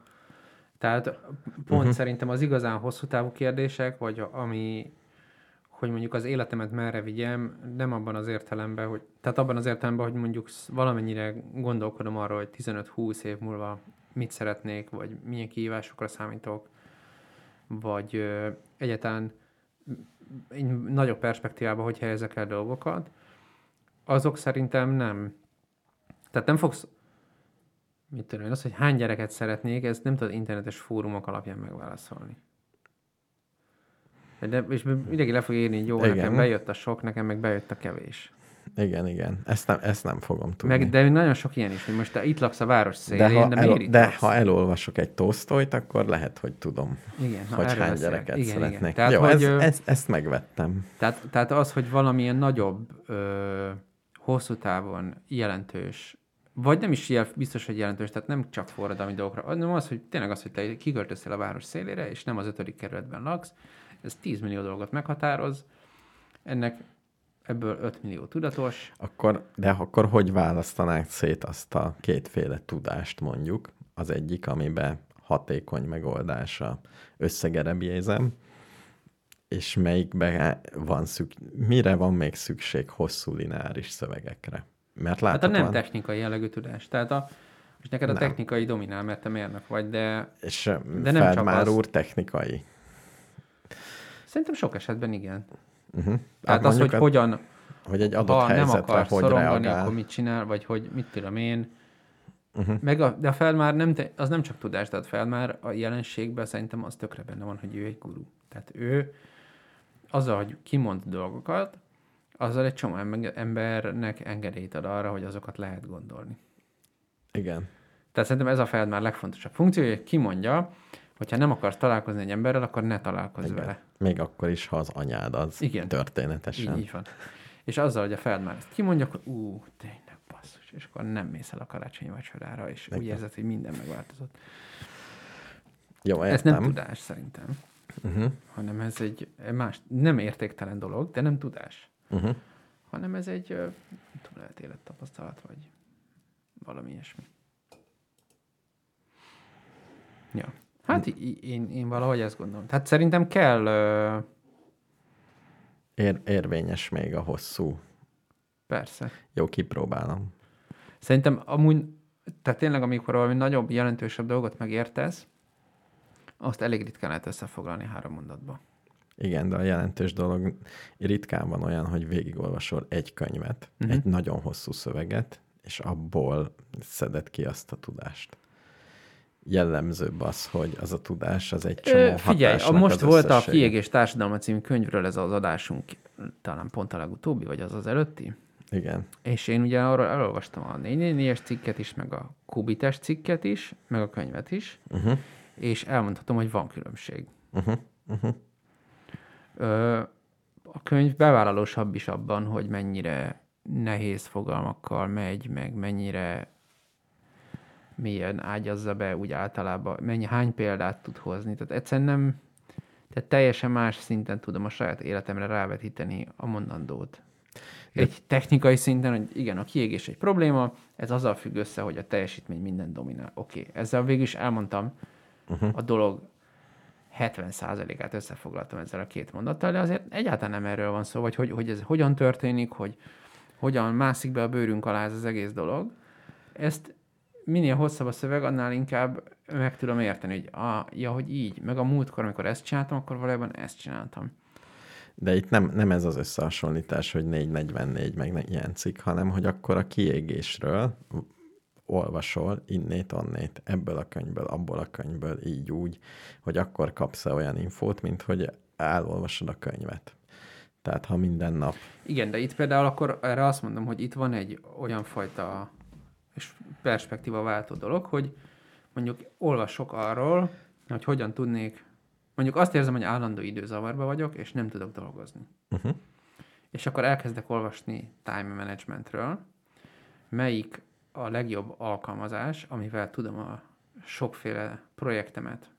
Tehát pont uh-huh. szerintem az igazán hosszú távú kérdések, vagy ami, hogy mondjuk az életemet merre vigyem, nem abban az értelemben, hogy, tehát abban az értelemben, hogy mondjuk valamennyire gondolkodom arról, hogy 15-20 év múlva mit szeretnék, vagy milyen kihívásokra számítok, vagy ö, egyáltalán egy nagyobb perspektívában, hogy helyezek el dolgokat, azok szerintem nem. Tehát nem fogsz, mit tudom én, az, hogy hány gyereket szeretnék, ezt nem tudod internetes fórumok alapján megválaszolni. De, és mindenki le fog írni, hogy jó, Igen. nekem bejött a sok, nekem meg bejött a kevés. Igen, igen. Ezt nem, ezt nem fogom tudni. Meg, de nagyon sok ilyen is, hogy most te itt laksz a város de, szélén, ha, de, el, de laksz? ha elolvasok egy tosztolyt, akkor lehet, hogy tudom, igen, hogy hány beszélek. gyereket igen, szeretnék. Igen. Tehát, Jó, hogy, ez, ö, ez, ezt megvettem. Tehát, tehát az, hogy valamilyen nagyobb, ö, hosszú távon jelentős, vagy nem is jel, biztos, hogy jelentős, tehát nem csak forradalmi dolgokra, hanem az, hogy tényleg az, hogy te kiköltöztél a város szélére, és nem az ötödik kerületben laksz, ez 10 millió dolgot meghatároz, ennek ebből 5 millió tudatos, Akkor, de akkor hogy választanánk szét azt a kétféle tudást mondjuk? Az egyik, amiben hatékony megoldása összegerebjézem, és melyikben van szük, mire van még szükség hosszú lineáris szövegekre? Mert hát a láthatóan, nem technikai jellegű tudás. Tehát a, és neked a Nem. technikai dominál, mert te mérnök vagy, de és de nem csak Feldmár az. úr technikai. szerintem sok esetben igen. Uh-huh. Tehát az, hogy hogyan hogy egy adott ha nem akarsz hogy szorongani, reagál. akkor mit csinál, vagy hogy mit tudom én. Uh-huh. Meg a, de a Feldmár nem, te, az nem csak tudás, tehát Feldmár a jelenségben szerintem az tökre benne van, hogy ő egy guru. Tehát ő azzal, hogy kimond dolgokat, azzal egy csomó em- embernek engedélyt ad arra, hogy azokat lehet gondolni. Igen. Tehát szerintem ez a Feldmár legfontosabb funkció, hogy kimondja, hogyha nem akarsz találkozni egy emberrel, akkor ne találkozz Igen. vele. Még akkor is, ha az anyád az Igen. történetesen. Így, így van. És azzal, hogy a Feldmár ezt kimondja, akkor ú, tényleg basszus, és akkor nem mész el a karácsonyi vacsorára, és úgy Igen. érzed, hogy minden megváltozott. Jó, Ez értem. nem tudás szerintem, Uh-huh. hanem ez egy más, nem értéktelen dolog, de nem tudás, Uh-huh. hanem ez egy, lehet élettapasztalat, vagy valami ilyesmi. Ja. Hát í- én, én valahogy ezt gondolom. Tehát szerintem kell, ö, Ér, érvényes még a hosszú. persze, Jó, kipróbálom. Szerintem amúgy, tehát tényleg amikor valami nagyobb, jelentősebb dolgot megértesz, azt elég ritkán lehet összefoglalni három mondatba. Igen, de a jelentős dolog ritkán van olyan, hogy végigolvasol egy könyvet, uh-huh. egy nagyon hosszú szöveget, és abból szeded ki azt a tudást. Jellemzőbb az, hogy az a tudás az egy csomó Ö, figyelj, a most volt a. Kiégés Társadalma című könyvről ez az adásunk, talán pont a legutóbbi, vagy az az előtti. Igen. És én ugye arról elolvastam a 444-es cikket is, meg a Kubites cikket is, meg a könyvet is, Uh-huh. És elmondhatom, hogy van különbség. Uh-huh. Uh-huh. Ö, a könyv bevállalósabb is abban, hogy mennyire nehéz fogalmakkal megy, meg mennyire mélyen ágyazza be úgy általában, mennyi, hány példát tud hozni. Tehát egyszerűen nem, tehát teljesen más szinten tudom a saját életemre rávetíteni a mondandót. Egy technikai szinten, hogy igen, a kiégés egy probléma, ez azzal függ össze, hogy a teljesítmény minden dominál. Oké, okay. ezzel végül is elmondtam uh-huh. a dolog 70%-át összefoglaltam ezzel a két mondattal, de azért egyáltalán nem erről van szó, vagy hogy, hogy ez hogyan történik, hogy hogyan mászik be a bőrünk alá ez az egész dolog. Ezt minél hosszabb a szöveg, annál inkább meg tudom érteni, hogy ah, ja, hogy így, meg a múltkor, amikor ezt csináltam, akkor valójában ezt csináltam. De itt nem, nem ez az összehasonlítás, hogy 444 meg ilyen cikk, hanem hogy akkor a kiégésről olvasol innét, onnét, ebből a könyvből, abból a könyvből, így úgy, hogy akkor kapsz olyan infót, mint hogy elolvasod a könyvet. Tehát ha minden nap Igen, de itt például akkor erre azt mondom, hogy itt van egy olyan fajta és perspektíva váltó dolog, hogy mondjuk olvasok arról, hogy hogyan tudnék mondjuk azt érzem, hogy állandó időzavarba vagyok, és nem tudok dolgozni. Uh-huh. És akkor elkezdek olvasni time managementről, melyik a legjobb alkalmazás, amivel tudom a sokféle projektemet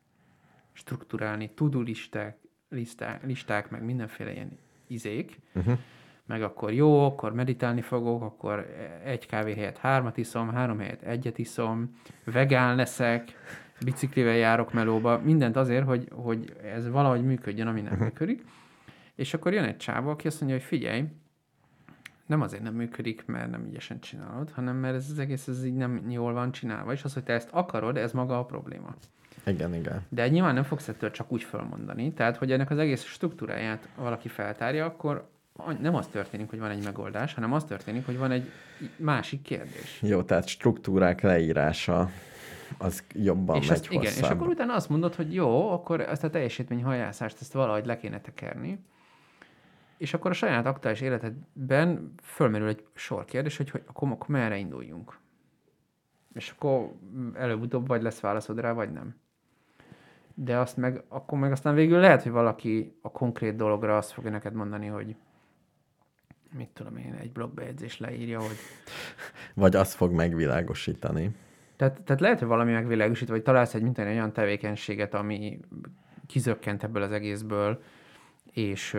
strukturálni, to-do listák, listák, listák, meg mindenféle ilyen izék, Uh-huh. meg akkor jó, akkor meditálni fogok, akkor egy kávé helyett hármat iszom, három helyett egyet iszom, vegán leszek, biciklivel járok melóba, mindent azért, hogy, hogy ez valahogy működjön, ami nem működik. És akkor jön egy csávó, aki azt mondja, hogy figyelj, nem azért nem működik, mert nem ügyesen csinálod, hanem mert ez az egész ez így nem jól van csinálva, és az, hogy te ezt akarod, ez maga a probléma. Igen, igen. De nyilván nem fogsz ettől csak úgy felmondani. Tehát, hogy ennek az egész struktúráját valaki feltárja, akkor nem az történik, hogy van egy megoldás, hanem az történik, hogy van egy másik kérdés. Jó, tehát struktúrák leírása az jobban és megy ezt, igen, és akkor utána azt mondod, hogy jó, akkor ezt a teljesítmény hajászást ezt valahogy le kéne tekerni, és akkor a saját aktuális életedben fölmerül egy sor kérdés, hogy, hogy akkor, akkor merre induljunk. És akkor előbb-utóbb vagy lesz válaszod rá, vagy nem. De azt meg, akkor meg aztán végül lehet, hogy valaki a konkrét dologra azt fogja neked mondani, hogy mit tudom én, egy blogbejegyzés leírja, hogy Vagy azt fog megvilágosítani. Tehát, tehát lehet, hogy valami megvilágosít, vagy találsz egy mint egy olyan tevékenységet, ami kizökkent ebből az egészből, és,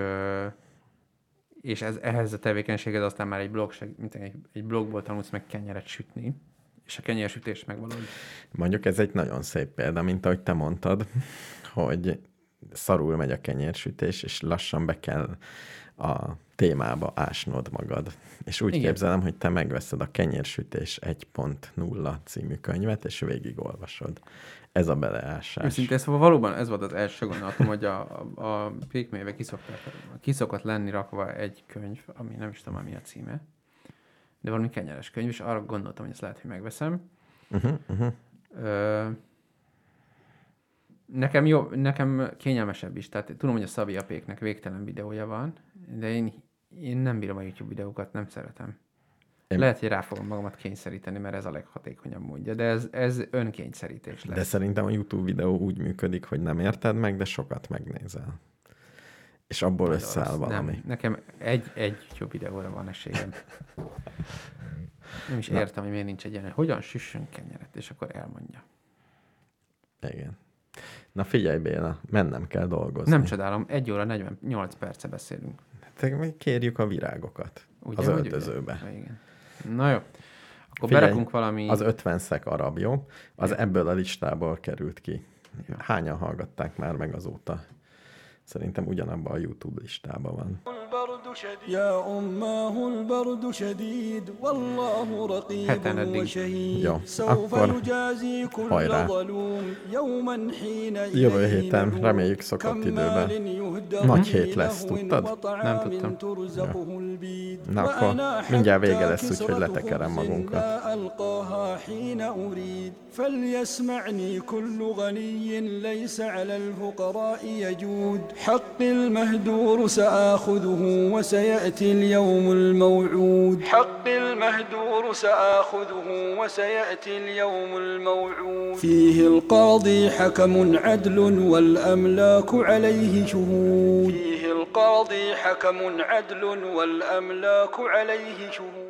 és ez, ehhez a tevékenységed aztán már egy blog, mint egy, egy blogból tanulsz meg kenyeret sütni, és a kenyersütés meg valahogy. Mondjuk ez egy nagyon szép példa, mint ahogy te mondtad, hogy szarul megy a kenyérsütés, és lassan be kell a témába ásnod magad. És úgy. Igen. képzelem, hogy te megveszed a Kenyérsütés 1.0 című könyvet, és végigolvasod. Ez a beleásás. Őszintén szóval valóban ez volt az első gondolatom, hogy a, a, a pékmélybe kiszokott lenni rakva egy könyv, ami nem is tudom, mi a címe, de valami kenyeres könyv, és arra gondoltam, hogy ezt lehet, hogy megveszem, Uh-huh, uh-huh. Ö, nekem jó, nekem kényelmesebb is. Tehát tudom, hogy a Szabi Apéknek végtelen videója van, de én, én nem bírom a YouTube videókat, nem szeretem. Én... Lehet, hogy rá fogom magamat kényszeríteni, mert ez a leghatékonyabb módja, de ez, ez önkényszerítés lesz. De szerintem a YouTube videó úgy működik, hogy nem érted meg, de sokat megnézel. És abból Majd összeáll az- valami. Nem, nekem egy, egy YouTube videóra van esélyem. Nem is értem, hogy miért nincs egy ilyen, hogyan süssünk kenyeret, és akkor elmondja. Igen. Na figyelj Béla, mennem kell dolgozni. Nem csodálom, egy óra 48 perce beszélünk. Te meg kérjük a virágokat Ugye, az hogy öltözőbe. Ugye? Igen. Na jó. Akkor Figyelj, berakunk valami... Az 50 szek arab, jó? Az Jó. ebből a listából került ki. Hányan hallgatták már meg azóta? Szerintem ugyanabban a YouTube listában van. شديد يا أماه البرد شديد والله رقيب. وشهيد. سوف. يجازي كل. ظلوم يوما حين Jövő إليه héten نلوم. reméljük szokott كم időben. مال يهدر Nagy في hét lesz, لهو tudtad? وطعام Nem tudtam. ترزقه البيد. Na akkor وأنا mindjárt vége حتى lesz, úgyhogy كسرة letekerem خبز magunkat. لا ألقاها حين أريد فليسمعني كل غني ليس على الفقراء يجود حق المهدور سآخذه وسيأتي اليوم الموعود. حق المهدور سآخذه وسيأتي اليوم الموعود. فيه القاضي حكم عدل والأملاك عليه شهود. فيه القاضي حكم عدل والأملاك عليه شهود.